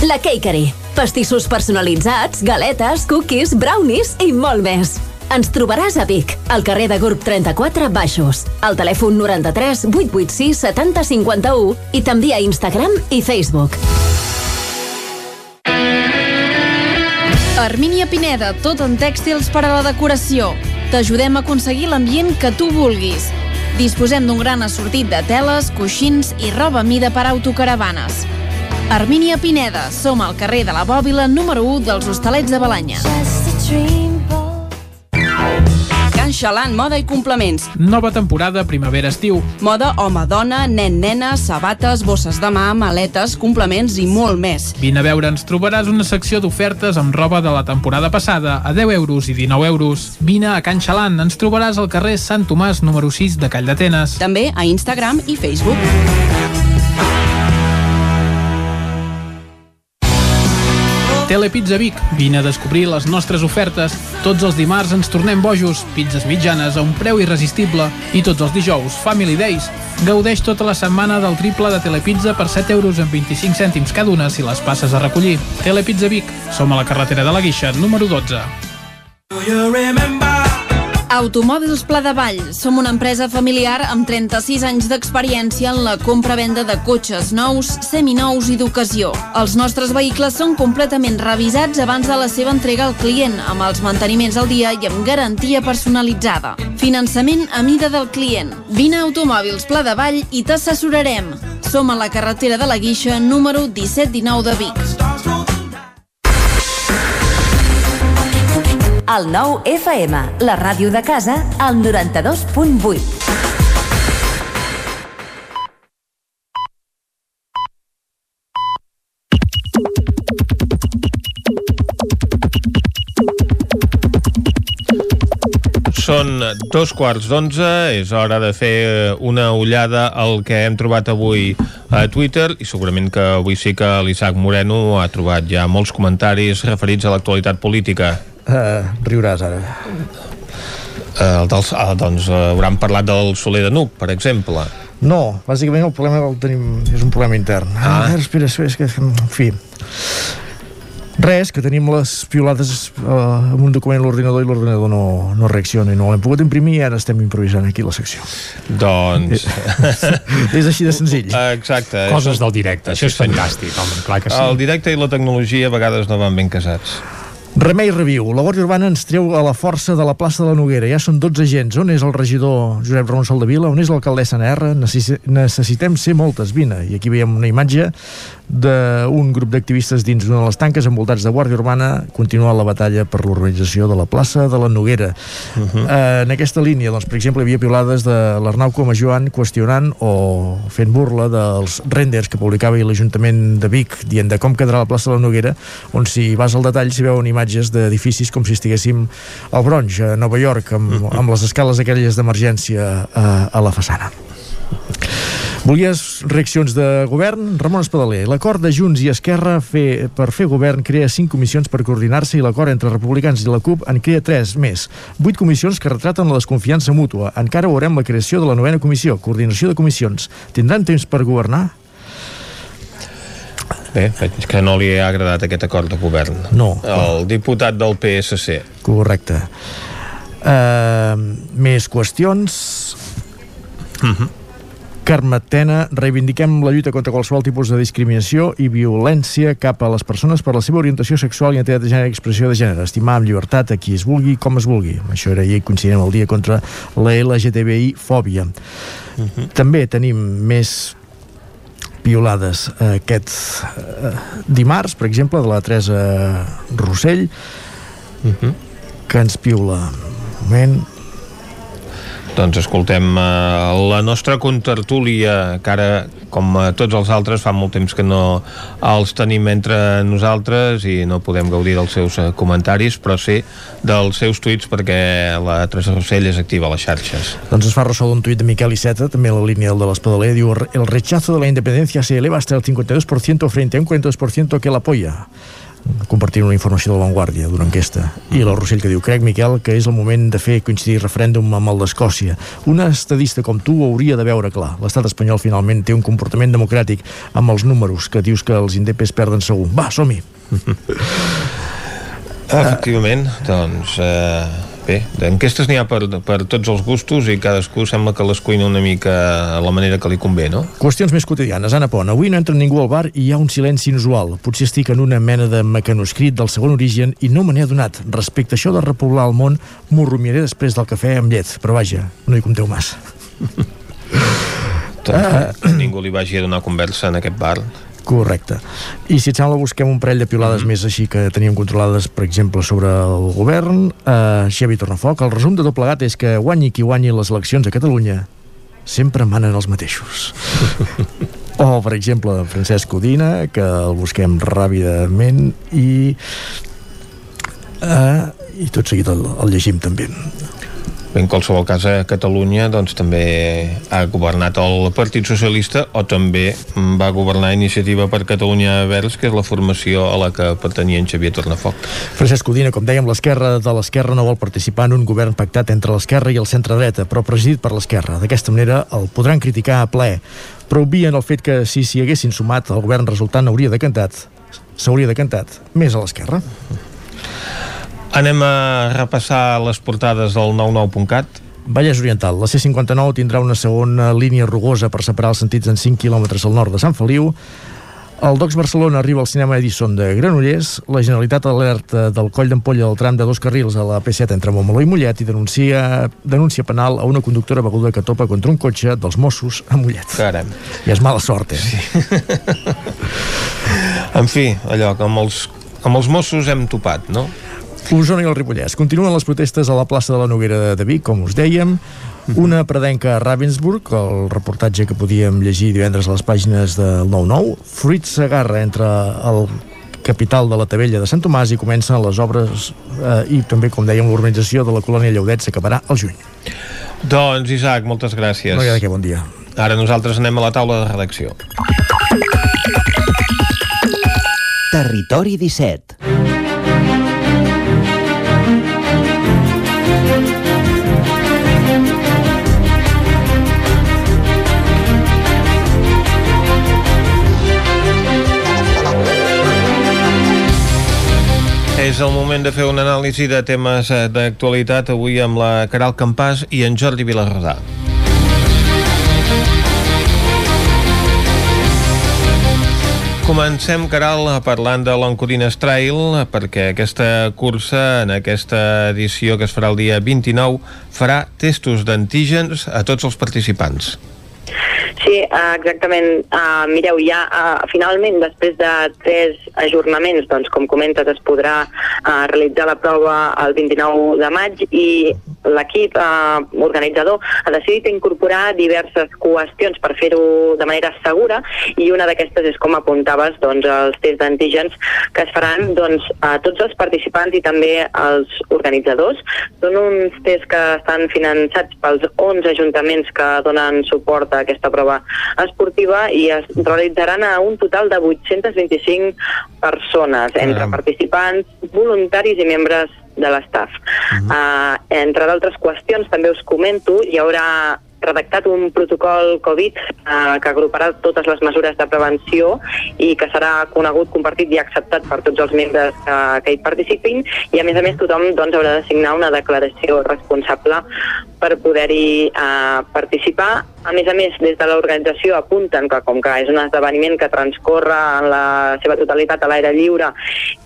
La Cakery. Pastissos personalitzats, galetes, cookies, brownies i molt més. Ens trobaràs a Vic, al carrer de Gurb 34 Baixos, al telèfon 93 886 70 51 i també a Instagram i Facebook. Armínia Pineda, tot en tèxtils per a la decoració. T'ajudem a aconseguir l'ambient que tu vulguis. Disposem d'un gran assortit de teles, coixins i roba mida per autocaravanes. Armínia Pineda, som al carrer de la Bòbila número 1 dels Hostalets de Balanya. Can Xalant, moda i complements. Nova temporada primavera-estiu. Moda home-dona, nen-nena, sabates, bosses de mà, maletes, complements i molt més. Vine a veure, ens trobaràs una secció d'ofertes amb roba de la temporada passada a 10 euros i 19 euros. Vine a Can Xalant, ens trobaràs al carrer Sant Tomàs número 6 de Call d'Atenes. També a Instagram i Facebook. Telepizza Vic. Vine a descobrir les nostres ofertes. Tots els dimarts ens tornem bojos, pizzas mitjanes a un preu irresistible i tots els dijous, Family Days. Gaudeix tota la setmana del triple de Telepizza per 7 euros amb 25 cèntims cada una si les passes a recollir. Telepizza Vic. Som a la carretera de la Guixa, número 12. Automòbils Pla de Vall. Som una empresa familiar amb 36 anys d'experiència en la compra-venda de cotxes nous, seminous i d'ocasió. Els nostres vehicles són completament revisats abans de la seva entrega al client, amb els manteniments al dia i amb garantia personalitzada. Finançament a mida del client. Vine a Automòbils Pla de Vall i t'assessorarem. Som a la carretera de la Guixa, número 1719 de Vic. El nou FM, la ràdio de casa, al 92.8. Són dos quarts d'onze, és hora de fer una ullada al que hem trobat avui a Twitter i segurament que avui sí que l'Isaac Moreno ha trobat ja molts comentaris referits a l'actualitat política. Uh, riuràs ara. Uh, dels, ah, doncs uh, hauran parlat del Soler de Nuc, per exemple. No, bàsicament el problema el tenim, és un problema intern. Ah. ah espera, espera, és que, en fi... Res, que tenim les piolades uh, amb un document a l'ordinador i l'ordinador no, no reacciona i no l'hem pogut imprimir i ara estem improvisant aquí la secció. Doncs... és així de senzill. Exacte. Coses del directe, això és fantàstic, home, clar que sí. El directe i la tecnologia a vegades no van ben casats. Remei Reviu. La Guàrdia Urbana ens treu a la força de la plaça de la Noguera. Ja són 12 agents. On és el regidor Josep Ramon Saldavila? On és l'alcaldessa NR? Necessitem ser moltes. Vine. I aquí veiem una imatge d'un grup d'activistes dins d'una de les tanques envoltats de Guàrdia Urbana continua la batalla per l'urbanització de la plaça de la Noguera. Uh -huh. eh, en aquesta línia, doncs, per exemple, hi havia piulades de l'Arnau Coma Joan qüestionant o fent burla dels renders que publicava l'Ajuntament de Vic dient de com quedarà la plaça de la Noguera on si vas al detall s'hi veuen imatges d'edificis com si estiguéssim al Bronx, a Nova York, amb, amb les escales aquelles d'emergència a, a la façana. Volies reaccions de govern? Ramon Espadaler. L'acord de Junts i Esquerra fer, per fer govern crea cinc comissions per coordinar-se i l'acord entre republicans i la CUP en crea tres més. Vuit comissions que retraten la desconfiança mútua. Encara veurem la creació de la novena comissió, coordinació de comissions. Tindran temps per governar? Bé, veig que no li ha agradat aquest acord de govern. No. El diputat del PSC. Correcte. Uh, més qüestions. Uh -huh. Carme Tena, reivindiquem la lluita contra qualsevol tipus de discriminació i violència cap a les persones per la seva orientació sexual, identitat de gènere i expressió de gènere. Estimar amb llibertat a qui es vulgui, com es vulgui. Això era ahir coincident el dia contra la LGTBI-fòbia. Uh -huh. També tenim més piolades aquest eh, dimarts, per exemple, de la Teresa Rossell, uh -huh. que ens piula un moment Doncs escoltem uh, la nostra contertúlia, que ara, com uh, tots els altres, fa molt temps que no els tenim entre nosaltres i no podem gaudir dels seus uh, comentaris, però sí dels seus tuits perquè la Teresa Rossell és activa a les xarxes. Doncs es fa ressò d'un tuit de Miquel Iceta, també la línia de l'Espadaler, diu el rechazo de la independencia se eleva hasta el 52% frente a un 42% que l'apoya compartint una informació de la Vanguardia d'una enquesta. I la Rossell que diu, crec, Miquel, que és el moment de fer coincidir referèndum amb el d'Escòcia. Una estadista com tu hauria de veure clar. L'estat espanyol finalment té un comportament democràtic amb els números que dius que els indepes perden segur. Va, som-hi! Efectivament, doncs... Eh bé, d'enquestes n'hi ha per, per tots els gustos i cadascú sembla que les cuina una mica a la manera que li convé, no? Qüestions més quotidianes. Anna Pont, avui no entra ningú al bar i hi ha un silenci inusual. Potser estic en una mena de mecanoscrit del segon origen i no me n'he adonat. Respecte a això de repoblar el món, m'ho rumiaré després del cafè amb llet. Però vaja, no hi compteu massa. doncs, ningú li vagi a donar conversa en aquest bar Correcte. I si et sembla, busquem un parell de piolades mm -hmm. més així que teníem controlades, per exemple, sobre el govern. Uh, Xavi Tornafoc, el resum de tot plegat és que guanyi qui guanyi les eleccions a Catalunya, sempre manen els mateixos. o, per exemple, Francesc Codina, que el busquem ràpidament i... Uh, i tot seguit el, el llegim també. En qualsevol cas, a Catalunya doncs, també ha governat el Partit Socialista o també va governar Iniciativa per Catalunya Verds, que és la formació a la que pertanyia en Xavier Tornafoc. Francesc Codina, com dèiem, l'esquerra de l'esquerra no vol participar en un govern pactat entre l'esquerra i el centre-dreta, però presidit per l'esquerra. D'aquesta manera el podran criticar a ple, però obvien el fet que si s'hi haguessin sumat, el govern resultant hauria decantat s'hauria decantat més a l'esquerra. Anem a repassar les portades del 99.cat. Vallès Oriental. La C-59 tindrà una segona línia rugosa per separar els sentits en 5 quilòmetres al nord de Sant Feliu. El Docs Barcelona arriba al cinema Edison de Granollers. La Generalitat alerta del coll d'ampolla del tram de dos carrils a la P7 entre Montmeló i Mollet i denuncia, denuncia penal a una conductora beguda que topa contra un cotxe dels Mossos a Mollet. Caram. I és mala sort, eh? Sí. en fi, allò que amb els, amb els Mossos hem topat, no? Osona i el Ripollès. Continuen les protestes a la plaça de la Noguera de Vic, com us dèiem. Una predenca a Ravensburg, el reportatge que podíem llegir divendres a les pàgines del 9-9. Fruit s'agarra entre el capital de la Tavella de Sant Tomàs i comencen les obres eh, i també, com dèiem, l'urbanització de la colònia Lleudet s'acabarà al juny. Doncs, Isaac, moltes gràcies. No hi ha de què, bon dia. Ara nosaltres anem a la taula de redacció. Territori 17 És el moment de fer una anàlisi de temes eh, d'actualitat avui amb la Caral Campàs i en Jordi Vilarrodà. Comencem, Caral, parlant de l'Encodines Trail, perquè aquesta cursa, en aquesta edició que es farà el dia 29, farà testos d'antígens a tots els participants. Sí, uh, exactament. Uh, mireu, ja uh, finalment, després de tres ajornaments, doncs, com comentes, es podrà uh, realitzar la prova el 29 de maig i l'equip uh, organitzador ha decidit incorporar diverses qüestions per fer-ho de manera segura i una d'aquestes és, com apuntaves, doncs, els tests d'antígens que es faran doncs, a tots els participants i també als organitzadors. Són uns tests que estan finançats pels 11 ajuntaments que donen suport a aquesta prova prova esportiva i es realitzaran a un total de 825 persones, entre ah. participants, voluntaris i membres de l'estaf. Uh -huh. uh, entre d'altres qüestions, també us comento, hi haurà redactat un protocol Covid eh, que agruparà totes les mesures de prevenció i que serà conegut, compartit i acceptat per tots els membres que, que hi participin i a més a més tothom doncs, haurà de signar una declaració responsable per poder-hi eh, participar. A més a més, des de l'organització apunten que com que és un esdeveniment que transcorre en la seva totalitat a l'aire lliure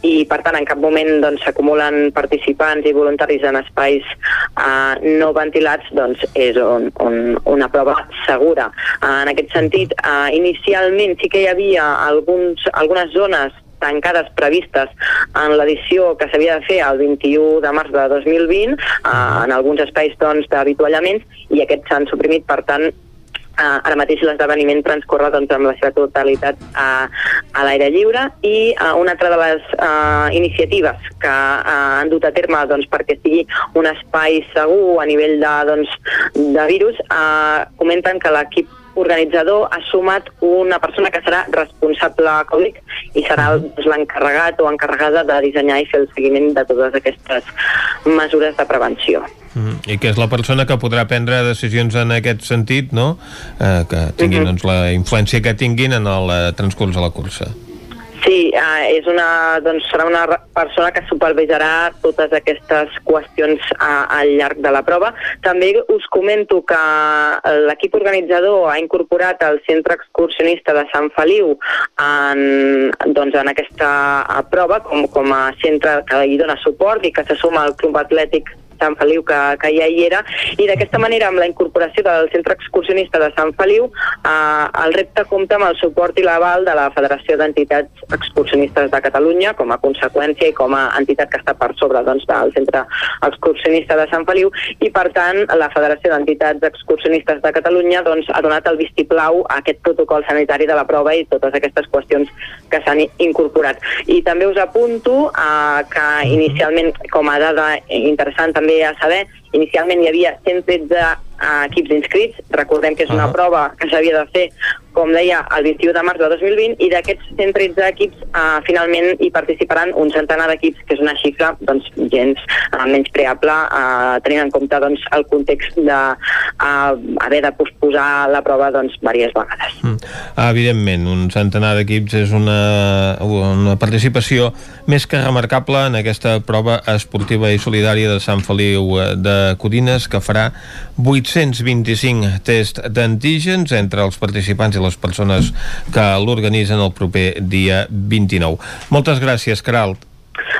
i per tant en cap moment doncs, s'acumulen doncs, participants i voluntaris en espais eh, no ventilats, doncs és un, un una prova segura. Uh, en aquest sentit, uh, inicialment sí que hi havia alguns, algunes zones tancades previstes en l'edició que s'havia de fer el 21 de març de 2020, eh, en alguns espais doncs, d'avituallaments, i aquests s'han suprimit, per tant, Uh, ara mateix l'esdeveniment transcorre doncs, amb la seva totalitat uh, a l'aire lliure i uh, una altra de les uh, iniciatives que uh, han dut a terme doncs, perquè sigui un espai segur a nivell de, doncs, de virus uh, comenten que l'equip organitzador ha sumat una persona que serà responsable Covid i serà doncs, l'encarregat o encarregada de dissenyar i fer el seguiment de totes aquestes mesures de prevenció. Mm, I que és la persona que podrà prendre decisions en aquest sentit, no? Eh, que tinguin uh -huh. doncs, la influència que tinguin en el eh, transcurs de la cursa. Sí, eh, és una, doncs, serà una persona que supervisarà totes aquestes qüestions a, al llarg de la prova. També us comento que l'equip organitzador ha incorporat el centre excursionista de Sant Feliu en, doncs, en aquesta prova com, com a centre que hi dona suport i que se suma al Club Atlètic Sant Feliu que, que ja hi era i d'aquesta manera amb la incorporació del centre excursionista de Sant Feliu eh, el repte compta amb el suport i l'aval de la Federació d'Entitats Excursionistes de Catalunya com a conseqüència i com a entitat que està per sobre doncs, del centre excursionista de Sant Feliu i per tant la Federació d'Entitats Excursionistes de Catalunya doncs, ha donat el vistiplau a aquest protocol sanitari de la prova i totes aquestes qüestions que s'han incorporat. I també us apunto eh, que inicialment com a dada interessant també a saber, inicialment hi havia 113 uh, equips inscrits, recordem que és una uh -huh. prova que s'havia de fer com deia, el 21 de març de 2020 i d'aquests 113 equips uh, finalment hi participaran un centenar d'equips, que és una xifra doncs, gens uh, menys preable uh, tenint en compte doncs, el context de uh, haver de posposar la prova doncs, diverses vegades. Mm. Evidentment, un centenar d'equips és una, una participació més que remarcable en aquesta prova esportiva i solidària de Sant Feliu de Codines que farà 825 tests d'antígens entre els participants i les persones que l'organitzen el proper dia 29. Moltes gràcies, Caralt.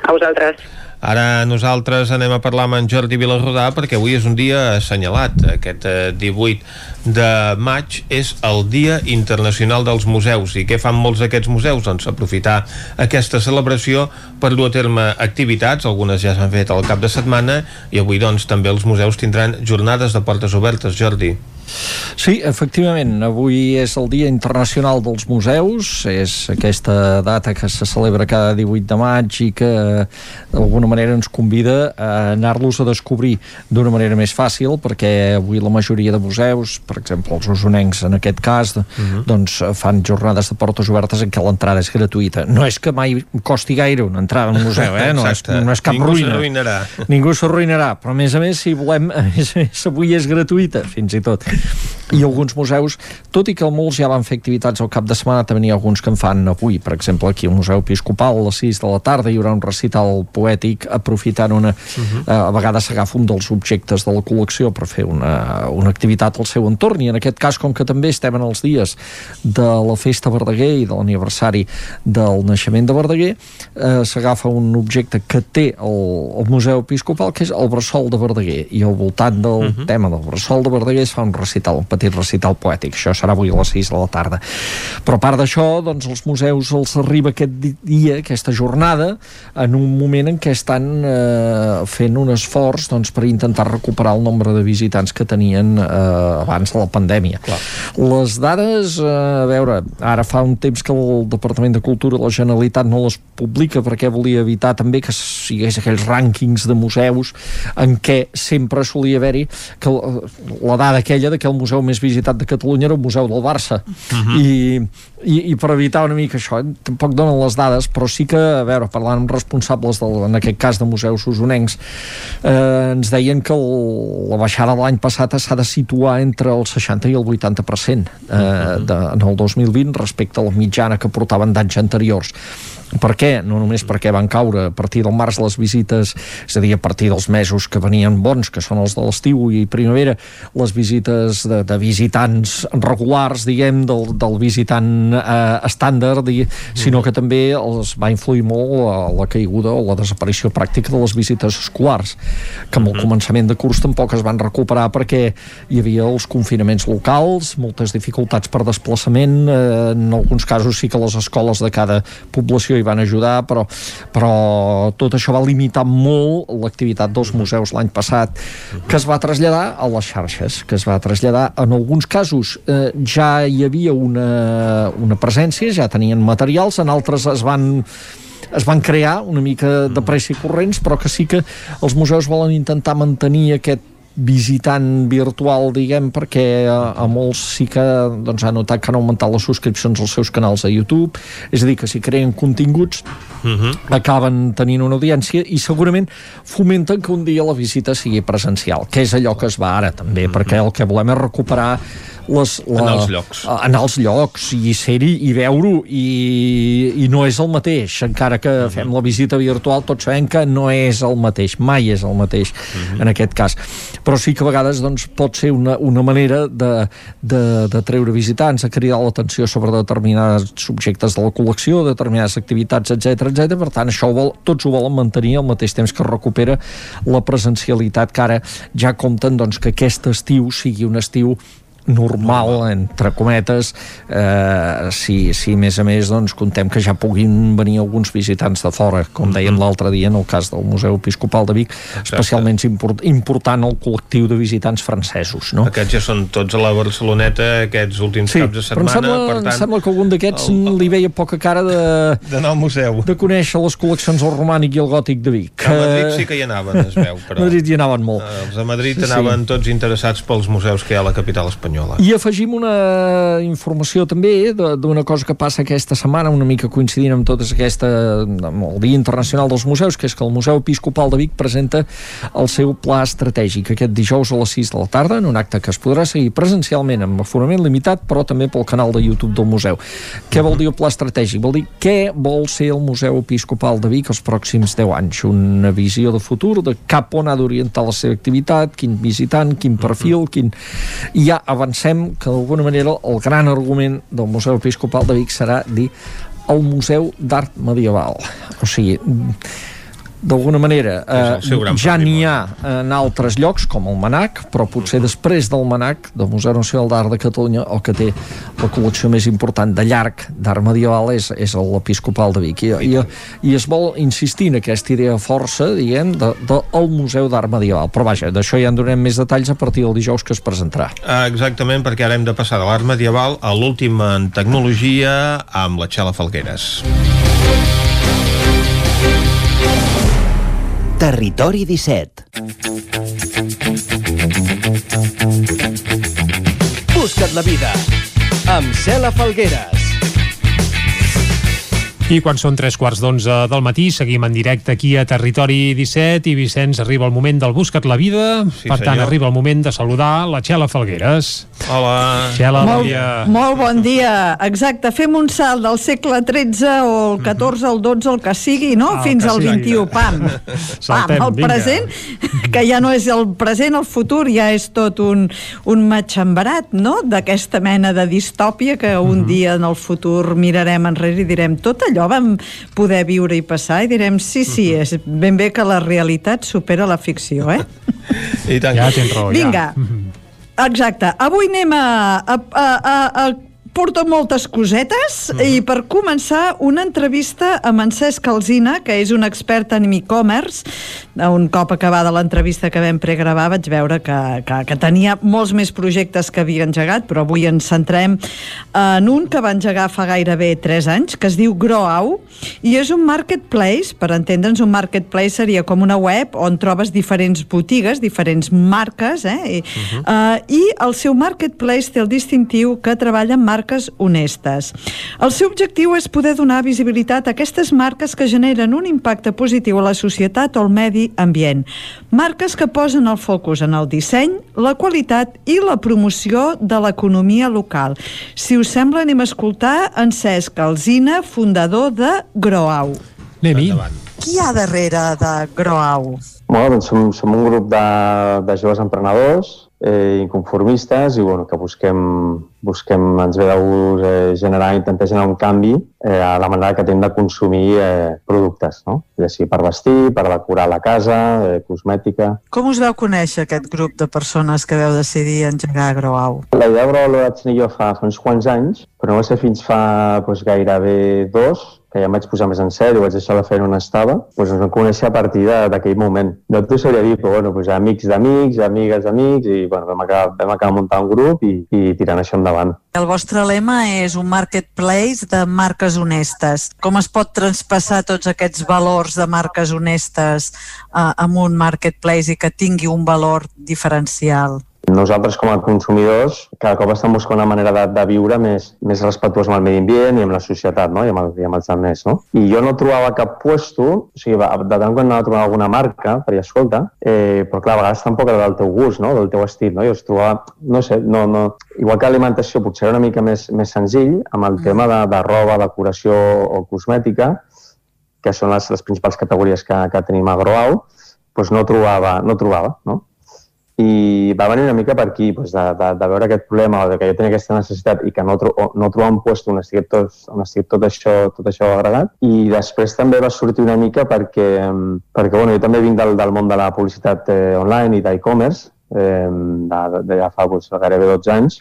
A vosaltres. Ara nosaltres anem a parlar amb en Jordi Vilarrodà perquè avui és un dia assenyalat. Aquest 18 eh, de maig és el Dia Internacional dels Museus. I què fan molts d'aquests museus? Doncs aprofitar aquesta celebració per dur a terme activitats, algunes ja s'han fet al cap de setmana, i avui doncs també els museus tindran jornades de portes obertes, Jordi. Sí, efectivament, avui és el Dia Internacional dels Museus, és aquesta data que se celebra cada 18 de maig i que d'alguna manera ens convida a anar-los a descobrir d'una manera més fàcil, perquè avui la majoria de museus, per exemple els usonencs en aquest cas, uh mhm. -huh. doncs fan jornades de portes obertes en què l'entrada és gratuïta. No és que mai costi gaire una entrada a un museu, eh? no, és, no és cap Ningú ruïna. s'arruïnarà. Ningú s'arruïnarà, però a més a més, si volem, a més a més, avui és gratuïta, fins i tot i alguns museus, tot i que molts ja van fer activitats al cap de setmana, també n'hi ha alguns que en fan avui, per exemple aquí al Museu Episcopal a les 6 de la tarda hi haurà un recital poètic aprofitant una, uh -huh. a vegades s'agafa un dels objectes de la col·lecció per fer una, una activitat al seu entorn i en aquest cas com que també estem en els dies de la festa Verdaguer i de l'aniversari del naixement de Verdaguer eh, s'agafa un objecte que té el, el Museu Episcopal que és el bressol de Verdaguer i al voltant del uh -huh. tema del bressol de Verdaguer es fa un recital, un petit recital poètic. Això serà avui a les 6 de la tarda. Però a part d'això, doncs, els museus els arriba aquest dia, aquesta jornada, en un moment en què estan eh, fent un esforç doncs, per intentar recuperar el nombre de visitants que tenien eh, abans de la pandèmia. Clar. Les dades, eh, a veure, ara fa un temps que el Departament de Cultura de la Generalitat no les publica perquè volia evitar també que sigués aquells rànquings de museus en què sempre solia haver-hi que la dada aquella de que el museu més visitat de Catalunya era el Museu del Barça. Uh -huh. I, i, i per evitar una mica això tampoc donen les dades però sí que, a veure, parlant amb responsables del, en aquest cas de museus usonencs eh, ens deien que el, la baixada de l'any passat s'ha de situar entre el 60 i el 80% eh, de, en el 2020 respecte a la mitjana que portaven d'anys anteriors per què? No només perquè van caure a partir del març les visites, és a dir, a partir dels mesos que venien bons, que són els de l'estiu i primavera, les visites de, de visitants regulars, diguem, del, del visitant eh, estàndard, i, sinó que també els va influir molt la, la caiguda o la desaparició pràctica de les visites escolars, que amb el començament de curs tampoc es van recuperar perquè hi havia els confinaments locals, moltes dificultats per desplaçament, eh, en alguns casos sí que les escoles de cada població i van ajudar, però, però tot això va limitar molt l'activitat dels museus l'any passat, que es va traslladar a les xarxes, que es va traslladar en alguns casos. Eh, ja hi havia una, una presència, ja tenien materials, en altres es van es van crear una mica de pressa i corrents, però que sí que els museus volen intentar mantenir aquest visitant virtual, diguem, perquè a, a molts sí que doncs, han notat que han augmentat les subscripcions als seus canals a YouTube, és a dir, que si creen continguts uh -huh. acaben tenint una audiència i segurament fomenten que un dia la visita sigui presencial, que és allò que es va ara també, uh -huh. perquè el que volem és recuperar les, la, en els llocs en els llocs i ser-hi i veure-ho i, i no és el mateix encara que uh -huh. fem la visita virtual tots sabem que no és el mateix mai és el mateix uh -huh. en aquest cas però sí que a vegades doncs, pot ser una, una manera de, de, de treure visitants, de cridar l'atenció sobre determinats subjectes de la col·lecció determinades activitats, etc etc. per tant això ho vol, tots ho volen mantenir al mateix temps que recupera la presencialitat que ara ja compten doncs, que aquest estiu sigui un estiu normal, entre cometes, eh, si, si a més a més doncs, contem que ja puguin venir alguns visitants de fora, com dèiem mm -hmm. l'altre dia en el cas del Museu Episcopal de Vic, Exacte. especialment import, important el col·lectiu de visitants francesos. No? Aquests ja són tots a la Barceloneta aquests últims sí, caps de setmana. Però em sembla, per tant, em sembla que algun d'aquests el... li veia poca cara de... D'anar al museu. De conèixer les col·leccions del romànic i el gòtic de Vic. A Madrid sí que hi anaven, es veu. Però... A Madrid hi anaven molt. Eh, els de Madrid anaven sí. tots interessats pels museus que hi ha a la capital espanyola espanyola. I afegim una informació també d'una cosa que passa aquesta setmana, una mica coincidint amb totes aquesta, amb el Dia Internacional dels Museus, que és que el Museu Episcopal de Vic presenta el seu pla estratègic aquest dijous a les 6 de la tarda, en un acte que es podrà seguir presencialment amb aforament limitat, però també pel canal de YouTube del museu. Què vol dir el pla estratègic? Vol dir què vol ser el Museu Episcopal de Vic els pròxims 10 anys? Una visió de futur, de cap on ha d'orientar la seva activitat, quin visitant, quin perfil, quin... I ja avancem que d'alguna manera el gran argument del Museu Episcopal de Vic serà dir el Museu d'Art Medieval. O sigui, d'alguna manera eh, ja n'hi ha en altres llocs com el MANAC però potser després del MANAC del Museu Nacional d'Art de Catalunya el que té la col·lecció més important de llarg d'art medieval és, és l'Episcopal de Vic. I, i, i es vol insistir en aquesta idea força diguem, del de, de Museu d'Art Medieval. Però vaja, d'això ja en donem més detalls a partir del dijous que es presentarà. Exactament, perquè ara hem de passar de l'art medieval a l'última en tecnologia amb la Txela Falgueres Territori 17 Busca't la vida amb Cela Falgueres i quan són tres quarts d'onze del matí, seguim en directe aquí a Territori 17 i Vicenç, arriba el moment del Busca't la Vida. Sí, per tant, senyor. arriba el moment de saludar la Txela Falgueres. Hola. Txela, molt, bon dia. Molt bon dia. Exacte, fem un salt del segle XIII o el XIV, el XII, el que sigui, no? Ah, Fins al. 21. Pam. Saltem, Pam, el vinga. present, que ja no és el present, el futur ja és tot un, un matxemberat, no?, d'aquesta mena de distòpia que un dia en el futur mirarem enrere i direm tot allò vam poder viure i passar i direm sí, sí, és ben bé que la realitat supera la ficció, eh? I tant. Ja tens raó, Vinga. ja. Exacte. Avui anem a, a, a, a, a porto moltes cosetes -huh. i per començar una entrevista amb en Cesc Alzina, que és un expert en e-commerce. Un cop acabada l'entrevista que vam pregravar vaig veure que, que, que tenia molts més projectes que havia engegat, però avui ens centrem en un que va engegar fa gairebé 3 anys, que es diu Groau, i és un marketplace, per entendre'ns, un marketplace seria com una web on trobes diferents botigues, diferents marques, eh? I, uh -huh. uh, i el seu marketplace té el distintiu que treballa amb marques honestes. El seu objectiu és poder donar visibilitat a aquestes marques que generen un impacte positiu a la societat o al medi ambient. Marques que posen el focus en el disseny, la qualitat i la promoció de l'economia local. Si us sembla, anem a escoltar en Cesc Alzina, fundador de Groau. Anem-hi. Qui hi ha darrere de Groau? Bueno, doncs som, som un grup de, de joves emprenedors eh, inconformistes i bueno, que busquem busquem, ens ve de gust eh, generar, intentar generar un canvi eh, a la manera que tenim de consumir eh, productes, no? ja sigui per vestir, per decorar la casa, eh, cosmètica... Com us vau conèixer aquest grup de persones que veu decidir engegar Agroau? La idea de Agroau la vaig tenir jo fa, fa uns quants anys, però no va ser fins fa doncs, gairebé dos, que ja em vaig posar més en sèrio, vaig deixar de fer on estava, doncs ens vam conèixer a partir d'aquell moment. No t'ho sabria dir, però bueno, doncs amics d'amics, amigues d'amics, i bueno, vam acabar, vam acabar muntant un grup i, i tirant això endavant. El vostre lema és un marketplace de marques honestes. Com es pot traspassar tots aquests valors de marques honestes eh, amb un marketplace i que tingui un valor diferencial? Nosaltres, com a consumidors, cada cop estem buscant una manera de, de viure més, més respectuosa amb el medi ambient i amb la societat no? I, amb el, i amb els altres. No? I jo no trobava cap puesto, o sigui, de tant quan anava a trobar alguna marca, per dir, escolta, eh, però clar, a vegades tampoc era del teu gust, no? del teu estil, no? i es trobava, no sé, no, no, igual que alimentació potser era una mica més, més senzill, amb el tema de, de roba, decoració o cosmètica, que són les, les principals categories que, que tenim a Groau, doncs no trobava, no trobava, no? I va venir una mica per aquí, doncs de, de, de veure aquest problema o de que jo tenia aquesta necessitat i que no, tro no trobar un lloc on estigui, tot, on estigui tot, això, tot això agregat. I després també va sortir una mica perquè, perquè bueno, jo també vinc del, del món de la publicitat eh, online i d'e-commerce, eh, de, de, ja fa doncs, gairebé 12 anys,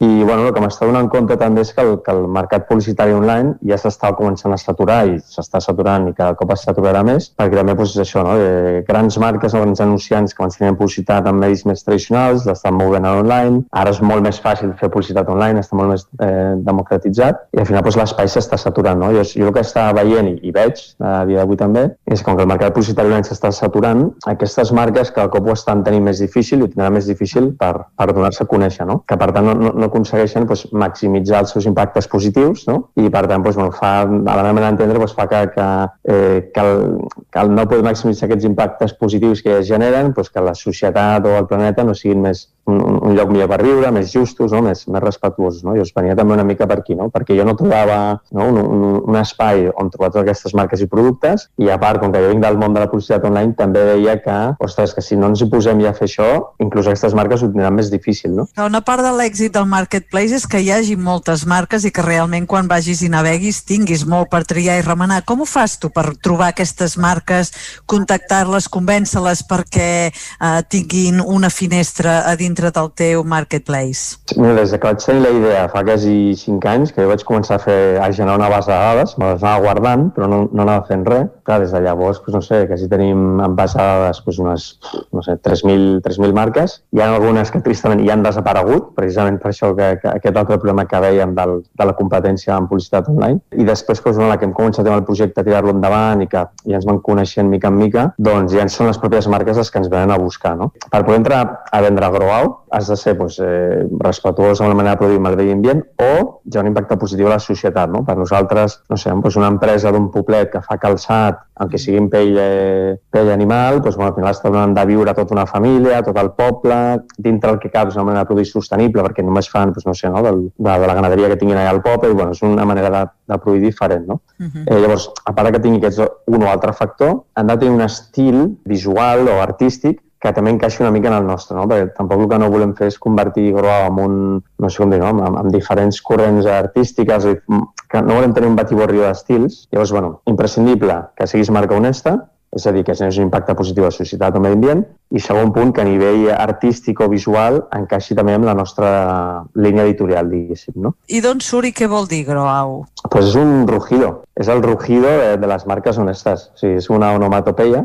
i bueno, el que m'està donant compte també és que el, que el mercat publicitari online ja s'està començant a saturar i s'està saturant i cada cop es saturarà més, perquè també doncs, és això, no? de grans marques o grans anunciants que abans tenien publicitat en medis més tradicionals, l'estan movent a online, ara és molt més fàcil fer publicitat online, està molt més eh, democratitzat, i al final doncs, l'espai s'està saturant. No? Jo, jo el que estava veient i, i veig a dia d'avui també és com que el mercat publicitari online s'està saturant, aquestes marques cada cop ho estan tenint més difícil i ho tindrà més difícil per, per donar-se a conèixer, no? que per tant no, no, no aconsegueixen doncs, maximitzar els seus impactes positius no? i per tant doncs, bueno, fa, a la meva manera d'entendre doncs, fa que, que, eh, que, el, que el no poder maximitzar aquests impactes positius que es generen doncs, que la societat o el planeta no siguin més un, un lloc millor per viure, més justos, no? més, més respectuosos. No? I us venia també una mica per aquí, no? perquè jo no trobava no? un, un, un espai on trobar totes aquestes marques i productes i a part, com que jo vinc del món de la publicitat online, també veia que, ostres, que si no ens hi posem ja a fer això, inclús aquestes marques ho tindran més difícil. No? Una part de l'èxit del marketplace és que hi hagi moltes marques i que realment quan vagis i naveguis tinguis molt per triar i remenar. Com ho fas tu per trobar aquestes marques, contactar-les, convèncer-les perquè eh, tinguin una finestra a dintre del teu marketplace? Mira, des que vaig tenir la idea fa quasi 5 anys, que jo vaig començar a fer a generar una base de dades, me les anava guardant, però no, no anava fent res. Clar, des de llavors, doncs, no sé, quasi tenim en base de dades doncs, unes, no sé, 3.000 marques. Hi ha algunes que tristament ja han desaparegut, precisament per això que, que aquest altre problema que veiem del, de la competència en publicitat online. I després, doncs, la que hem començat amb el projecte a tirar-lo endavant i que ja ens van coneixent mica en mica, doncs ja són les pròpies marques les que ens venen a buscar. No? Per poder entrar a vendre Grow has de ser doncs, eh, respectuós amb la manera de produir el medi ambient o ja un impacte positiu a la societat. No? Per nosaltres, no sé, doncs una empresa d'un poblet que fa calçat, aunque sigui en pell, eh, pell animal, doncs, bueno, al final està donant de viure a tota una família, tot el poble, dintre el que cap és una manera de produir sostenible, perquè només fan, doncs, no sé, no, del, de, de la ganaderia que tinguin allà al poble, i bueno, és una manera de, de produir diferent. No? Uh -huh. eh, llavors, a part que tingui aquest un o altre factor, han de tenir un estil visual o artístic que també encaixi una mica en el nostre, no? perquè tampoc el que no volem fer és convertir Groa en un, no sé com dir, no? amb, amb diferents corrents artístiques, que no volem tenir un batiborri d'estils. Llavors, bueno, imprescindible que siguis marca honesta, és a dir, que generis un impacte positiu a la societat o medi ambient, i segon punt, que a nivell artístic o visual encaixi també amb la nostra línia editorial, diguéssim. No? I d'on surt i què vol dir Groau? Pues és un rugido, és el rugido de, de les marques honestes, o sigui, és una onomatopeia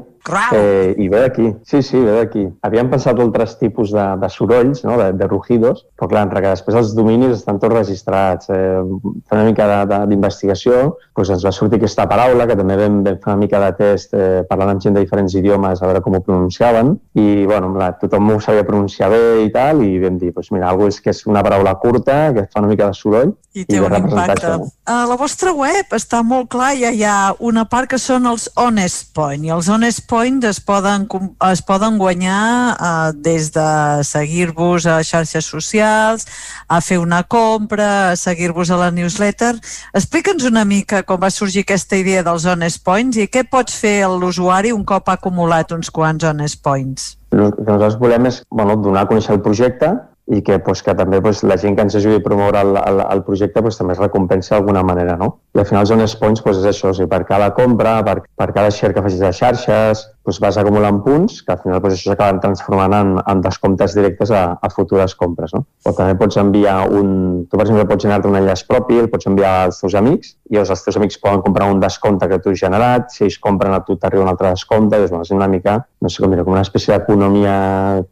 Eh, I ve d'aquí, sí, sí, ve d'aquí. Havíem pensat altres tipus de, de sorolls, no? de, de rugidos, però clar, entre que després els dominis estan tots registrats, eh, una mica d'investigació, doncs ens va sortir aquesta paraula, que també vam, vam fer una mica de test eh, parlant amb gent de diferents idiomes a veure com ho pronunciaven, i bueno, clar, tothom ho sabia pronunciar bé i tal, i vam dir, doncs mira, algo és que és una paraula curta, que fa una mica de soroll, i té i un impacte. A la vostra web està molt clar, ja hi ha una part que són els honest point, i els honest point es poden, es poden guanyar eh, des de seguir-vos a xarxes socials, a fer una compra, a seguir-vos a la newsletter. Explica'ns una mica com va sorgir aquesta idea dels honest points i què pots fer l'usuari un cop ha acumulat uns quants honest points. El que nosaltres volem és bueno, donar a conèixer el projecte i que, pues, que també pues, la gent que ens ajudi a promoure el, el, el projecte pues, també es recompensa d'alguna manera. No? I al final honest points pues, és això, o sigui, per cada compra, per, per cada share que facis de xarxes, pues, vas acumulant punts que al final pues, això s'acaben transformant en, en descomptes directes a, a futures compres. No? O també pots enviar un... Tu, per exemple, pots generar un enllaç propi, el pots enviar als teus amics i els teus amics poden comprar un descompte que tu has generat, si ells compren a tu t'arriba un altre descompte, és, bueno, és una mica, no sé com dir com una espècie d'economia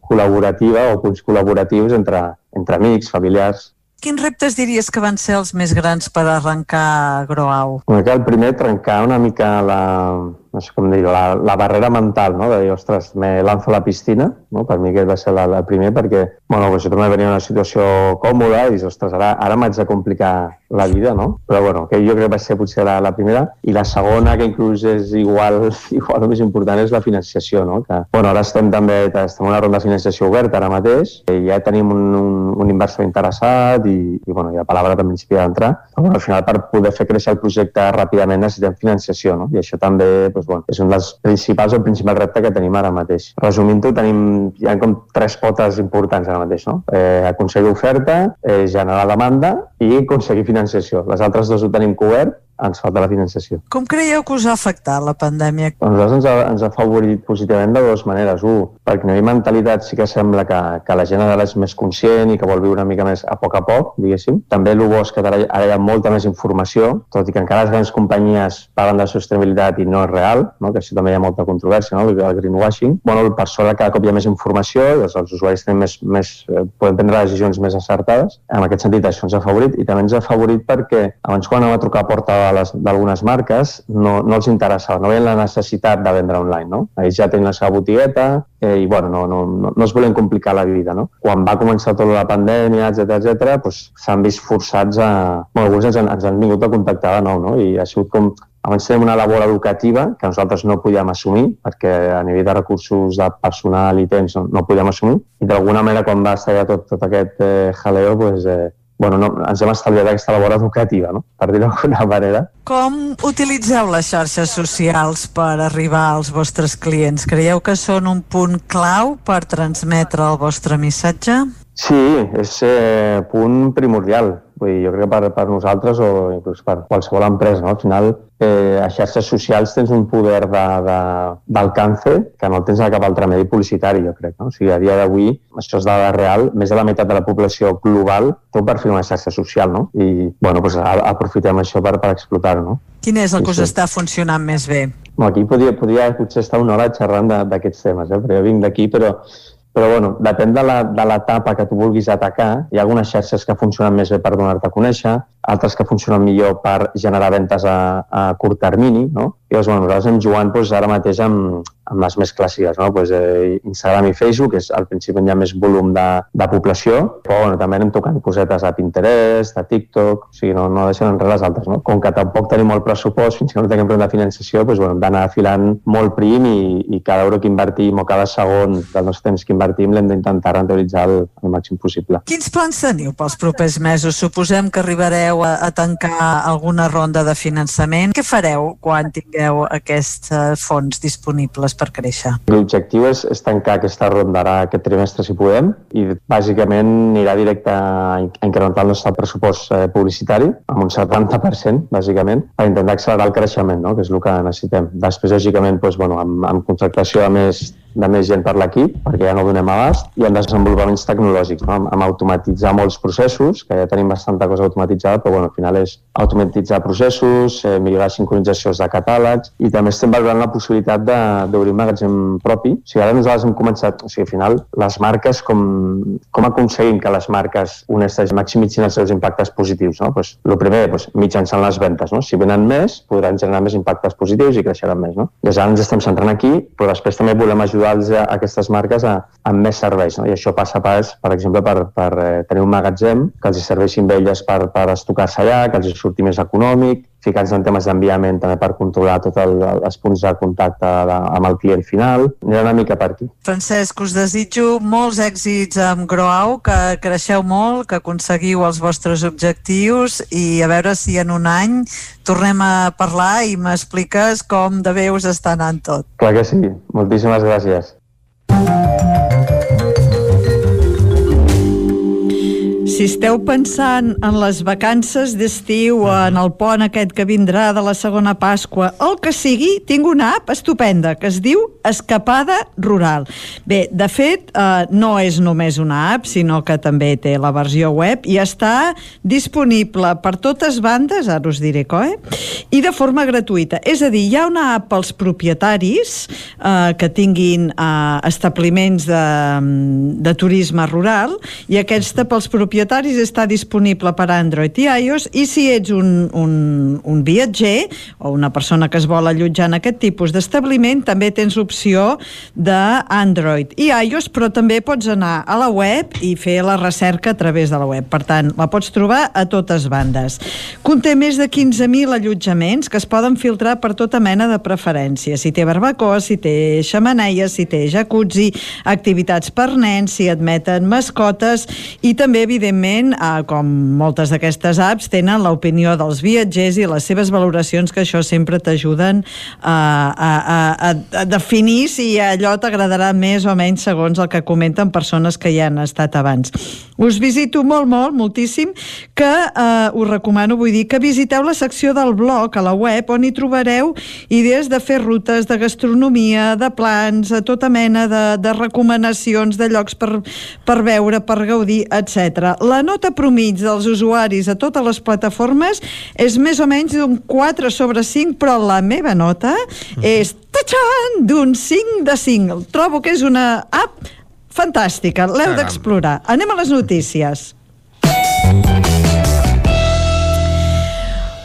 col·laborativa o punts col·laboratius entre, entre amics, familiars. Quins reptes diries que van ser els més grans per arrencar Groau? El primer, trencar una mica la, no sé com dir-ho, la, la barrera mental, no? de dir, ostres, me lanzo a la piscina, no? per mi aquest va ser la, la primer, perquè, bueno, pues jo també venia una situació còmoda i dius, ostres, ara, ara m'haig de complicar la vida, no? Però, bueno, que jo crec que va ser potser la, la primera, i la segona, que inclús és igual, igual el més important, és la financiació, no? Que, bueno, ara estem també, estem en una ronda de financiació oberta ara mateix, i ja tenim un, un, un inversor interessat i, i bueno, ja palabra també principi d'entrar, però bueno, al final per poder fer créixer el projecte ràpidament necessitem financiació, no? I això també bueno, és un dels principals o principal repte que tenim ara mateix. Resumint-ho, tenim hi ha com tres potes importants ara mateix, no? Eh, aconseguir oferta, eh, generar demanda i aconseguir financiació. Les altres dues ho tenim cobert ens falta la financiació. Com creieu que us ha afectat la pandèmia? A nosaltres ens ha, ens ha favorit positivament de dues maneres. Un, perquè a nivell mentalitat sí que sembla que, que la gent ara és més conscient i que vol viure una mica més a poc a poc, diguéssim. També el bo és que ara, ara hi ha molta més informació, tot i que encara les grans companyies parlen de sostenibilitat i no és real, no? que això també hi ha molta controvèrsia, no? el greenwashing. Bueno, per sort cada cop hi ha més informació i els, els usuaris tenen més, més, eh, poden prendre decisions més acertades. En aquest sentit, això ens ha favorit i també ens ha favorit perquè abans quan anàvem a trucar a porta d'algunes marques no, no els interessava, no veien la necessitat de vendre online, no? Ells ja tenen la seva botigueta eh, i, bueno, no, no, no, es volen complicar la vida, no? Quan va començar tota la pandèmia, etc etc, doncs s'han vist forçats a... Bueno, alguns ens han, ens han vingut a contactar de nou, no? I ha sigut com abans tenim una labor educativa que nosaltres no podíem assumir perquè a nivell de recursos de personal i temps no, no podíem assumir i d'alguna manera quan va estar ja tot, tot aquest eh, jaleo pues, eh, bueno, no, ens hem estalviat aquesta labor educativa, no? per dir-ho d'alguna manera. Com utilitzeu les xarxes socials per arribar als vostres clients? Creieu que són un punt clau per transmetre el vostre missatge? Sí, és eh, punt primordial. Vull dir, jo crec que per, per nosaltres o inclús per qualsevol empresa, no? al final eh, a xarxes socials tens un poder d'alcance que no el tens a cap altre medi publicitari, jo crec. No? O sigui, a dia d'avui, això és dada real, més de la meitat de la població global té un perfil una xarxa social, no? I, bueno, doncs, aprofitem això per, per explotar-ho, no? Quin és el que us sí. està funcionant més bé? No, aquí podria, podria potser estar una hora xerrant d'aquests temes, eh? perquè jo vinc d'aquí, però però bueno, depèn de l'etapa que tu vulguis atacar. Hi ha algunes xarxes que funcionen més bé per donar-te a conèixer, altres que funcionen millor per generar ventes a, a curt termini, no? Doncs, bueno, nosaltres hem jugant doncs, ara mateix amb, amb les més clàssiques, no? Pues, eh, Instagram i Facebook, és al principi hi ha més volum de, de població, però bueno, també anem tocant cosetes a Pinterest, a TikTok, o sigui, no, no deixen enrere les altres, no? Com que tampoc tenim molt pressupost, fins que no tinguem de financiació, doncs, bueno, hem d'anar afilant molt prim i, i cada euro que invertim o cada segon del nostre temps que invertim l'hem d'intentar rentabilitzar el, el màxim possible. Quins plans teniu pels propers mesos? Suposem que arribareu a, a tancar alguna ronda de finançament. Què fareu quan tingueu aquests eh, fons disponibles per créixer? L'objectiu és, és tancar aquesta ronda ara aquest trimestre si podem i bàsicament anirà directe a incrementar el nostre pressupost eh, publicitari amb un 70% bàsicament per intentar accelerar el creixement, no? que és el que necessitem. Després, lògicament, doncs, bueno, amb, amb contractació de més, de més gent per l'equip, perquè ja no donem abast, i en desenvolupaments tecnològics, no? amb, amb automatitzar molts processos, que ja tenim bastanta cosa automatitzada, però bueno, al final és automatitzar processos, eh, millorar sincronitzacions de catàlegs, i també estem valorant la possibilitat d'obrir un magatzem propi. O sigui, ara nosaltres hem començat, o sigui, al final, les marques, com, com aconseguim que les marques honestes maximitzin els seus impactes positius? No? Pues, el primer, pues, mitjançant les ventes. No? Si venen més, podran generar més impactes positius i creixeran més. No? Des ara ens estem centrant aquí, però després també volem ajudar a aquestes marques a, amb més serveis. No? I això passa pas, per exemple, per, per eh, tenir un magatzem que els serveixin elles per, per estocar-se allà, que els surti més econòmic, ficar-nos en temes d'enviament també per controlar tots el, els punts de contacte de, amb el client final. Anirà una mica per aquí. Francesc, us desitjo molts èxits amb Groau, que creixeu molt, que aconseguiu els vostres objectius i a veure si en un any tornem a parlar i m'expliques com de bé us està anant tot. Clar que sí. Moltíssimes gràcies. Si esteu pensant en les vacances d'estiu, en el pont aquest que vindrà de la segona Pasqua, el que sigui, tinc una app estupenda que es diu Escapada Rural. Bé, de fet, eh, no és només una app, sinó que també té la versió web i està disponible per totes bandes, ara us diré co, eh? i de forma gratuïta. És a dir, hi ha una app pels propietaris eh, que tinguin eh, establiments de, de turisme rural i aquesta pels propietaris està disponible per Android i iOS i si ets un, un, un viatger o una persona que es vol allotjar en aquest tipus d'establiment també tens l'opció d'Android i iOS però també pots anar a la web i fer la recerca a través de la web. Per tant la pots trobar a totes bandes. Conté més de 15.000 allotjaments que es poden filtrar per tota mena de preferència si té barbacoa, si té xamaneia si té jacuzzi, activitats per nens si admeten mascotes i també, evidentment, eh, com moltes d'aquestes apps, tenen l'opinió dels viatgers i les seves valoracions, que això sempre t'ajuden a, a, a, a definir si allò t'agradarà més o menys segons el que comenten persones que hi han estat abans. Us visito molt, molt, moltíssim, que eh, us recomano, vull dir, que visiteu la secció del blog a la web on hi trobareu idees de fer rutes de gastronomia, de plans, a tota mena de, de recomanacions de llocs per, per veure, per gaudir, etc. La nota promig dels usuaris a totes les plataformes és més o menys d'un 4 sobre 5, però la meva nota és d'un 5 de 5. Trobo que és una app fantàstica, l'heu d'explorar. Anem a les notícies.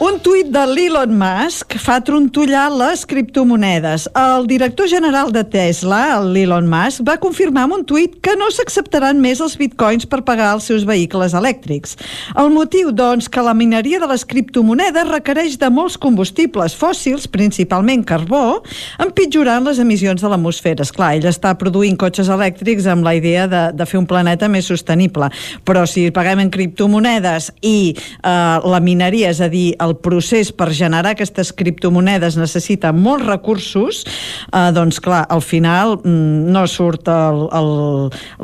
Un tuit de l'Elon Musk fa trontollar les criptomonedes. El director general de Tesla, l'Elon Musk, va confirmar amb un tuit que no s'acceptaran més els bitcoins per pagar els seus vehicles elèctrics. El motiu, doncs, que la mineria de les criptomonedes requereix de molts combustibles fòssils, principalment carbó, empitjorant les emissions de l'atmosfera. Esclar, ell està produint cotxes elèctrics amb la idea de, de fer un planeta més sostenible. Però si paguem en criptomonedes i eh, la mineria, és a dir, el procés per generar aquestes criptomonedes necessita molts recursos, eh, doncs clar, al final mm, no surt el, el,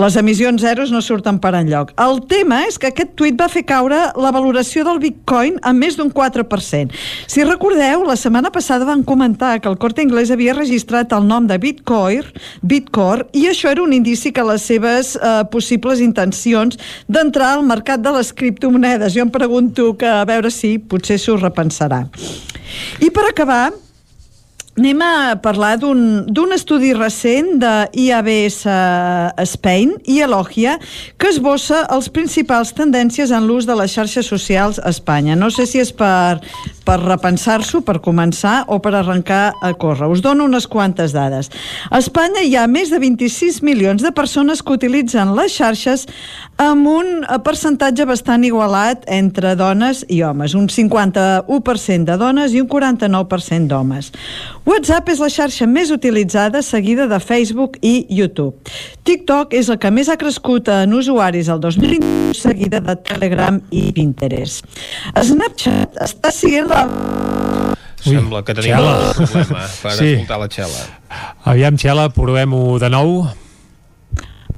les emissions zeros no surten per enlloc. El tema és que aquest tuit va fer caure la valoració del Bitcoin a més d'un 4%. Si recordeu, la setmana passada van comentar que el Corte Inglés havia registrat el nom de Bitcoin, Bitcoin i això era un indici que les seves eh, possibles intencions d'entrar al mercat de les criptomonedes. Jo em pregunto que a veure si potser s'ho repensarà. I per acabar, Anem a parlar d'un estudi recent de IABS Spain i Elogia que esbossa els principals tendències en l'ús de les xarxes socials a Espanya. No sé si és per, per repensar-s'ho, per començar o per arrencar a córrer. Us dono unes quantes dades. A Espanya hi ha més de 26 milions de persones que utilitzen les xarxes amb un percentatge bastant igualat entre dones i homes, un 51% de dones i un 49% d'homes. WhatsApp és la xarxa més utilitzada seguida de Facebook i YouTube. TikTok és el que més ha crescut en usuaris el 2020, seguida de Telegram i Pinterest. Snapchat està siguent la Sembla que tenim Xela. un problema per Sí. escoltar la Xela. Aviam, Xela, provem-ho de nou.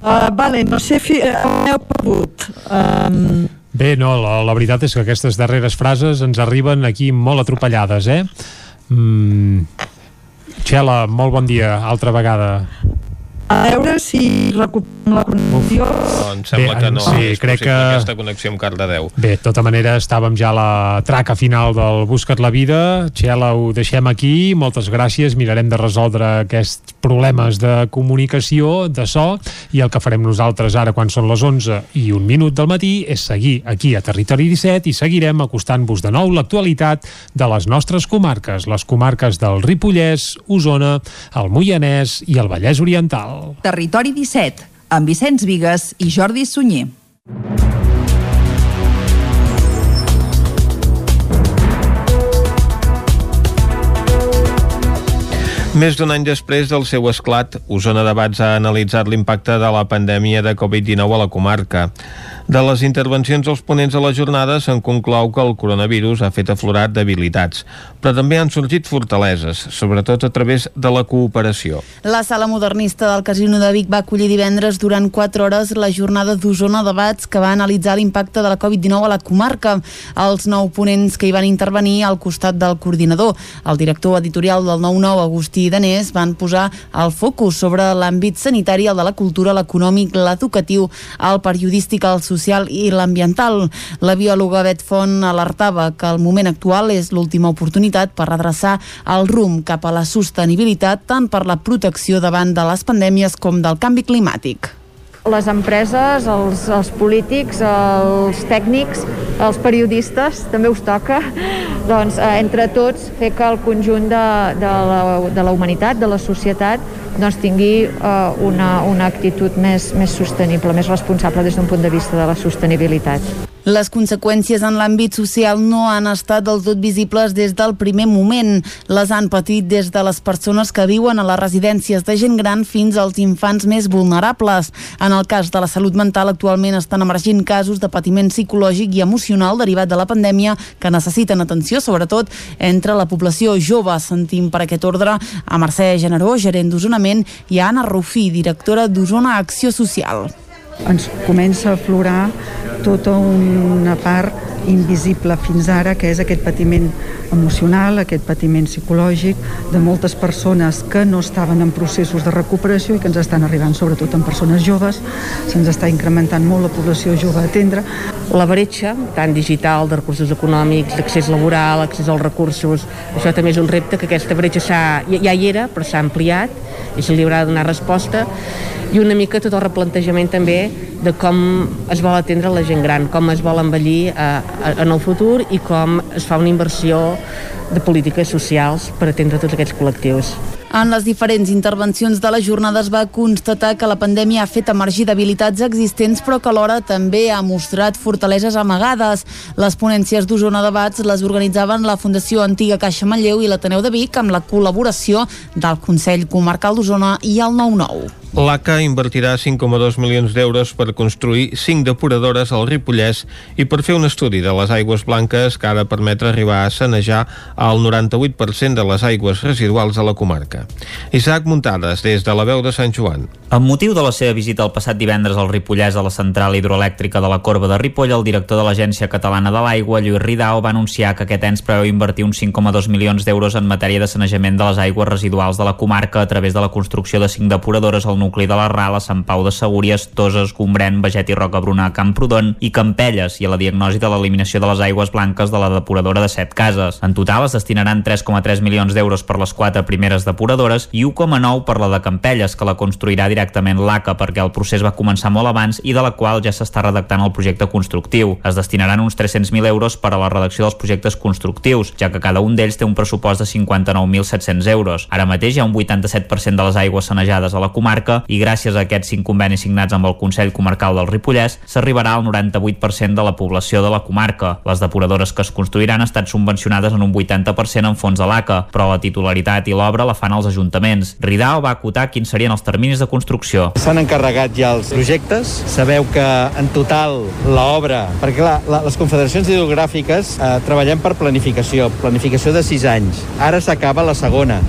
Uh, vale, no sé si uh, heu perdut. Um, Bé, no, la, la veritat és que aquestes darreres frases ens arriben aquí molt atropellades, eh? Mm. Xela, molt bon dia, altra vegada. A veure si recuperem la connexió. Doncs sembla Bé, que no sí, és crec que- aquesta connexió amb Cardedeu. Bé, de tota manera, estàvem ja a la traca final del Busca't la vida. Xela, ho deixem aquí. Moltes gràcies. Mirarem de resoldre aquests problemes de comunicació, de so, i el que farem nosaltres ara, quan són les 11 i un minut del matí, és seguir aquí a Territori 17 i seguirem acostant-vos de nou l'actualitat de les nostres comarques, les comarques del Ripollès, Osona, el Moianès i el Vallès Oriental. Territori 17, amb Vicenç Vigues i Jordi Sunyer. Més d'un any després del seu esclat, Osona Debats ha analitzat l'impacte de la pandèmia de Covid-19 a la comarca. De les intervencions dels ponents a la jornada se'n conclou que el coronavirus ha fet aflorar debilitats, però també han sorgit fortaleses, sobretot a través de la cooperació. La sala modernista del Casino de Vic va acollir divendres durant 4 hores la jornada d'Osona Debats que va analitzar l'impacte de la Covid-19 a la comarca. Els nou ponents que hi van intervenir al costat del coordinador, el director editorial del 9-9, Agustí Danés, van posar el focus sobre l'àmbit sanitari, el de la cultura, l'econòmic, l'educatiu, el periodístic, el social i l'ambiental. La biòloga Bet Font alertava que el moment actual és l'última oportunitat per redreçar el rumb cap a la sostenibilitat tant per la protecció davant de les pandèmies com del canvi climàtic les empreses, els, els polítics, els tècnics, els periodistes, també us toca, doncs, eh, entre tots, fer que el conjunt de, de, la, de la humanitat, de la societat, doncs, tingui eh, una, una actitud més, més sostenible, més responsable des d'un punt de vista de la sostenibilitat. Les conseqüències en l'àmbit social no han estat del tot visibles des del primer moment. Les han patit des de les persones que viuen a les residències de gent gran fins als infants més vulnerables. En el cas de la salut mental, actualment estan emergint casos de patiment psicològic i emocional derivat de la pandèmia que necessiten atenció, sobretot entre la població jove. Sentim per aquest ordre a Mercè Generó, gerent d'Osonament, i a Anna Rufí, directora d'Osona Acció Social ens comença a aflorar tota una part invisible fins ara, que és aquest patiment emocional, aquest patiment psicològic de moltes persones que no estaven en processos de recuperació i que ens estan arribant sobretot en persones joves. Se'ns està incrementant molt la població jove a atendre. La bretxa, tant digital, de recursos econòmics, d'accés laboral, accés als recursos, això també és un repte que aquesta bretxa ja, ja hi era, però s'ha ampliat i se li haurà de donar resposta i una mica tot el replantejament també de com es vol atendre la gent gran, com es vol envellir eh, en el futur i com es fa una inversió de polítiques socials per atendre tots aquests col·lectius. En les diferents intervencions de la jornada es va constatar que la pandèmia ha fet emergir debilitats existents però que alhora també ha mostrat fortaleses amagades. Les ponències d'Osona Debats les organitzaven la Fundació Antiga Caixa Manlleu i l'Ateneu de Vic amb la col·laboració del Consell Comarcal d'Osona i el 9-9. L'ACA invertirà 5,2 milions d'euros per construir 5 depuradores al Ripollès i per fer un estudi de les aigües blanques que ha de permetre arribar a sanejar el 98% de les aigües residuals de la comarca. Isaac Muntades, des de la veu de Sant Joan. Amb motiu de la seva visita el passat divendres al Ripollès a la central hidroelèctrica de la Corba de Ripoll, el director de l'Agència Catalana de l'Aigua, Lluís Ridao, va anunciar que aquest ens preveu invertir uns 5,2 milions d'euros en matèria de sanejament de les aigües residuals de la comarca a través de la construcció de 5 depuradores al nucli de la Rala, Sant Pau de Segúries, Toses, Gombrèn, Beget i Roca Bruna Camprodon i Campelles i a la diagnosi de l'eliminació de les aigües blanques de la depuradora de set cases. En total es destinaran 3,3 milions d'euros per les quatre primeres depuradores i 1,9 per la de Campelles, que la construirà directament l'ACA perquè el procés va començar molt abans i de la qual ja s'està redactant el projecte constructiu. Es destinaran uns 300.000 euros per a la redacció dels projectes constructius, ja que cada un d'ells té un pressupost de 59.700 euros. Ara mateix hi ha un 87% de les aigües sanejades a la comarca i gràcies a aquests cinc convenis signats amb el Consell Comarcal del Ripollès s'arribarà al 98% de la població de la comarca. Les depuradores que es construiran han estat subvencionades en un 80% en fons de l'ACA, però la titularitat i l'obra la fan els ajuntaments. Ridao va acotar quins serien els terminis de construcció. S'han encarregat ja els projectes. Sabeu que en total l'obra... Perquè clar, la, les confederacions hidrogràfiques eh, treballem per planificació, planificació de 6 anys. Ara s'acaba la segona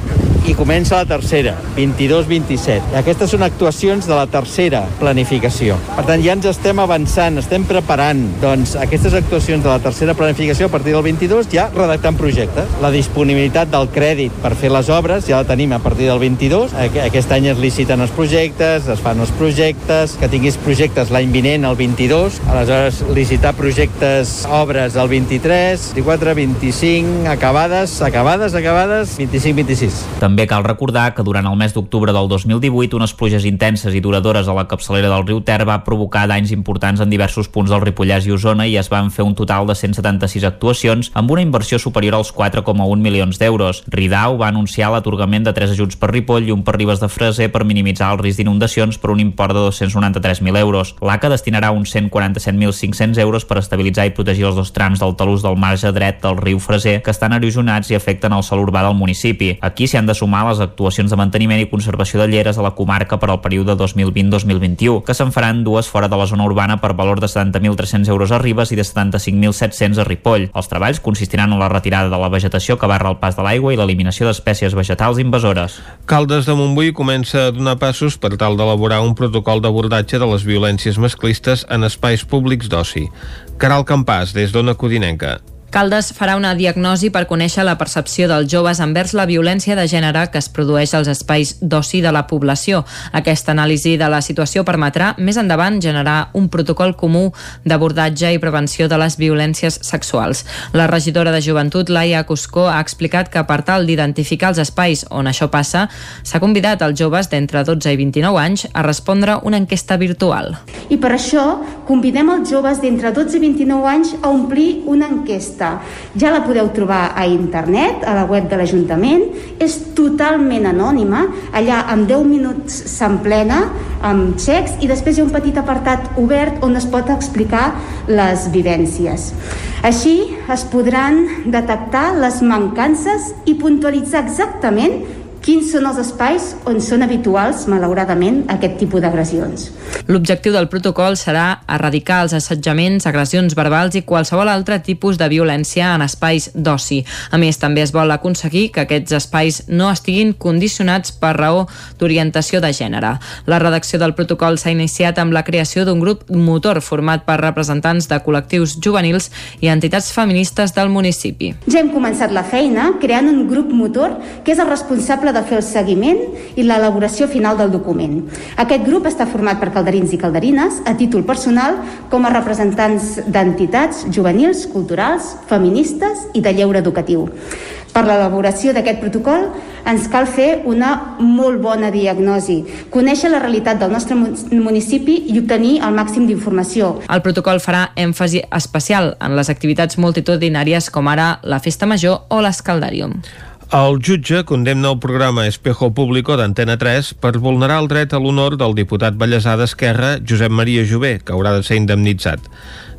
i comença la tercera, 22-27. Aquestes són actuacions de la tercera planificació. Per tant, ja ens estem avançant, estem preparant doncs, aquestes actuacions de la tercera planificació a partir del 22, ja redactant projectes. La disponibilitat del crèdit per fer les obres ja la tenim a partir del 22. Aquest any es liciten els projectes, es fan els projectes, que tinguis projectes l'any vinent, el 22, aleshores licitar projectes, obres el 23, 24, 25, acabades, acabades, acabades, 25-26. També cal recordar que durant el mes d'octubre del 2018 unes pluges intenses i duradores a la capçalera del riu Ter va provocar danys importants en diversos punts del Ripollès i Osona i es van fer un total de 176 actuacions amb una inversió superior als 4,1 milions d'euros. Ridau va anunciar l'atorgament de tres ajuts per Ripoll i un per Ribes de Freser per minimitzar el risc d'inundacions per un import de 293.000 euros. L'ACA destinarà uns 147.500 euros per estabilitzar i protegir els dos trams del talús del marge dret del riu Freser que estan erosionats i afecten el sòl urbà del municipi. Aquí s'hi han de sumar les actuacions de manteniment i conservació de lleres a la comarca per al període 2020-2021, que se'n faran dues fora de la zona urbana per valor de 70.300 euros a Ribes i de 75.700 a Ripoll. Els treballs consistiran en la retirada de la vegetació que barra el pas de l'aigua i l'eliminació d'espècies vegetals invasores. Caldes de Montbui comença a donar passos per tal d'elaborar un protocol d'abordatge de les violències masclistes en espais públics d'oci. Caral Campàs, des d'Ona Codinenca. Caldes farà una diagnosi per conèixer la percepció dels joves envers la violència de gènere que es produeix als espais d'oci de la població. Aquesta anàlisi de la situació permetrà més endavant generar un protocol comú d'abordatge i prevenció de les violències sexuals. La regidora de Joventut, Laia Cuscó, ha explicat que per tal d'identificar els espais on això passa, s'ha convidat els joves d'entre 12 i 29 anys a respondre una enquesta virtual. I per això convidem els joves d'entre 12 i 29 anys a omplir una enquesta enquesta. Ja la podeu trobar a internet, a la web de l'Ajuntament. És totalment anònima. Allà en 10 minuts s'emplena amb xecs i després hi ha un petit apartat obert on es pot explicar les vivències. Així es podran detectar les mancances i puntualitzar exactament quins són els espais on són habituals, malauradament, aquest tipus d'agressions. L'objectiu del protocol serà erradicar els assetjaments, agressions verbals i qualsevol altre tipus de violència en espais d'oci. A més, també es vol aconseguir que aquests espais no estiguin condicionats per raó d'orientació de gènere. La redacció del protocol s'ha iniciat amb la creació d'un grup motor format per representants de col·lectius juvenils i entitats feministes del municipi. Ja hem començat la feina creant un grup motor que és el responsable de fer el seguiment i l'elaboració final del document. Aquest grup està format per calderins i calderines a títol personal com a representants d'entitats juvenils, culturals, feministes i de lleure educatiu. Per l'elaboració d'aquest protocol ens cal fer una molt bona diagnosi, conèixer la realitat del nostre municipi i obtenir el màxim d'informació. El protocol farà èmfasi especial en les activitats multitudinàries com ara la Festa Major o l'Escaldàrium. El jutge condemna el programa Espejo Público d'Antena 3 per vulnerar el dret a l'honor del diputat ballesà d'Esquerra, Josep Maria Jové, que haurà de ser indemnitzat.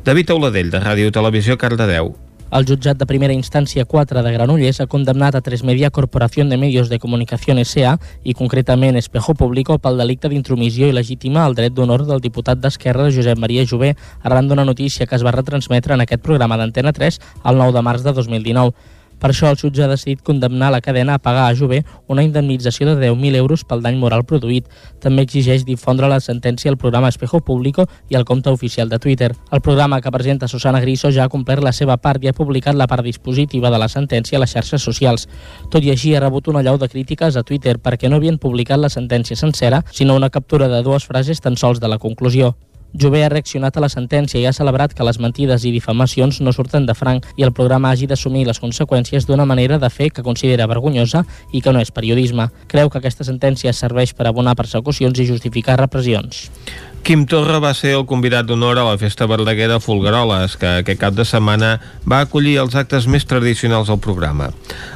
David Auladell, de Ràdio Televisió, Cardedeu. El jutjat de primera instància 4 de Granollers ha condemnat a Tres Media Corporación de Medios de Comunicación S.A. i concretament Espejo Público pel delicte d'intromissió il·legítima al dret d'honor del diputat d'Esquerra Josep Maria Jové arran d'una notícia que es va retransmetre en aquest programa d'Antena 3 el 9 de març de 2019. Per això el jutge ha decidit condemnar la cadena a pagar a Jové una indemnització de 10.000 euros pel dany moral produït. També exigeix difondre la sentència al programa Espejo Público i al compte oficial de Twitter. El programa que presenta Susana Griso ja ha complert la seva part i ha publicat la part dispositiva de la sentència a les xarxes socials. Tot i així ha rebut una llau de crítiques a Twitter perquè no havien publicat la sentència sencera, sinó una captura de dues frases tan sols de la conclusió. Jové ha reaccionat a la sentència i ha celebrat que les mentides i difamacions no surten de franc i el programa hagi d'assumir les conseqüències d'una manera de fer que considera vergonyosa i que no és periodisme. Creu que aquesta sentència serveix per abonar persecucions i justificar repressions. Quim Torra va ser el convidat d'honor a la Festa Verdaguer de Folgueroles, que aquest cap de setmana va acollir els actes més tradicionals del programa.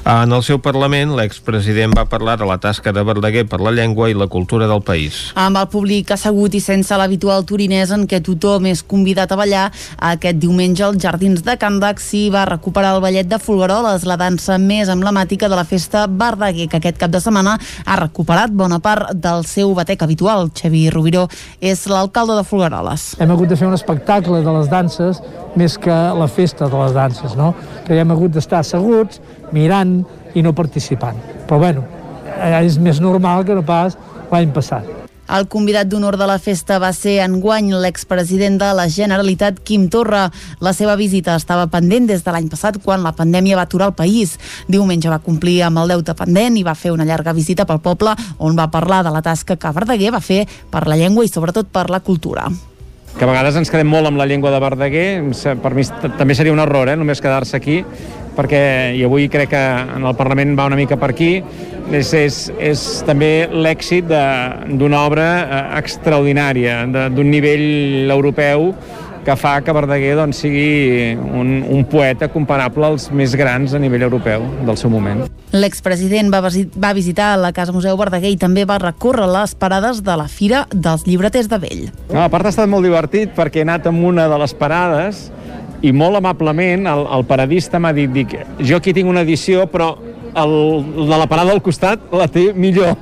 En el seu Parlament, l'expresident va parlar de la tasca de Verdaguer per la llengua i la cultura del país. Amb el públic assegut i sense l'habitual turinès en què tothom és convidat a ballar, aquest diumenge als Jardins de Can Daxi va recuperar el ballet de Folgueroles, la dansa més emblemàtica de la Festa Verdaguer, que aquest cap de setmana ha recuperat bona part del seu batec habitual. Xavi Rubiró és la l'alcalde de Folgueroles. Hem hagut de fer un espectacle de les danses més que la festa de les danses, no? Que hem hagut d'estar asseguts, mirant i no participant. Però bueno, eh, és més normal que no pas l'any passat. El convidat d'honor de la festa va ser enguany l'expresident de la Generalitat, Quim Torra. La seva visita estava pendent des de l'any passat, quan la pandèmia va aturar el país. Diumenge va complir amb el deute pendent i va fer una llarga visita pel poble, on va parlar de la tasca que Verdaguer va fer per la llengua i sobretot per la cultura que a vegades ens quedem molt amb la llengua de Verdaguer, per mi també seria un error, eh, només quedar-se aquí, perquè i avui crec que en el Parlament va una mica per aquí, és, és, és també l'èxit d'una obra eh, extraordinària, d'un nivell europeu que fa que Verdaguer doncs, sigui un, un poeta comparable als més grans a nivell europeu del seu moment. L'expresident va, va visitar la Casa Museu Verdaguer i també va recórrer les parades de la Fira dels Llibreters de Vell. No, a part ha estat molt divertit perquè he anat amb una de les parades i molt amablement el, el paradista m'ha dit dic, jo aquí tinc una edició però el, de la parada al costat la té millor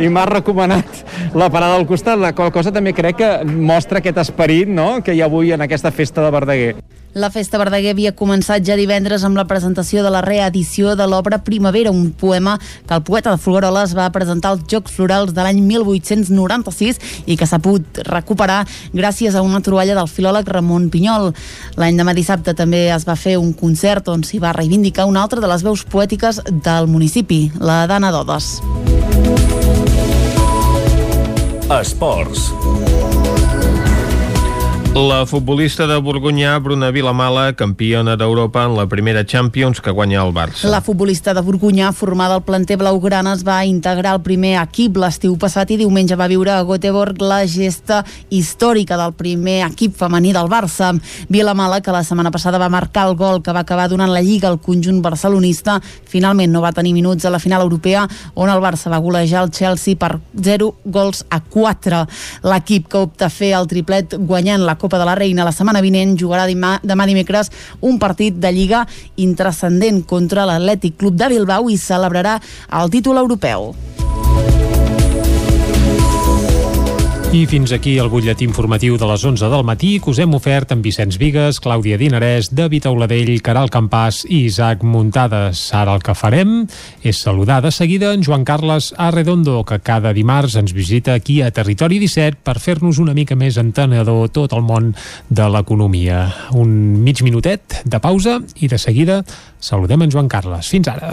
i m'ha recomanat la parada al costat, la qual cosa també crec que mostra aquest esperit no? que hi ha avui en aquesta festa de Verdaguer. La Festa Verdaguer havia començat ja divendres amb la presentació de la reedició de l'obra Primavera, un poema que el poeta de Folgueroles va presentar als Jocs Florals de l'any 1896 i que s'ha pogut recuperar gràcies a una troballa del filòleg Ramon Pinyol. L'any demà dissabte també es va fer un concert on s'hi va reivindicar una altra de les veus poètiques del municipi, la d'Anna Dodes. Esports. La futbolista de Borgunyà, Bruna Vilamala, campiona d'Europa en la primera Champions que guanya el Barça. La futbolista de Borgunyà, formada al planter blaugrana, es va integrar al primer equip l'estiu passat i diumenge va viure a Göteborg la gesta històrica del primer equip femení del Barça. Vilamala, que la setmana passada va marcar el gol que va acabar donant la Lliga al conjunt barcelonista, finalment no va tenir minuts a la final europea on el Barça va golejar el Chelsea per 0 gols a 4. L'equip que opta a fer el triplet guanyant la Copa de la Reina la setmana vinent jugarà demà, demà dimecres un partit de Lliga intrascendent contra l'Atlètic Club de Bilbao i celebrarà el títol europeu. I fins aquí el butlletí informatiu de les 11 del matí que us hem ofert amb Vicenç Vigues, Clàudia Dinarès, David Auladell, Caral Campàs i Isaac Muntades. Ara el que farem és saludar de seguida en Joan Carles Arredondo, que cada dimarts ens visita aquí a Territori 17 per fer-nos una mica més entenedor tot el món de l'economia. Un mig minutet de pausa i de seguida saludem en Joan Carles. Fins ara.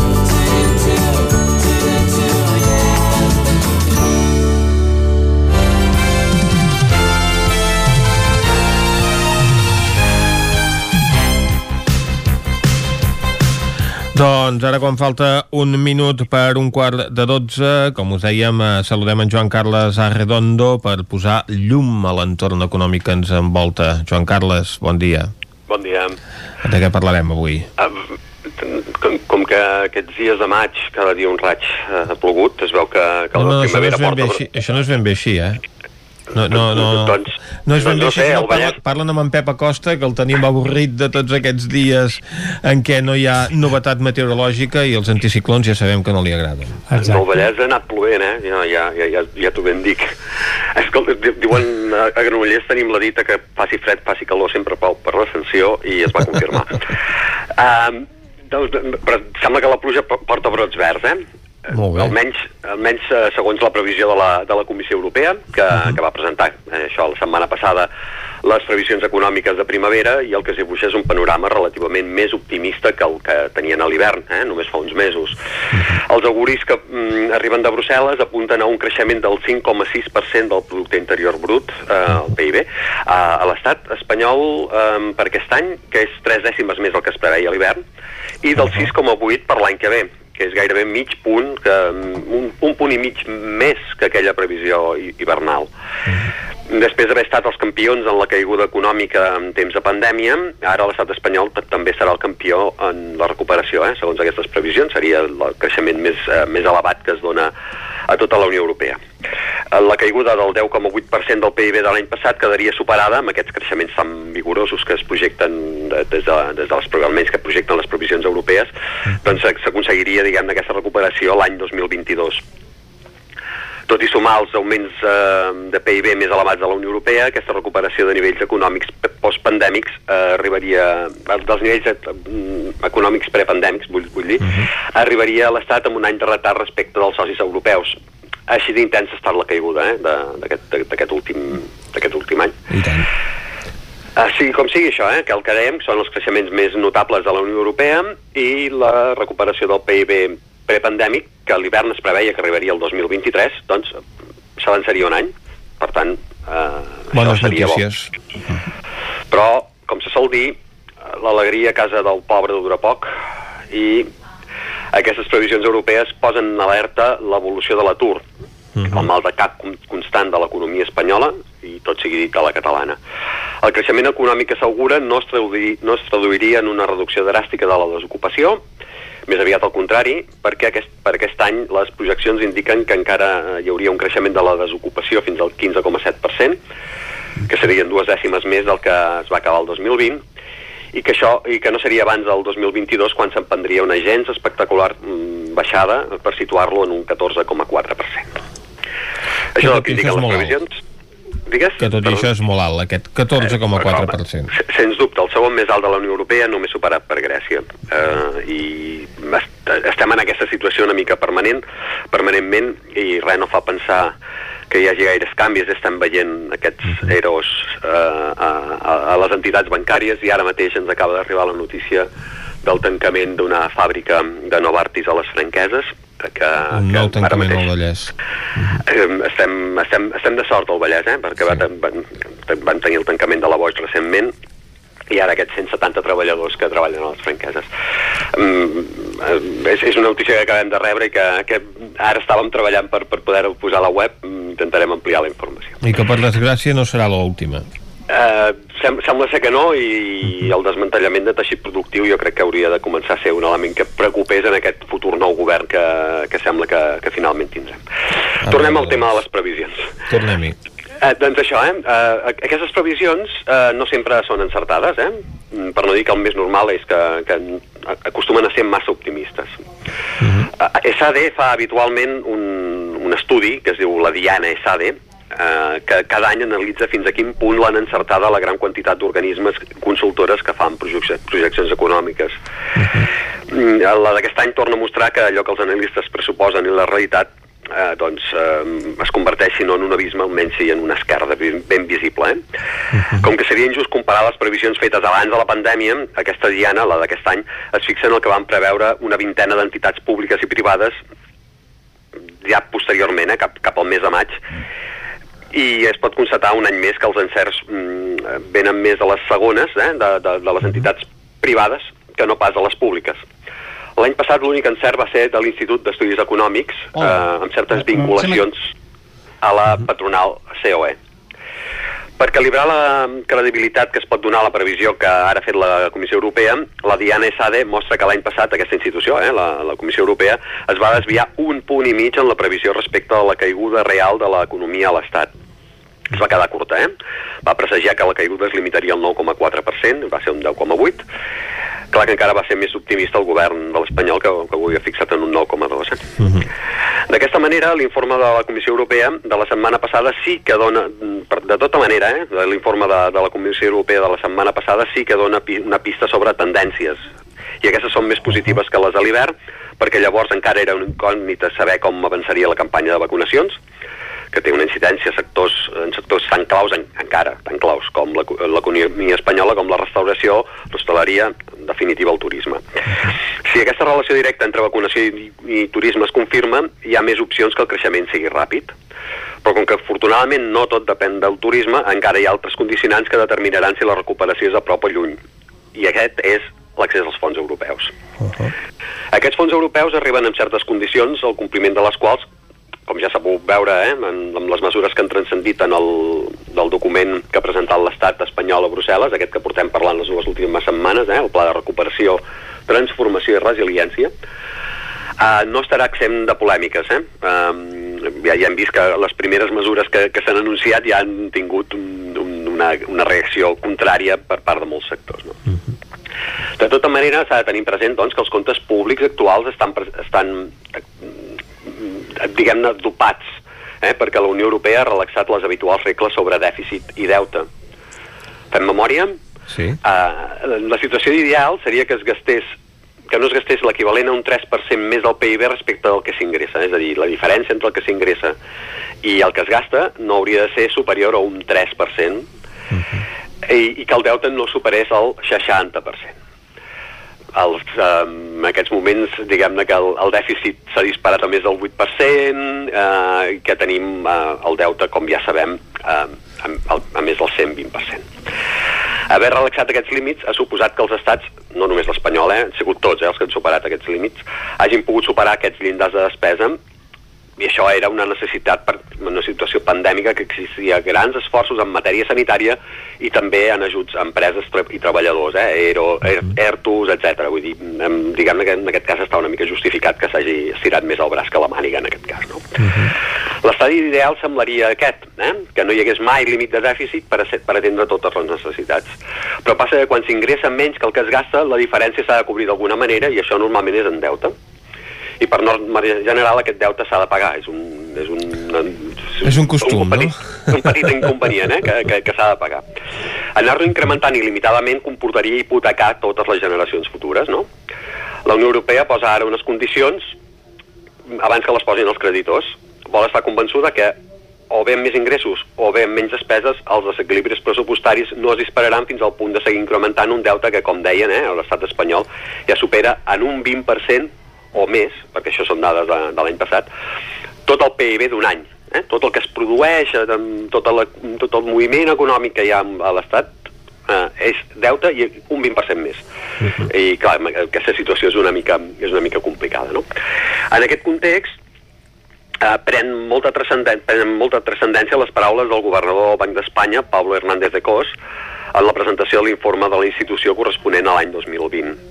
Doncs ara quan falta un minut per un quart de dotze, com us dèiem, eh, saludem en Joan Carles Arredondo per posar llum a l'entorn econòmic que ens envolta. Joan Carles, bon dia. Bon dia. De què parlarem avui? Um, com, com que aquests dies de maig cada dia un raig eh, ha plogut, es veu que, que No, la no, això no, és ben bé porta... així, això no és ben bé així, eh? No, no, no, Doncs, no és ben bé doncs no així, sé, el Vallès- parlen, amb en Pep Acosta, que el tenim avorrit de tots aquests dies en què no hi ha novetat meteorològica i els anticiclons ja sabem que no li agraden. El Vallès ha anat plovent, eh? Ja, ja, ja, ja, ja t'ho ben dic. Escolta, di- diuen a Granollers tenim la dita que faci fred, faci calor, sempre pau per l'ascensió, i es va confirmar. um, doncs, però sembla que la pluja po- porta brots verds, eh? Molt bé. Almenys, almenys eh, segons la previsió de la, de la Comissió Europea, que, uh -huh. que va presentar eh, això la setmana passada les previsions econòmiques de primavera i el que s'hi dibuixa és un panorama relativament més optimista que el que tenien a l'hivern, eh, només fa uns mesos. Uh -huh. Els auguris que mm, arriben de Brussel·les apunten a un creixement del 5,6% del producte interior brut, eh, el PIB, a, a l'estat espanyol eh, per aquest any, que és tres dècimes més del que es preveia a l'hivern, i del 6,8 per l'any que ve que és gairebé mig punt, que, un, un punt i mig més que aquella previsió hi- hivernal. Després d'haver estat els campions en la caiguda econòmica en temps de pandèmia, ara l'estat espanyol també serà el campió en la recuperació, eh? segons aquestes previsions, seria el creixement més, eh, més elevat que es dona a tota la Unió Europea. Eh, La caiguda del 10,8% del PIB de l'any passat quedaria superada amb aquests creixements tan vigorosos que es projecten de- des de, des de les, pre- almenys que projecten les previsions europees, doncs s'ac- s'aconseguiria, diguem aquesta recuperació l'any 2022 tot i sumar els augments eh, de PIB més elevats de la Unió Europea, aquesta recuperació de nivells econòmics postpandèmics eh, arribaria, dels nivells eh, mm, econòmics prepandèmics, vull, vull dir, arribaria a l'Estat amb un any de retard respecte dels socis europeus. Així d'intensa ha estat la caiguda eh, d'aquest últim, últim any. I tant. Ah, sigui com sigui això, eh, que el que dèiem són els creixements més notables de la Unió Europea i la recuperació del PIB prepandèmic, que l'hivern es preveia que arribaria el 2023, doncs s'avançaria un any. Per tant, eh, Bones seria notícies. bo. Però, com se sol dir, l'alegria a casa del pobre dura poc i aquestes previsions europees posen en alerta l'evolució de l'atur. -huh. el mal de cap constant de l'economia espanyola i tot sigui dit de la catalana. El creixement econòmic que s'augura no, es traduir, no es traduiria en una reducció dràstica de la desocupació, més aviat al contrari, perquè aquest, per aquest any les projeccions indiquen que encara hi hauria un creixement de la desocupació fins al 15,7%, que serien dues dècimes més del que es va acabar el 2020, i que, això, i que no seria abans del 2022 quan s'emprendria una gens espectacular mm, baixada per situar-lo en un 14,4%. Això és el que indiquen les previsions. Digues? Que tot i això és molt alt, aquest 14,4%. Eh, sens dubte, el segon més alt de la Unió Europea, només superat per Grècia. Eh, I estem en aquesta situació una mica permanent, permanentment, i res no fa pensar que hi hagi gaires canvis, estem veient aquests eros eh, a, a, a les entitats bancàries i ara mateix ens acaba d'arribar la notícia del tancament d'una fàbrica de Novartis a les franqueses que, un nou tancament mateix, al Vallès eh, estem, estem, estem de sort al Vallès eh? perquè sí. van, van, van tenir el tancament de la Boix recentment i ara aquests 170 treballadors que treballen a les franqueses. Mm, és, és una notícia que acabem de rebre i que, que ara estàvem treballant per, per poder-ho posar a la web, intentarem ampliar la informació. I que per desgràcia no serà l'última. Uh, sem sembla ser que no i, i el desmantellament de teixit productiu jo crec que hauria de començar a ser un element que preocupés en aquest futur nou govern que, que sembla que, que finalment tindrem. Ah, Tornem al tema de les previsions. Tornem-hi. Eh, doncs això, eh? eh? Aquestes previsions eh, no sempre són encertades, eh? Mm, per no dir que el més normal és que, que acostumen a ser massa optimistes. Uh -huh. eh, SAD fa habitualment un, un estudi que es diu la Diana SAD, eh, que cada any analitza fins a quin punt l'han encertada la gran quantitat d'organismes consultores que fan projeccions econòmiques. Uh -huh. La d'aquest any torna a mostrar que allò que els analistes pressuposen i la realitat eh, doncs, eh, es converteixi no en un abisme, almenys sí en una esquerda ben visible. Eh? Uh -huh. Com que seria injust comparar les previsions fetes abans de la pandèmia, aquesta diana, la d'aquest any, es fixa en el que van preveure una vintena d'entitats públiques i privades ja posteriorment, eh, cap, cap al mes de maig, i es pot constatar un any més que els encerts mm, venen més de les segones, eh, de, de, de les entitats privades, que no pas de les públiques. L'any passat l'únic encert va ser de l'Institut d'Estudis Econòmics, oh. eh, amb certes vinculacions a la patronal COE. Per calibrar la credibilitat que es pot donar a la previsió que ara ha fet la Comissió Europea, la Diana SADE mostra que l'any passat aquesta institució, eh, la, la Comissió Europea, es va desviar un punt i mig en la previsió respecte a la caiguda real de l'economia a l'Estat. Es va quedar curta, eh? Va presagiar que la caiguda es limitaria al 9,4%, va ser un 10,8%, Clar que encara va ser més optimista el govern de l'Espanyol que, que ho havia fixat en un 9,2. Eh? Uh -huh. D'aquesta manera, l'informe de la Comissió Europea de la setmana passada sí que dona, de tota manera, eh, l'informe de, de la Comissió Europea de la setmana passada sí que dona una pista sobre tendències i aquestes són més positives que les de l'hivern perquè llavors encara era un incògnita saber com avançaria la campanya de vacunacions que té una incidència sectors, en sectors tan claus en, encara, tan claus com l'economia espanyola, com la restauració, l'hostaleria, en definitiva el turisme. Si aquesta relació directa entre vacunació i, i turisme es confirma, hi ha més opcions que el creixement sigui ràpid. Però com que afortunadament no tot depèn del turisme, encara hi ha altres condicionants que determinaran si la recuperació és a prop o lluny. I aquest és l'accés als fons europeus. Uh -huh. Aquests fons europeus arriben amb certes condicions, el compliment de les quals com ja s'ha pogut veure eh, en, amb les mesures que han transcendit en el, del document que ha presentat l'Estat espanyol a Brussel·les, aquest que portem parlant les dues últimes setmanes, eh, el Pla de Recuperació, Transformació i Resiliència, uh, no estarà exempt de polèmiques. Eh? Uh, ja, ja hem vist que les primeres mesures que, que s'han anunciat ja han tingut un, un, una, una reacció contrària per part de molts sectors. No? Mm -hmm. De tota manera, s'ha de tenir present doncs, que els comptes públics actuals estan, estan diguem-ne, dopats, eh? perquè la Unió Europea ha relaxat les habituals regles sobre dèficit i deute. Fem memòria? Sí. Uh, la situació ideal seria que es gastés que no es gastés l'equivalent a un 3% més del PIB respecte al que s'ingressa. És a dir, la diferència entre el que s'ingressa i el que es gasta no hauria de ser superior a un 3%, uh -huh. i, i que el deute no superés el 60% els, eh, en aquests moments, diguem-ne que el, el dèficit s'ha disparat a més del 8%, eh, que tenim eh, el deute, com ja sabem, eh, a, a, més del 120%. Haver relaxat aquests límits ha suposat que els estats, no només l'espanyol, eh, han sigut tots eh, els que han superat aquests límits, hagin pogut superar aquests llindars de despesa i això era una necessitat per una situació pandèmica que existia grans esforços en matèria sanitària i també en ajuts a empreses i treballadors, eh? Aero, er, ERTOs, etc. Vull dir, em, diguem que en aquest cas està una mica justificat que s'hagi estirat més el braç que la màniga en aquest cas, no? Uh -huh. L'estadi ideal semblaria aquest, eh? que no hi hagués mai límit de dèficit per, a ser, per atendre totes les necessitats. Però passa que quan s'ingressa menys que el que es gasta, la diferència s'ha de cobrir d'alguna manera i això normalment és en deute i per norma general aquest deute s'ha de pagar és un, és un, és un costum, un petit, no? un petit inconvenient eh, que, que, que s'ha de pagar anar-lo incrementant il·limitadament comportaria hipotecar totes les generacions futures no? la Unió Europea posa ara unes condicions abans que les posin els creditors vol estar convençuda que o bé més ingressos o bé amb menys despeses, els desequilibris pressupostaris no es dispararan fins al punt de seguir incrementant un deute que, com deien, eh, l'estat espanyol ja supera en un 20% o més, perquè això són dades de, de l'any passat, tot el PIB d'un any. Eh? Tot el que es produeix, eh, tot, la, tot el moviment econòmic que hi ha a l'Estat eh, és deute i un 20% més. Uh -huh. I clar, aquesta situació és una mica, és una mica complicada. No? En aquest context, eh, pren molta prenen molta transcendència les paraules del governador del Banc d'Espanya, Pablo Hernández de Cos, en la presentació de l'informe de la institució corresponent a l'any 2020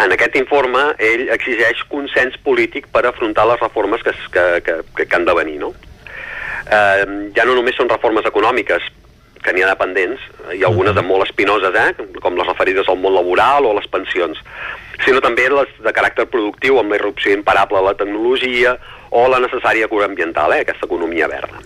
en aquest informe ell exigeix consens polític per afrontar les reformes que, que, que, que han de venir. No? Eh, ja no només són reformes econòmiques, que n'hi ha de pendents, i algunes de molt espinoses, eh? com les referides al món laboral o a les pensions, sinó també les de caràcter productiu, amb la irrupció imparable de la tecnologia o la necessària cura ambiental, eh? aquesta economia verda.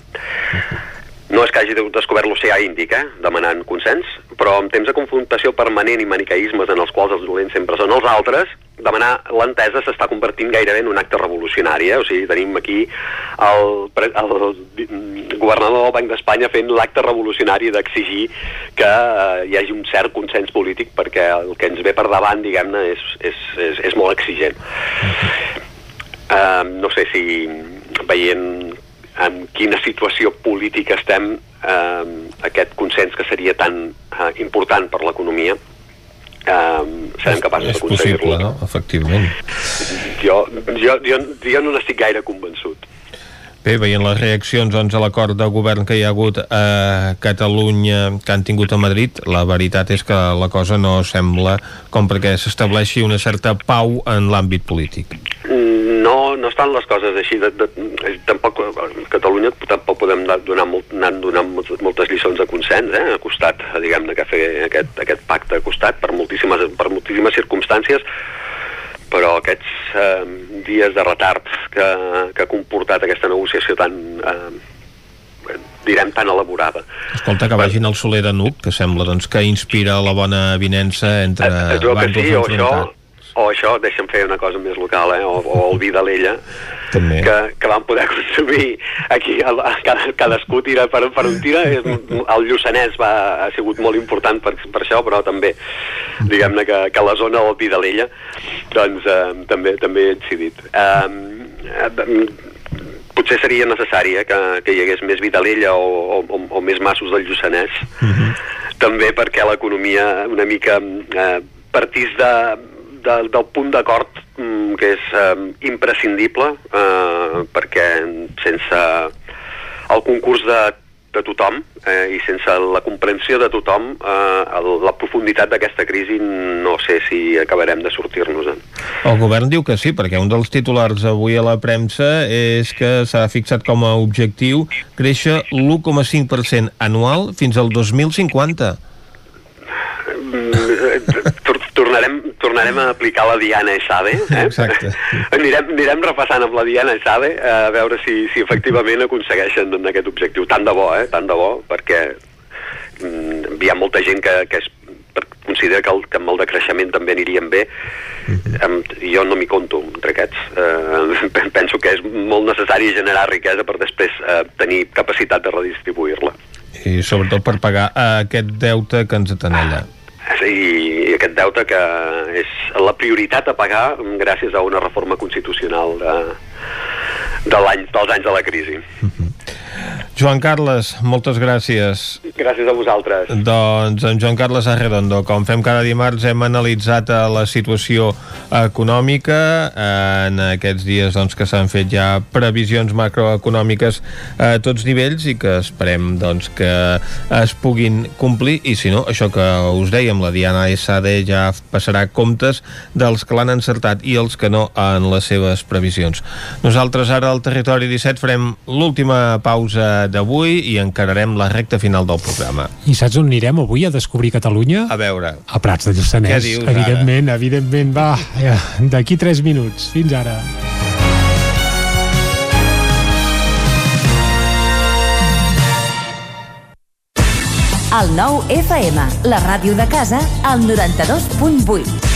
No és que hagi descobert l'oceà Índic, eh, demanant consens, però en temps de confrontació permanent i manicaïsmes en els quals els dolents sempre són els altres, demanar l'entesa s'està convertint gairebé en un acte revolucionari. Eh? O sigui, tenim aquí el, el governador del Banc d'Espanya fent l'acte revolucionari d'exigir que eh, hi hagi un cert consens polític perquè el que ens ve per davant, diguem-ne, és, és, és, és molt exigent. Uh, no sé si veient en quina situació política estem, eh, aquest consens que seria tan eh, important per l'economia, eh, serem capaços d'aconseguir-lo. És possible, no? Efectivament. Jo, jo, jo, jo no n'estic gaire convençut. Bé, veient les reaccions doncs, a l'acord de govern que hi ha hagut a Catalunya, que han tingut a Madrid, la veritat és que la cosa no sembla com perquè s'estableixi una certa pau en l'àmbit polític. No, no estan les coses així. De, de, tampoc, a Catalunya tampoc podem donar, molt, anar donant moltes lliçons de consens, eh? ha costat, diguem-ne, que fer aquest, aquest pacte ha costat per moltíssimes, per moltíssimes circumstàncies, però aquests eh, dies de retard que, que ha comportat aquesta negociació tan, eh, direm, tan elaborada. Escolta, que vagin al Soler de Nuc, que sembla doncs, que inspira la bona avinença entre eh, bàndols sí, enfrontats. O això, deixa'm fer una cosa més local, eh? o, o el vi de l'ella, També. que, que vam poder consumir aquí, el, cada, cadascú tira per, per un tira, el Lluçanès va, ha sigut molt important per, per això, però també, diguem-ne que, que la zona del vi de l'ella, doncs eh, també, també he incidit. Eh, potser seria necessari eh, que, que hi hagués més Vidalella o, o, o més massos del Lluçanès, uh -huh. també perquè l'economia una mica eh, partís de, de, del punt d'acord mm, que és eh, imprescindible eh, perquè sense el concurs de, de tothom eh, i sense la comprensió de tothom eh, el, la profunditat d'aquesta crisi no sé si acabarem de sortir-nos-en. El govern diu que sí, perquè un dels titulars avui a la premsa és que s'ha fixat com a objectiu créixer l'1,5% anual fins al 2050 tornarem, tornarem a aplicar la Diana Esade. Eh? Exacte. Anirem, anirem repassant amb la Diana Esade a veure si, si efectivament aconsegueixen aquest objectiu. Tant de bo, eh? Tant de bo, perquè mm, hi ha molta gent que, que és, considera que, el, que amb el decreixement també aniríem bé. Mm jo no m'hi compto entre aquests. Eh, penso que és molt necessari generar riquesa per després eh, tenir capacitat de redistribuir-la. I sobretot per pagar aquest deute que ens atenella. I aquest deute que és la prioritat a pagar gràcies a una reforma constitucional de, de l'any dels anys de la crisi. Joan Carles, moltes gràcies. Gràcies a vosaltres. Doncs en Joan Carles Arredondo, com fem cada dimarts, hem analitzat eh, la situació econòmica en aquests dies doncs, que s'han fet ja previsions macroeconòmiques a tots nivells i que esperem doncs, que es puguin complir i si no, això que us dèiem, la Diana Sade ja passarà comptes dels que l'han encertat i els que no en les seves previsions. Nosaltres ara al Territori 17 farem l'última pausa d'avui i encararem la recta final del programa. I saps on anirem avui a descobrir Catalunya? A veure. A Prats de Lluçanès. Què dius, evidentment, ara? evidentment. Va, ja, d'aquí 3 minuts. Fins ara. El nou FM, la ràdio de casa, al 92.8.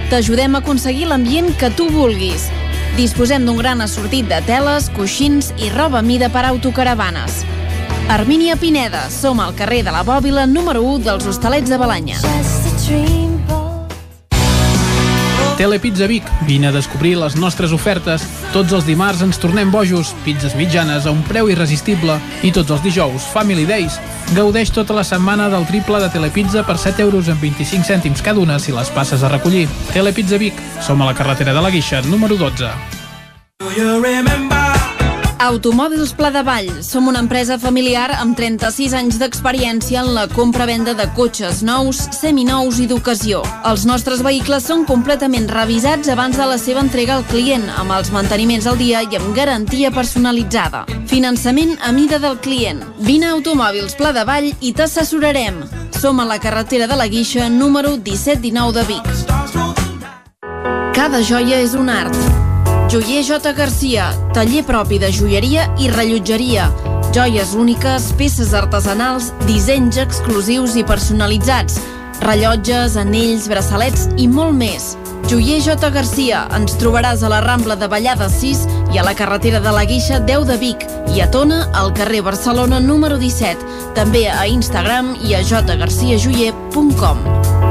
T'ajudem a aconseguir l'ambient que tu vulguis. Disposem d'un gran assortit de teles, coixins i roba mida per autocaravanes. Armínia Pineda, som al carrer de la Bòbila número 1 dels Hostalets de Balanya. Telepizza Vic, vine a descobrir les nostres ofertes. Tots els dimarts ens tornem bojos, pizzas mitjanes a un preu irresistible i tots els dijous, Family Days. Gaudeix tota la setmana del triple de Telepizza per 7 euros amb 25 cèntims cada una si les passes a recollir. Telepizza Vic, som a la carretera de la Guixa, número 12. Automòbils Pla de Vall. Som una empresa familiar amb 36 anys d'experiència en la compra-venda de cotxes nous, seminous i d'ocasió. Els nostres vehicles són completament revisats abans de la seva entrega al client, amb els manteniments al dia i amb garantia personalitzada. Finançament a mida del client. Vine a Automòbils Pla de Vall i t'assessorarem. Som a la carretera de la Guixa, número 1719 de Vic. Cada joia és un art. Joier J. Garcia, taller propi de joieria i rellotgeria. Joies úniques, peces artesanals, dissenys exclusius i personalitzats. Rellotges, anells, braçalets i molt més. Joier J. Garcia, ens trobaràs a la Rambla de Vallada 6 i a la carretera de la Guixa 10 de Vic i a Tona, al carrer Barcelona número 17. També a Instagram i a jgarciajoyer.com.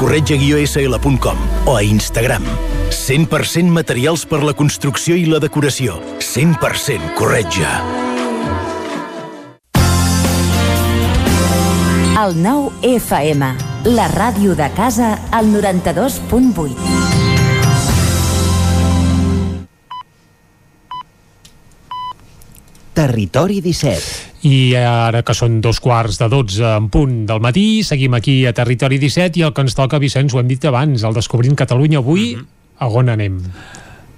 corretja-sl.com o a Instagram. 100% materials per la construcció i la decoració. 100% corretja. El nou FM, la ràdio de casa, al 92.8. Territori 17. I ara que són dos quarts de 12 en punt del matí, seguim aquí a Territori 17 i el que ens toca, Vicenç, ho hem dit abans, el Descobrint Catalunya avui, mm -hmm. a on anem?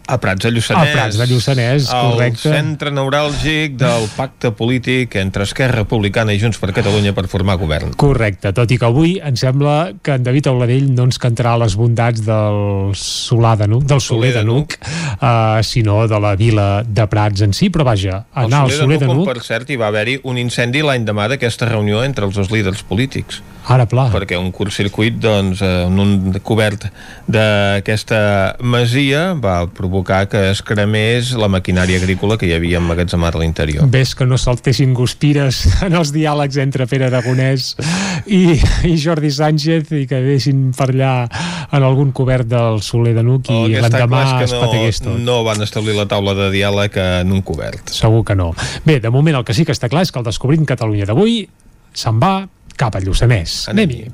A Prats de Lluçanès. A Prats de Lluçanès, correcte. El centre neuràlgic del pacte polític entre Esquerra Republicana i Junts per Catalunya per formar govern. Correcte, tot i que avui em sembla que en David Auladell no ens cantarà les bondats del Solà de Nuc, del Soler de Nuc, uh, sinó de la vila de Prats en si, però vaja, anar al Soler de Nuc... Per cert, hi va haver-hi un incendi l'any demà d'aquesta reunió entre els dos líders polítics. Ara, pla. Perquè un curtcircuit, doncs, en un cobert d'aquesta masia va provocar que es cremés la maquinària agrícola que hi havia emmagatzemada a l'interior. Ves que no saltessin guspires en els diàlegs entre Pere Aragonès i, i Jordi Sánchez i que deixin per allà en algun cobert del Soler de Nuc i l'endemà es no, pategués tot. No van establir la taula de diàleg en un cobert. Segur que no. Bé, de moment el que sí que està clar és que el Descobrint Catalunya d'avui se'n va cap a Lluçanès. Anem-hi.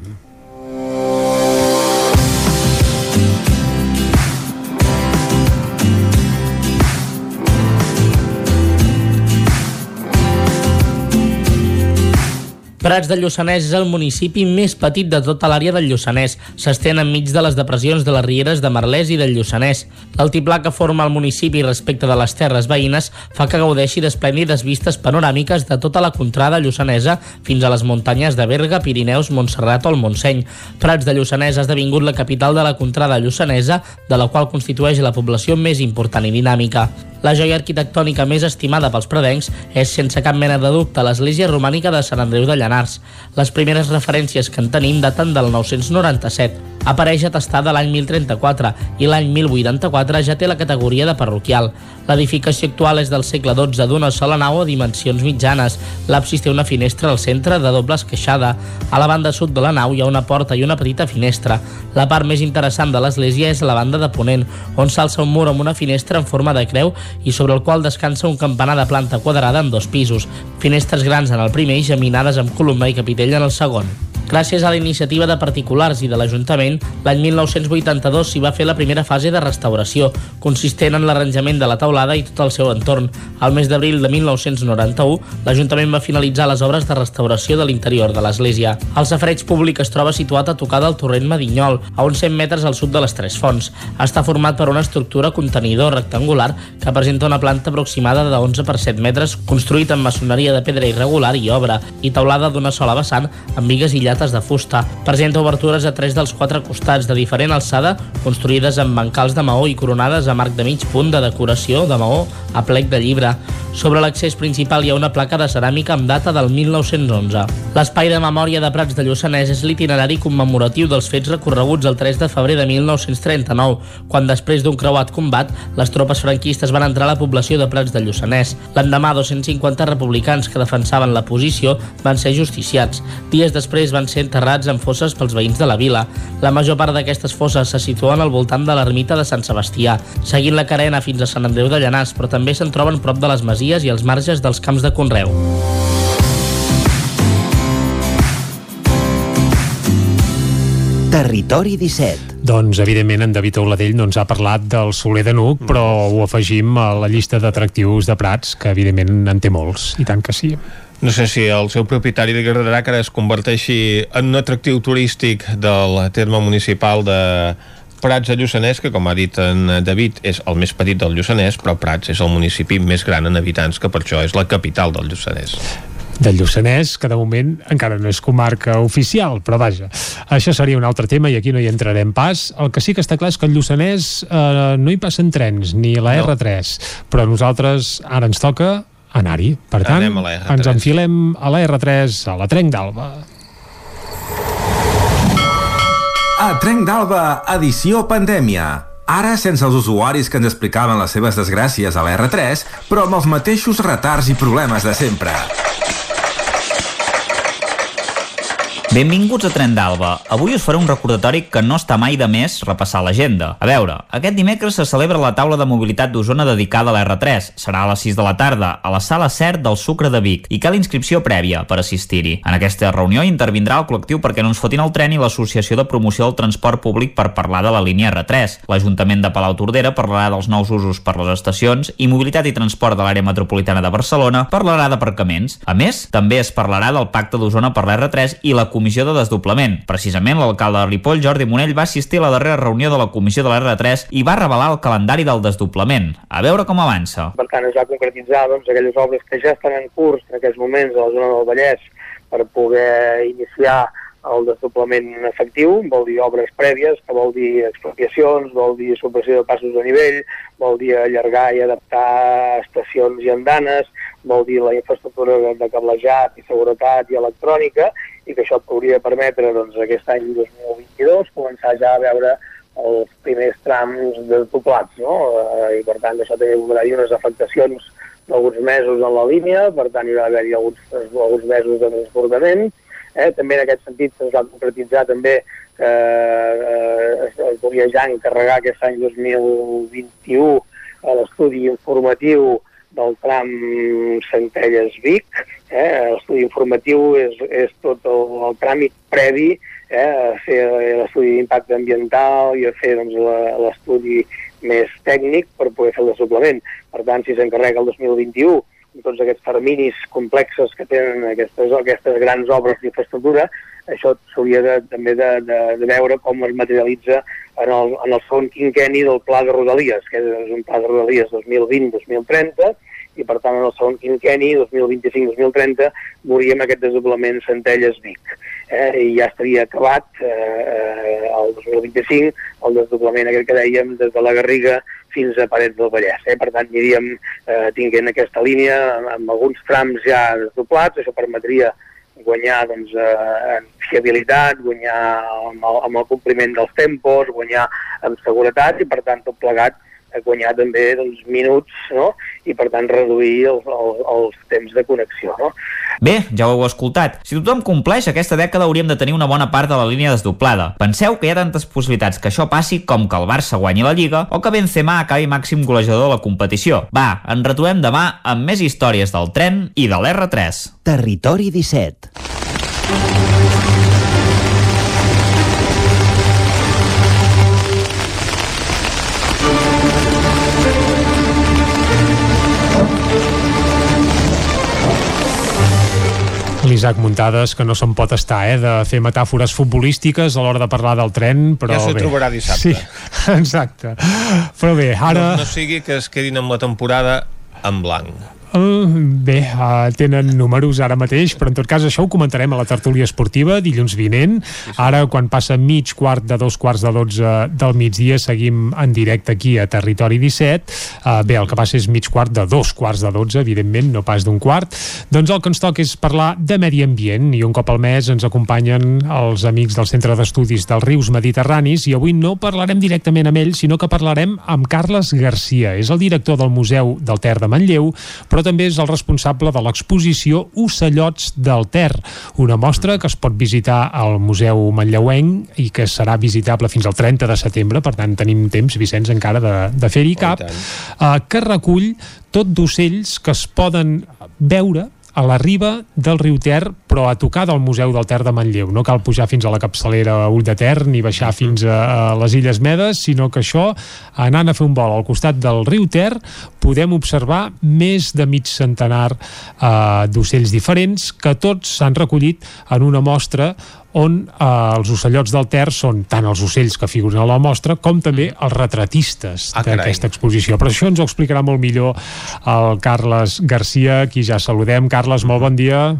Prats de Lluçanès és el municipi més petit de tota l'àrea del Lluçanès. S'estén enmig de les depressions de les rieres de Merlès i del Lluçanès. L'altiplà que forma el municipi respecte de les terres veïnes fa que gaudeixi d'esplèndides vistes panoràmiques de tota la contrada lluçanesa fins a les muntanyes de Berga, Pirineus, Montserrat o el Montseny. Prats de Lluçanès ha esdevingut la capital de la contrada lluçanesa, de la qual constitueix la població més important i dinàmica. La joia arquitectònica més estimada pels predencs és, sense cap mena de dubte, l'església romànica de Sant Andreu de Llanars. Les primeres referències que en tenim daten del 997. Apareix atestada l'any 1034 i l'any 1084 ja té la categoria de parroquial. L'edificació actual és del segle XII d'una sola nau a dimensions mitjanes. L'absis té una finestra al centre de doble esqueixada. A la banda sud de la nau hi ha una porta i una petita finestra. La part més interessant de l'església és la banda de ponent, on s'alça un mur amb una finestra en forma de creu i sobre el qual descansa un campanar de planta quadrada en dos pisos, finestres grans en el primer i geminades amb columna i capitell en el segon. Gràcies a la iniciativa de particulars i de l'Ajuntament, l'any 1982 s'hi va fer la primera fase de restauració, consistent en l'arranjament de la taulada i tot el seu entorn. Al mes d'abril de 1991, l'Ajuntament va finalitzar les obres de restauració de l'interior de l'església. El safareig públic es troba situat a tocar del torrent Medinyol, a uns 100 metres al sud de les Tres Fonts. Està format per una estructura contenidor rectangular que presenta una planta aproximada de 11 per 7 metres, construït amb maçoneria de pedra irregular i obra, i taulada d'una sola vessant amb vigues i llates de fusta. Presenta obertures a tres dels quatre costats de diferent alçada, construïdes amb bancals de maó i coronades amb arc de mig punt de decoració de maó a plec de llibre. Sobre l'accés principal hi ha una placa de ceràmica amb data del 1911. L'espai de memòria de Prats de Lluçanès és l'itinerari commemoratiu dels fets recorreguts el 3 de febrer de 1939, quan després d'un creuat combat, les tropes franquistes van entrar a la població de Prats de Lluçanès. L'endemà, 250 republicans que defensaven la posició van ser justiciats. Dies després van ser enterrats en fosses pels veïns de la vila. La major part d'aquestes fosses se situen al voltant de l'ermita de Sant Sebastià, seguint la carena fins a Sant Andreu de Llanàs, però també se'n troben prop de les masies i els marges dels camps de Conreu. Territori 17. Doncs, evidentment, en David Auladell no ens ha parlat del Soler de Nuc, però ho afegim a la llista d'atractius de Prats, que evidentment en té molts, i tant que sí. No sé si al seu propietari li agradarà que ara es converteixi en un atractiu turístic del terme municipal de Prats de Lluçanès, que com ha dit en David és el més petit del Lluçanès, però Prats és el municipi més gran en habitants, que per això és la capital del Lluçanès del Lluçanès, que de moment encara no és comarca oficial, però vaja, això seria un altre tema i aquí no hi entrarem pas. El que sí que està clar és que el Lluçanès eh, no hi passen trens, ni la no. R3, però nosaltres ara ens toca anar-hi. Per tant, Anem a la R3. ens enfilem a la R3, a la Trenc d'Alba. A Trenc d'Alba, edició pandèmia. Ara sense els usuaris que ens explicaven les seves desgràcies a la R3, però amb els mateixos retards i problemes de sempre. Benvinguts a Tren d'Alba. Avui us faré un recordatori que no està mai de més repassar l'agenda. A veure, aquest dimecres se celebra la taula de mobilitat d'Osona dedicada a l'R3. Serà a les 6 de la tarda, a la sala CERT del Sucre de Vic, i cal inscripció prèvia per assistir-hi. En aquesta reunió intervindrà el col·lectiu perquè no ens fotin el tren i l'Associació de Promoció del Transport Públic per parlar de la línia R3. L'Ajuntament de Palau Tordera parlarà dels nous usos per les estacions i Mobilitat i Transport de l'àrea metropolitana de Barcelona parlarà d'aparcaments. A més, també es parlarà del Pacte d'Osona per l'R3 i la comissió de desdoblament. Precisament l'alcalde de Ripoll, Jordi Monell, va assistir a la darrera reunió de la comissió de l'R3 i va revelar el calendari del desdoblament. A veure com avança. Per tant, es va concretitzar doncs, aquelles obres que ja estan en curs en aquests moments a la zona del Vallès per poder iniciar el desdoblament efectiu, vol dir obres prèvies, que vol dir expropiacions, vol dir supressió de passos de nivell, vol dir allargar i adaptar estacions i andanes, vol dir la infraestructura de cablejat i seguretat i electrònica, i que això podria permetre doncs, aquest any 2022 començar ja a veure els primers trams desdoblats, no? Eh, I per tant això també haurà unes afectacions d'alguns mesos en la línia, per tant hi va haver-hi alguns, alguns mesos de transbordament. Eh? També en aquest sentit es va concretitzar també que eh, es volia ja encarregar aquest any 2021 a l'estudi informatiu del tram Centelles-Vic. Eh? L'estudi informatiu és, és tot el, el tràmit previ eh? a fer l'estudi d'impacte ambiental i a fer doncs, l'estudi més tècnic per poder fer el desdoblament. Per tant, si s'encarrega el 2021, tots aquests terminis complexes que tenen aquestes, aquestes grans obres d'infraestructura, això s'hauria de, també de, de, de veure com es materialitza en el, en el segon quinqueni del Pla de Rodalies, que és un Pla de Rodalies 2020-2030, i per tant en el segon quinqueni, 2025-2030, veuríem aquest desdoblament Centelles-Vic. Eh, I ja estaria acabat eh, el 2025 el desdoblament aquest que dèiem des de la Garriga fins a Parets del Vallès. Eh? Per tant, aniríem eh, tinguent aquesta línia amb, amb alguns trams ja desdoblats, això permetria guanyar doncs, eh, en fiabilitat, guanyar amb el, amb el compliment dels tempos, guanyar en seguretat i, per tant, tot plegat guanyar també doncs, minuts no? i per tant reduir els, els, els temps de connexió. No? Bé, ja ho heu escoltat. Si tothom compleix, aquesta dècada hauríem de tenir una bona part de la línia desdoblada. Penseu que hi ha tantes possibilitats que això passi com que el Barça guanyi la Lliga o que Benzema acabi màxim golejador de la competició. Va, ens retrobem demà amb més històries del tren i de l'R3. Territori 17 L'Isaac Muntades, que no se'n pot estar, eh, de fer metàfores futbolístiques a l'hora de parlar del tren, però Ja s'ho trobarà dissabte. Sí, exacte. Però bé, ara... No, no sigui que es quedin amb la temporada en blanc. Uh, bé, uh, tenen números ara mateix, però en tot cas això ho comentarem a la tertúlia esportiva dilluns vinent. Ara, quan passa mig quart de dos quarts de dotze del migdia, seguim en directe aquí a Territori 17. Uh, bé, el que passa és mig quart de dos quarts de dotze, evidentment, no pas d'un quart. Doncs el que ens toca és parlar de medi ambient i un cop al mes ens acompanyen els amics del Centre d'Estudis dels Rius Mediterranis i avui no parlarem directament amb ells, sinó que parlarem amb Carles Garcia. És el director del Museu del Ter de Manlleu, però també és el responsable de l'exposició Ocellots del Ter, una mostra que es pot visitar al Museu Manlleuenc i que serà visitable fins al 30 de setembre, per tant tenim temps, Vicenç, encara de, de fer-hi cap, eh, que recull tot d'ocells que es poden veure a la riba del riu Ter, però a tocar del Museu del Ter de Manlleu. No cal pujar fins a la capçalera Ull de Ter ni baixar fins a, a les Illes Medes, sinó que això, anant a fer un vol al costat del riu Ter, podem observar més de mig centenar eh, d'ocells diferents que tots s'han recollit en una mostra on eh, els ocellots del Ter són tant els ocells que figuren a la mostra com també els retratistes Ah, d'aquesta exposició. Però això ens ho explicarà molt millor el Carles Garcia, qui ja saludem. Carles, molt bon dia.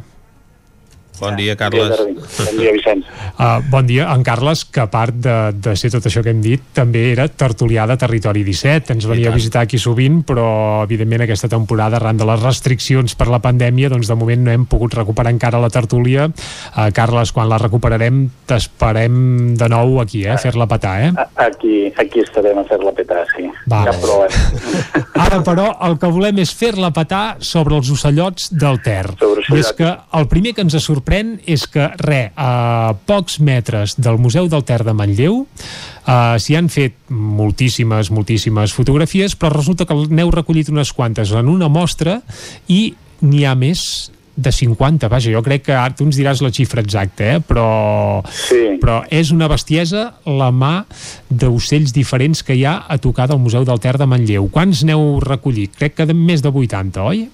Bon dia, Carles. Bon dia, Vicenç. Uh, bon dia, en Carles, que a part de, de ser tot això que hem dit, també era tertulià de Territori 17. Ens venia a visitar aquí sovint, però evidentment aquesta temporada, arran de les restriccions per la pandèmia, doncs de moment no hem pogut recuperar encara la tertúlia. Uh, Carles, quan la recuperarem, t'esperem de nou aquí, eh, a fer-la petar, eh? Aquí, aquí estarem a fer-la petar, sí. Va. Cap problema. Ara, però, el que volem és fer-la petar sobre els ocellots del Ter. I és que el primer que ens sorprèn és que, re, a pocs metres del Museu del Ter de Manlleu uh, s'hi han fet moltíssimes, moltíssimes fotografies, però resulta que n'heu recollit unes quantes en una mostra i n'hi ha més de 50, vaja, jo crec que ara tu ens diràs la xifra exacta, eh? però, sí. però és una bestiesa la mà d'ocells diferents que hi ha a tocar del Museu del Ter de Manlleu. Quants n'heu recollit? Crec que de més de 80, oi?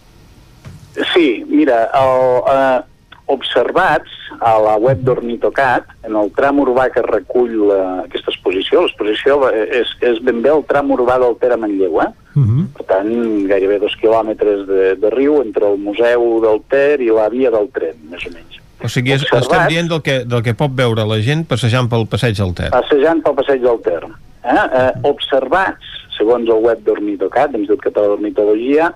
Sí, mira, el, eh, observats a la web d'Ornitocat, en el tram urbà que recull la, aquesta exposició, l'exposició és, és ben bé el tram urbà del Ter a Manlleu, eh? Uh -huh. Per tant, gairebé dos quilòmetres de, de riu entre el Museu del Ter i la via del tren, més o menys. O sigui, és, Observats. estem dient del que, del que pot veure la gent passejant pel passeig del Ter. Passejant pel passeig del Ter. Eh? Eh, observats, segons el web d'Ornitocat, l'Institut Català d'Ornitologia,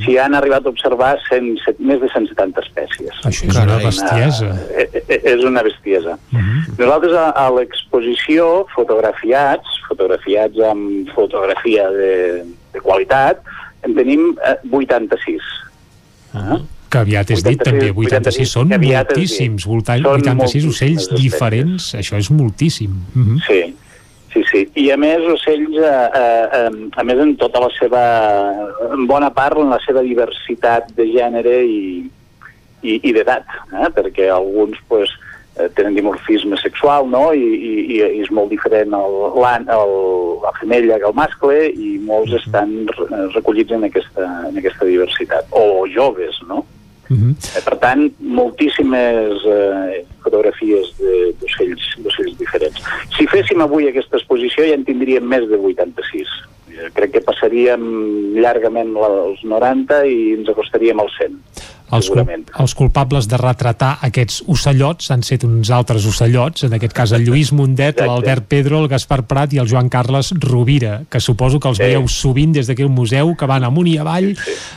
s'hi han arribat a observar 100, set- més de 170 espècies. Això és una bestiesa. Eh, eh, és una bestiesa. Nosaltres a, a l'exposició, fotografiats, fotografiats amb fotografia de, de qualitat, en tenim eh, 86. Que aviat és dit 86, també, 86 són que aviat és dit. moltíssims, voltant, Són 86 moltíssimes ocells diferents, això és moltíssim. Uh -huh. Sí, sí, sí. I a més, ocells, eh, eh, eh, a més en tota la seva, en bona part, en la seva diversitat de gènere i, i, i d'edat, eh? perquè alguns pues, eh, tenen dimorfisme sexual, no? I, i, i és molt diferent el, el, la femella que el mascle i molts estan re- recollits en aquesta, en aquesta diversitat. O joves, no? Mm -hmm. Eh, Per tant, moltíssimes eh, fotografies d'ocells diferents. Si féssim avui aquesta exposició ja en tindríem més de 86. Eh, Crec que passaríem llargament la- els 90 i ens acostaríem als 100. Els, cul els culpables de retratar aquests ocellots han set uns altres ocellots, en aquest cas el Lluís Mundet, l'Albert Pedro, el Gaspar Prat i el Joan Carles Rovira, que suposo que els Sí. veieu sovint des d'aquest museu, que van amunt i avall,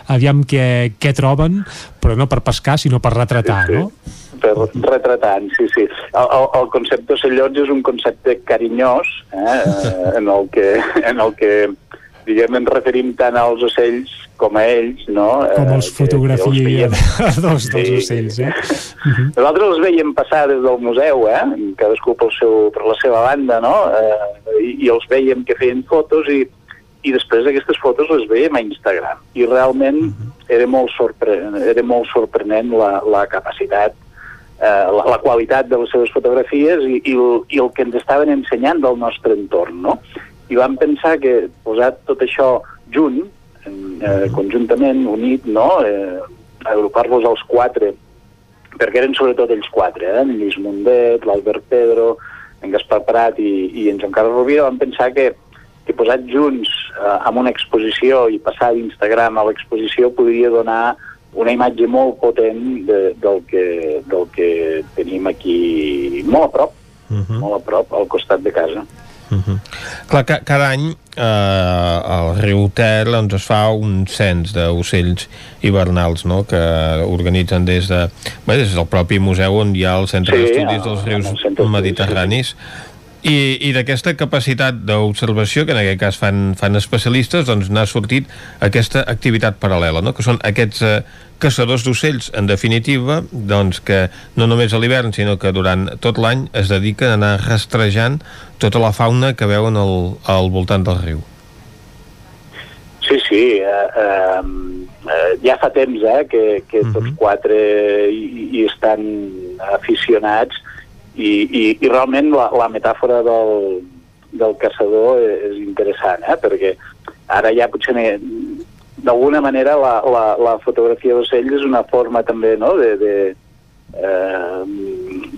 aviam què, què troben, però no per pescar, sinó per retratar, no? per retratant, sí, sí. El, el, el concepte ocellots és un concepte carinyós, eh, en, el que, en el que diguem, ens referim tant als ocells com a ells, no? Com Eh, els els fotografia veiem. dos dels Sí. ocells, eh? Nosaltres els veiem passar des del museu, eh? cadascú pel seu, per la seva banda, no? Eh, i, I els veiem que feien fotos i, i després aquestes fotos les veiem a Instagram. I realment era molt, sorpre era molt sorprenent la, la capacitat eh, la, la qualitat de les seves fotografies i, i, el, i el que ens estaven ensenyant del nostre entorn, no? I vam pensar que posat tot això junt, eh, conjuntament, unit, no? Eh, agrupar-los els quatre, perquè eren sobretot ells quatre, eh? en Lluís Mundet, l'Albert Pedro, en Gaspar Prat i, i en Joan Carles Rovira, vam pensar que, que posat junts eh, amb una exposició i passar d'Instagram a l'exposició podria donar una imatge molt potent de, del, que, del que tenim aquí molt a prop, uh -huh. molt a prop, al costat de casa. Clar, ca cada any eh, al riu Ter doncs, es fa un cens d'ocells hivernals no? que organitzen des de bé, des del propi museu on hi ha el centre Sí, d'estudis el- dels el rius mediterranis i, i d'aquesta capacitat d'observació que en aquest cas fan, fan especialistes doncs n'ha sortit aquesta activitat paral·lela no? que són aquests eh, caçadors d'ocells. En definitiva doncs que no només a l'hivern sinó que durant tot l'any es dediquen a anar rastrejant tota la fauna que veuen al, al voltant del riu. Sí, sí, eh, eh, ja fa temps eh, que, que tots quatre hi, hi estan aficionats i, i, i realment la, la metàfora del, del caçador és interessant, eh, perquè ara ja potser d'alguna manera la, la, la fotografia d'ocells és una forma també no, de, de, eh,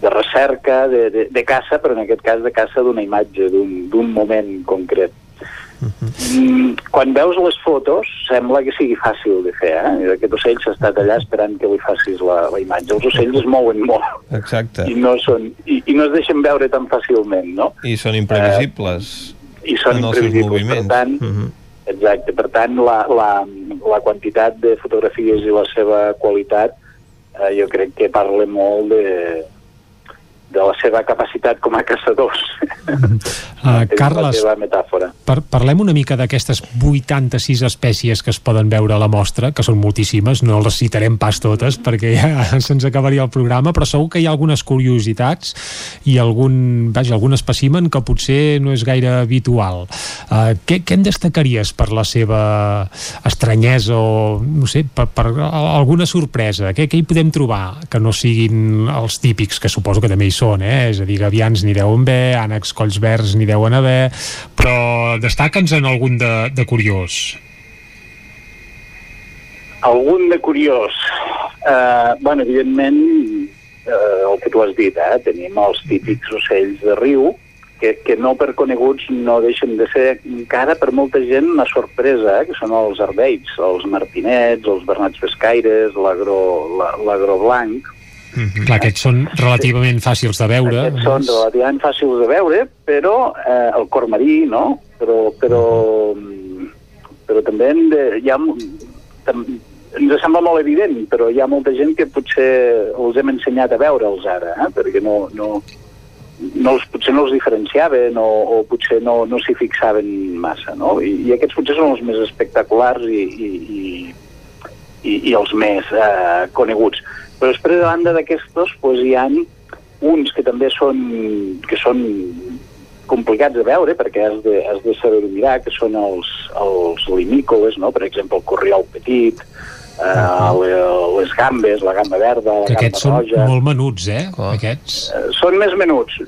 de recerca, de, de, de caça, però en aquest cas de caça d'una imatge, d'un moment concret. Mm, quan veus les fotos sembla que sigui fàcil de fer eh? Aquest ocell s'ha estat allà esperant que li facis la, la imatge els ocells es mouen molt exacte i no, són, i, i no es deixen veure tan fàcilment no? i són imprevisibles i són en els seus imprevisibles per tant, Mhm. exacte, per tant la, la, la quantitat de fotografies i la seva qualitat eh, jo crec que parla molt de, de la seva capacitat com a caçadors Uh, Carles, la metàfora par parlem una mica d'aquestes 86 espècies que es poden veure a la mostra, que són moltíssimes, no les citarem pas totes perquè ja se'ns acabaria el programa, però segur que hi ha algunes curiositats i algun, vaja, algun espècimen que potser no és gaire habitual. Uh, què, què en destacaries per la seva estranyesa o, no sé, per, per alguna sorpresa? Què, què hi podem trobar que no siguin els típics, que suposo que també hi són, eh? És a dir, gavians n'hi deuen haver, ànecs colls verds n'hi deuen haver, però destaca'ns en algun de, de curiós. Algun de curiós. Uh, bueno, evidentment, uh, el que tu has dit, eh? tenim els típics ocells de riu, que, que no per coneguts no deixen de ser encara per molta gent una sorpresa, eh? que són els arbeits, els martinets, els bernats pescaires, l'agro la- blanc, Clar, aquests són relativament fàcils de veure. Aquests són relativament fàcils de veure, però eh, el cor marí, no? Però, però, però també hem de, hi ha, tam, ens sembla molt evident, però hi ha molta gent que potser els hem ensenyat a veure'ls ara, eh? perquè no, no, no els, potser no els diferenciaven o, o potser no, no s'hi fixaven massa, no? I, I aquests potser són els més espectaculars i, i, i, i, i els més eh, coneguts. Però després, a banda d'aquestos, doncs, hi ha uns que també són, que són complicats de veure perquè has de, has de saber mirar, que són els, els limícoles, no? per exemple el corriol petit, uh, les gambes, la gamba verda, la Que gamba aquests són roja... molt menuts, eh? Aquests. Eh, són més menuts,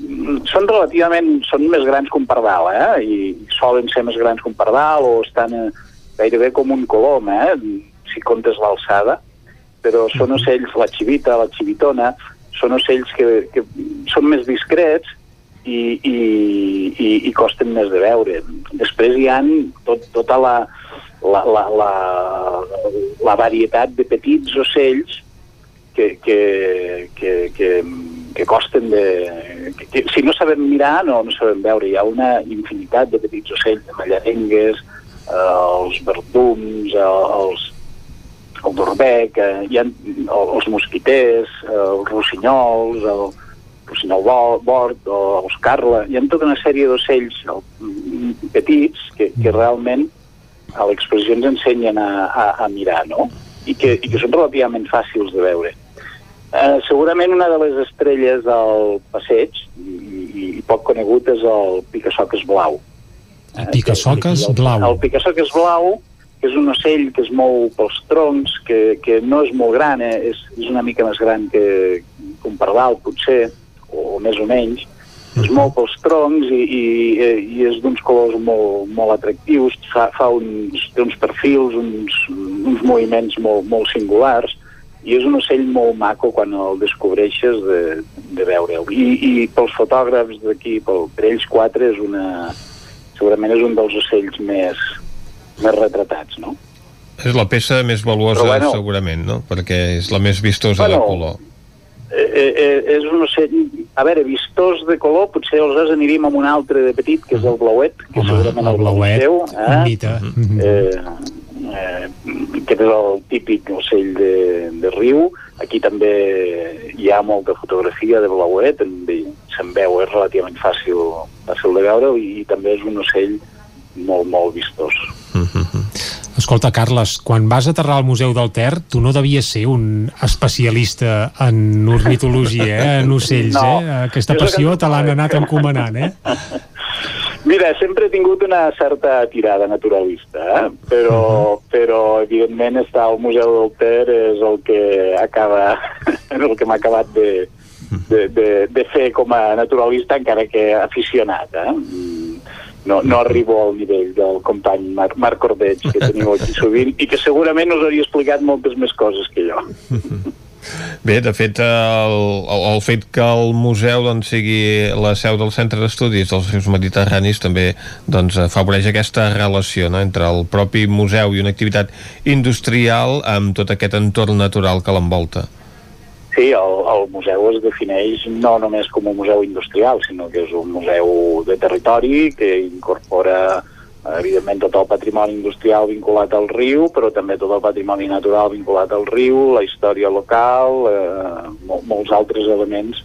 són relativament són més grans que un pardal, eh? I solen ser més grans que un pardal o estan eh, gairebé com un colom, eh? Si comptes l'alçada, però són ocells, la xivita, la xivitona, són ocells que, que són més discrets i, i, i, i costen més de veure. Després hi han tot, tota la, la, la, la, la varietat de petits ocells que, que, que, que, que costen de... Que, que, si no sabem mirar, no, no sabem veure. Hi ha una infinitat de petits ocells, de mallarengues, eh, els verdums, eh, els, el dorbec, eh, hi ha els mosquiters, eh, els rossinyols, el rossinyol bo- bord, o els carla, hi ha tota una sèrie d'ocells el- petits que, que realment a l'exposició ens ensenyen a, a, a mirar, no? I que, I que són relativament fàcils de veure. Eh, segurament una de les estrelles del passeig, i, i, poc conegut, és el picasoques blau. El picasoques blau. El picasoques blau, que és un ocell que es mou pels troncs, que, que no és molt gran, eh? és, és una mica més gran que, que un pardal, potser, o, o més o menys, es mou pels troncs i, i, eh, i és d'uns colors molt, molt atractius, fa, fa uns, té uns perfils, uns, uns moviments molt, molt singulars, i és un ocell molt maco quan el descobreixes de, de veure'l. I, I pels fotògrafs d'aquí, pel, per ells quatre, és una, segurament és un dels ocells més, més retratats, no? És la peça més valuosa, Però bueno. segurament, no? Perquè és la més vistosa Bueno, de color. Eh, eh, eh, és un ocell... A veure, vistós de color, potser aleshores aniríem amb un altre de petit, que és el blauet, que Home, segurament el blauet, coneixeu, un mite. Eh, eh, aquest és el típic ocell de, de riu. Aquí també hi ha molta fotografia de blauet, se'n veu, és relativament fàcil, fàcil de veure i, i també és un ocell molt, molt vistós. Escolta, Carles, quan vas aterrar al Museu del Ter, tu no devies ser un especialista en ornitologia, eh? en ocells, No. eh? Aquesta passió te l'han anat encomanant, eh? Mira, sempre he tingut una certa tirada naturalista, eh? però, però evidentment estar al Museu del Ter és el que acaba, el que m'ha acabat de, de, de, de fer com a naturalista, encara que aficionat. Eh? No, no arribo al nivell del company Marc, Marc Cordeig, que teniu aquí sovint, i que segurament us hauria explicat moltes més coses que jo. Bé, de fet, el, el, el fet que el museu doncs, sigui la seu del Centre d'Estudis dels Rius Mediterranis també doncs, afavoreix aquesta relació no? entre el propi museu i una activitat industrial amb tot aquest entorn natural que l'envolta. Sí, el, el museu es defineix no només com un museu industrial, sinó que és un museu de territori que incorpora evidentment tot el patrimoni industrial vinculat al riu, però també tot el patrimoni natural vinculat al riu, la història local, eh, mol, molts altres elements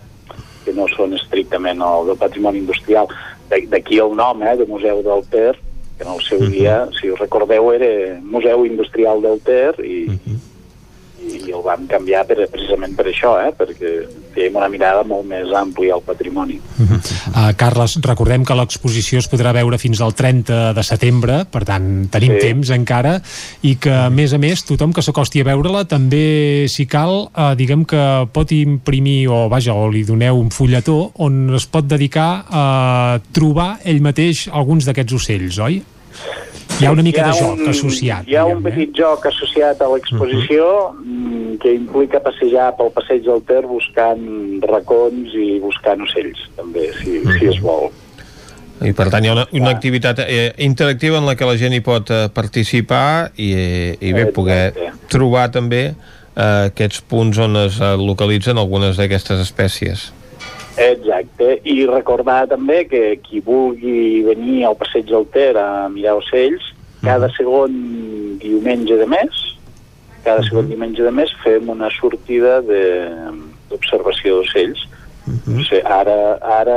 que no són estrictament el del patrimoni industrial. De- D'aquí el nom, eh, de Museu del Ter, que en el seu dia, si us recordeu, era Museu Industrial del Ter i, i el vam canviar per, precisament per això, eh? perquè fèiem una mirada molt més àmplia al patrimoni. Uh, Carles, recordem que l'exposició es podrà veure fins al 30 de setembre, per tant, tenim sí. temps encara, i que, a més a més, tothom que s'acosti a veure-la també, si cal, uh, diguem que pot imprimir, o vaja, o li doneu un fulletó on es pot dedicar a trobar ell mateix alguns d'aquests ocells, oi? Hi ha una mica de joc associat. Hi ha un eh? petit joc associat a l'exposició mm, que implica passejar pel passeig del Ter buscant racons i buscant ocells, també, si, si es vol. I per tant hi ha una, una activitat eh, interactiva en la que la gent hi pot eh, participar i, eh, i bé, poder trobar també eh, aquests punts on es eh, localitzen algunes d'aquestes espècies. Exacte, i recordar també que qui vulgui venir al passeig del Ter a mirar ocells, cada segon diumenge de mes, cada segon diumenge de mes fem una sortida de- d'observació d'ocells. No sé, ara, ara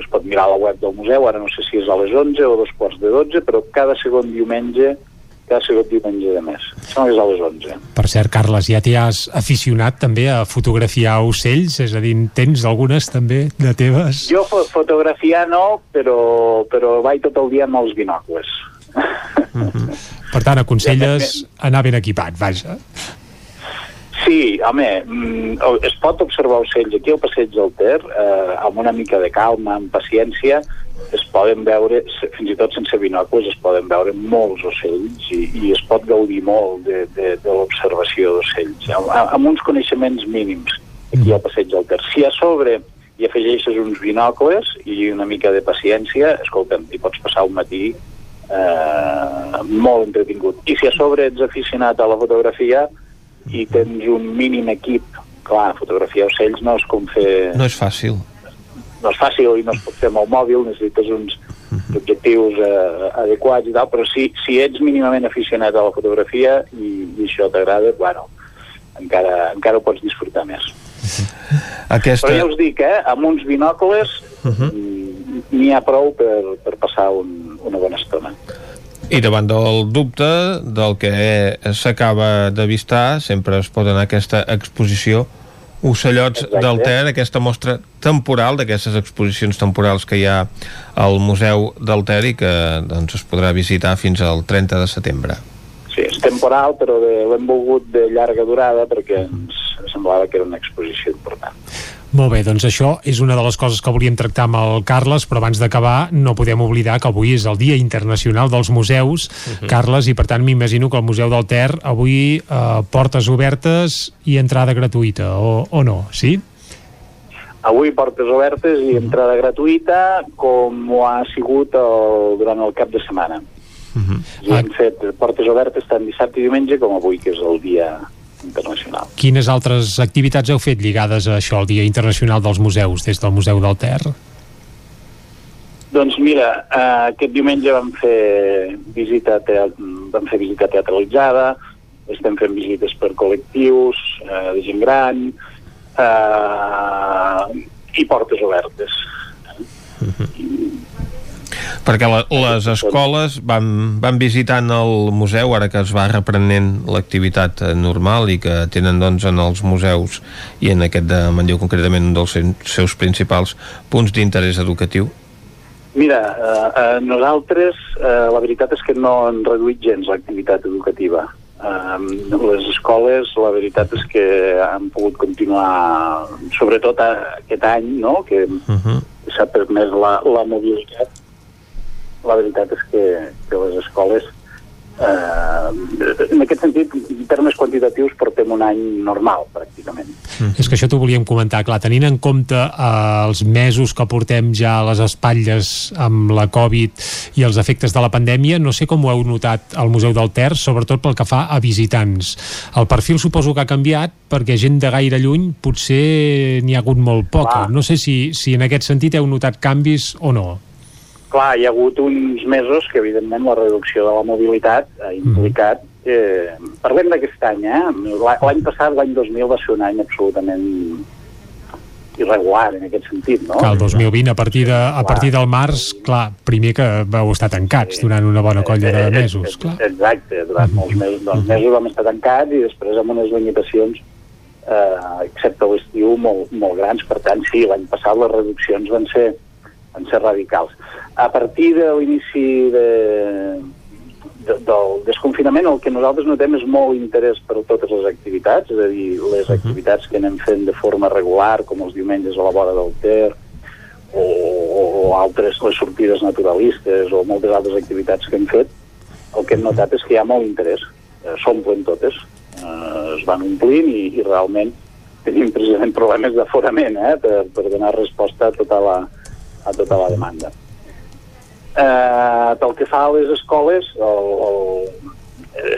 es pot mirar a la web del museu, ara no sé si és a les 11 o dos quarts de 12, però cada segon diumenge cada segon diumenge de mes. Sembla que és a les 11. Per cert, Carles, ja t'hi has aficionat també a fotografiar ocells? És a dir, en tens algunes també de teves? Jo fo fotografiar no, però, però vaig tot el dia amb els binocles. Per tant, aconselles anar ben equipat, vaja. Sí, home, mm, es pot observar ocells aquí al passeig del Ter, eh, amb una mica de calma, amb paciència, es poden veure, fins i tot sense binòculs, es poden veure molts ocells i, i es pot gaudir molt de, de, de l'observació d'ocells, amb, amb uns coneixements mínims aquí al passeig del Ter. Si a sobre hi afegeixes uns binòcules i una mica de paciència, escolta'm, hi pots passar un matí eh, molt entretingut. I si a sobre ets aficionat a la fotografia, i tens un mínim equip clar, fotografiar ocells no és com fer... No és fàcil. No és fàcil i no es pot fer amb el mòbil, necessites uns objectius eh, adequats i tal, però si, si ets mínimament aficionat a la fotografia i, i això t'agrada, bueno, encara, encara ho pots disfrutar més. Aquesta... Però ja us dic, eh, amb uns binòcules Uh -huh. n'hi ha prou per, per passar un, una bona estona. I davant del dubte del que s'acaba d'avistar, sempre es pot anar a aquesta exposició Ocellots Exacte. del Ter, aquesta mostra temporal d'aquestes exposicions temporals que hi ha al Museu del Ter i que doncs, es podrà visitar fins al 30 de setembre. Sí, és temporal, però l'hem volgut de llarga durada perquè ens semblava que era una exposició important. Molt bé, doncs això és una de les coses que volíem tractar amb el Carles, però abans d'acabar no podem oblidar que avui és el Dia Internacional dels Museus, Mhm. Carles, i per tant m'imagino que el Museu del Ter avui eh, portes obertes i entrada gratuïta, o, o no, sí? Avui portes obertes i entrada gratuïta, com ho ha sigut el, durant el cap de setmana. I hem fet portes obertes tant dissabte i diumenge com avui, que és el dia internacional. Quines altres activitats heu fet lligades a això, el Dia Internacional dels Museus, des del Museu del Ter? Doncs mira, eh, aquest diumenge vam fer visita tea- vam fer visita teatralitzada, estem fent visites per col·lectius eh, de gent gran eh, i portes obertes. Perquè la, les escoles van, van visitant el museu ara que es va reprenent l'activitat eh, normal i que tenen doncs en els museus i en aquest de Manlleu concretament un dels se- seus principals punts d'interès educatiu Mira, eh, eh, nosaltres eh, la veritat és que no han reduït gens l'activitat educativa. Eh, les escoles, la veritat és que han pogut continuar, sobretot aquest any, no?, que uh -huh. s'ha permès la, la mobilitat. La veritat és que, que les escoles, eh, en aquest sentit, en termes quantitatius, portem un any normal, pràcticament. És que això t'ho volíem comentar, clar, tenint en compte eh, els mesos que portem ja a les espatlles amb la Covid i els efectes de la pandèmia, no sé com ho heu notat al Museu del Ter, sobretot pel que fa a visitants. El perfil suposo que ha canviat perquè gent de gaire lluny potser n'hi ha hagut molt poca. No sé si, si en aquest sentit heu notat canvis o no. Clar, hi ha hagut uns mesos que, evidentment, la reducció de la mobilitat ha implicat... Eh, parlem d'aquest any, eh? L'any passat, l'any 2000, va ser un any absolutament irregular en aquest sentit, no? Que el 2020, a partir, de, a partir del març, clar, primer que vau estar tancats durant una bona colla de mesos, clar. Exacte, durant molts mesos, doncs, mesos vam estar tancats i després amb unes limitacions eh, excepte l'estiu molt, molt grans, per tant sí, l'any passat les reduccions van ser, van ser radicals. A partir de l'inici de, de, del desconfinament el que nosaltres notem és molt interès per totes les activitats, és a dir, les activitats que anem fent de forma regular, com els diumenges a la vora del Ter, o, o altres, les sortides naturalistes, o moltes altres activitats que hem fet, el que hem notat és que hi ha molt interès. Eh, S'omplen totes, eh, es van omplint i, i realment tenim precisament problemes d'aforament eh, per, per donar resposta a tota la, a tota la demanda. Eh, pel que fa a les escoles, el, el,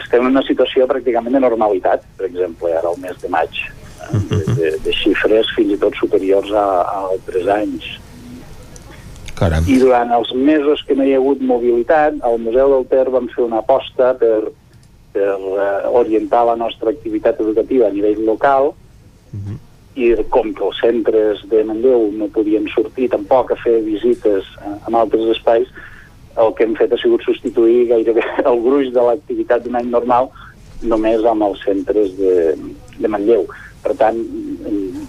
estem en una situació pràcticament de normalitat, per exemple, ara el mes de maig, eh, de, de, de xifres fins i tot superiors a, a altres anys. Caram. I durant els mesos que no hi ha hagut mobilitat, al Museu del Ter vam fer una aposta per, per eh, orientar la nostra activitat educativa a nivell local i com que els centres de Manlleu no podien sortir tampoc a fer visites en altres espais, el que hem fet ha sigut substituir gairebé el gruix de l'activitat d'un any normal només amb els centres de, de Manlleu. Per tant,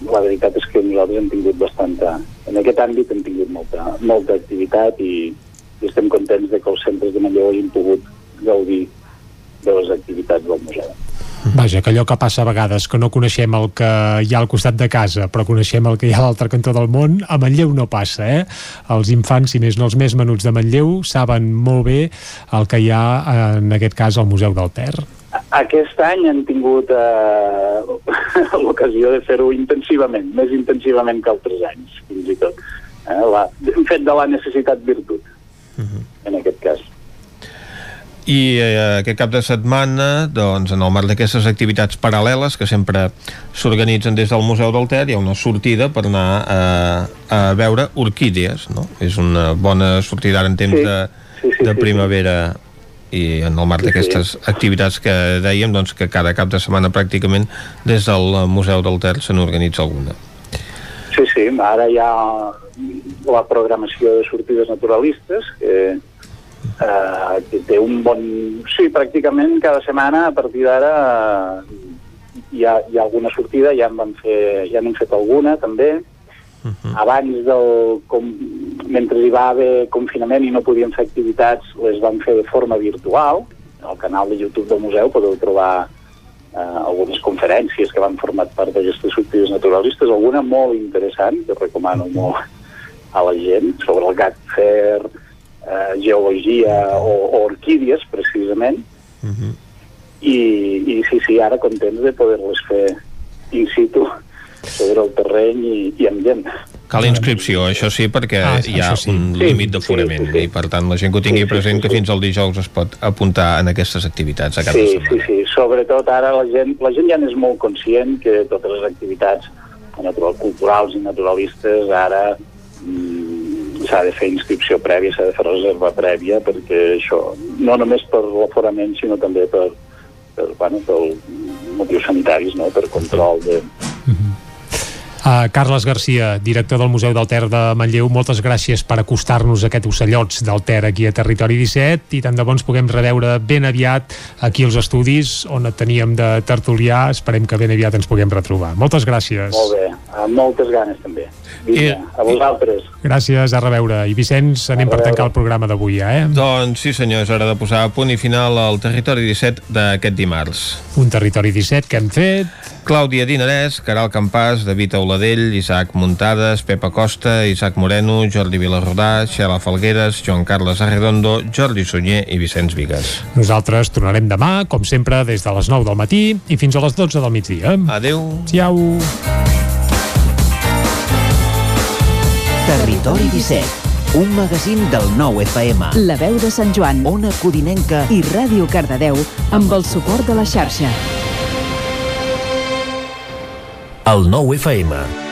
la veritat és que nosaltres hem tingut bastanta... En aquest àmbit hem tingut molta, molta activitat i, i estem contents de que els centres de Manlleu hagin pogut gaudir de les activitats del museu. Vaja, que allò que passa a vegades, que no coneixem el que hi ha al costat de casa, però coneixem el que hi ha a l'altre cantó del món, a Manlleu no passa, eh? Els infants, si més no els més menuts de Manlleu, saben molt bé el que hi ha, en aquest cas, al Museu del Ter. Aquest any han tingut eh, l'ocasió de fer-ho intensivament, més intensivament que altres anys, fins i tot. Eh, la, hem fet de la necessitat virtut, uh -huh. en aquest cas. I eh, aquest cap de setmana, doncs, en el marc d'aquestes activitats paral·leles que sempre s'organitzen des del Museu del Ter, hi ha una sortida per anar a, a veure orquídees, no? És una bona sortida ara en temps Sí. de, Sí, sí, de primavera i en el marc Sí, sí. d'aquestes activitats que dèiem, doncs, que cada cap de setmana pràcticament des del Museu del Ter se n'organitza alguna. Sí, sí, ara hi ha la programació de sortides naturalistes, que, eh, que té un bon... Sí, pràcticament cada setmana, a partir d'ara, eh, hi, ha, hi ha alguna sortida, ja en van fer, ja n'hem fet alguna, també. Abans del... Com, mentre hi va haver confinament i no podíem fer activitats, les vam fer de forma virtual. Al canal de YouTube del museu podeu trobar eh, algunes conferències que van format part d'aquestes sortides naturalistes, alguna molt interessant, que recomano molt a la gent, sobre el gat fer, eh, geologia o, o orquídies, precisament. I, I sí, sí, ara contents de poder-les fer in situ sobre el terreny i, i amb gent. Cal inscripció, això sí, perquè Ah, hi ha sí. un Sí, límit d'aforament sí, sí, sí. i per tant la gent que ho tingui Sí, sí, present sí, que sí. fins al dijous es pot apuntar en aquestes activitats a cada Sí, setmana. sí, sí. Sobretot ara la gent, la gent ja n'és molt conscient que totes les activitats natural, culturals i naturalistes ara mm, s'ha de fer inscripció prèvia, s'ha de fer reserva prèvia, perquè això, no només per l'aforament, sinó també per, per, bueno, per motius sanitaris, no? per control de, Uh, Carles Garcia, director del Museu del Ter de Manlleu, moltes gràcies per acostar-nos a aquest ocellots del Ter aquí a Territori 17 i tant de bons puguem reveure ben aviat aquí als estudis on et teníem de tertuliar. Esperem que ben aviat ens puguem retrobar. Moltes gràcies. molt bé, amb moltes ganes també. Vinga, a vosaltres. Gràcies, a reveure. I Vicenç, anem per tancar el programa d'avui, ja, eh? Doncs sí senyor, és hora de posar a punt i final al Territori 17 d'aquest dimarts. Un Territori 17 que hem fet... Clàudia Dinarès, Caral Campàs, David Auladell, Isaac Muntades, Pepa Costa, Isaac Moreno, Jordi Vilarrodà, Xela Falgueres, Joan Carles Arredondo, Jordi Sunyer i Vicenç Vigues. Nosaltres tornarem demà, com sempre, des de les 9 del matí i fins a les 12 del migdia. Adeu. Ciao. Territori 17, un magazín del nou FM. La veu de Sant Joan, Ona Codinenca i Ràdio Cardedeu amb el suport de la xarxa. El nou FM.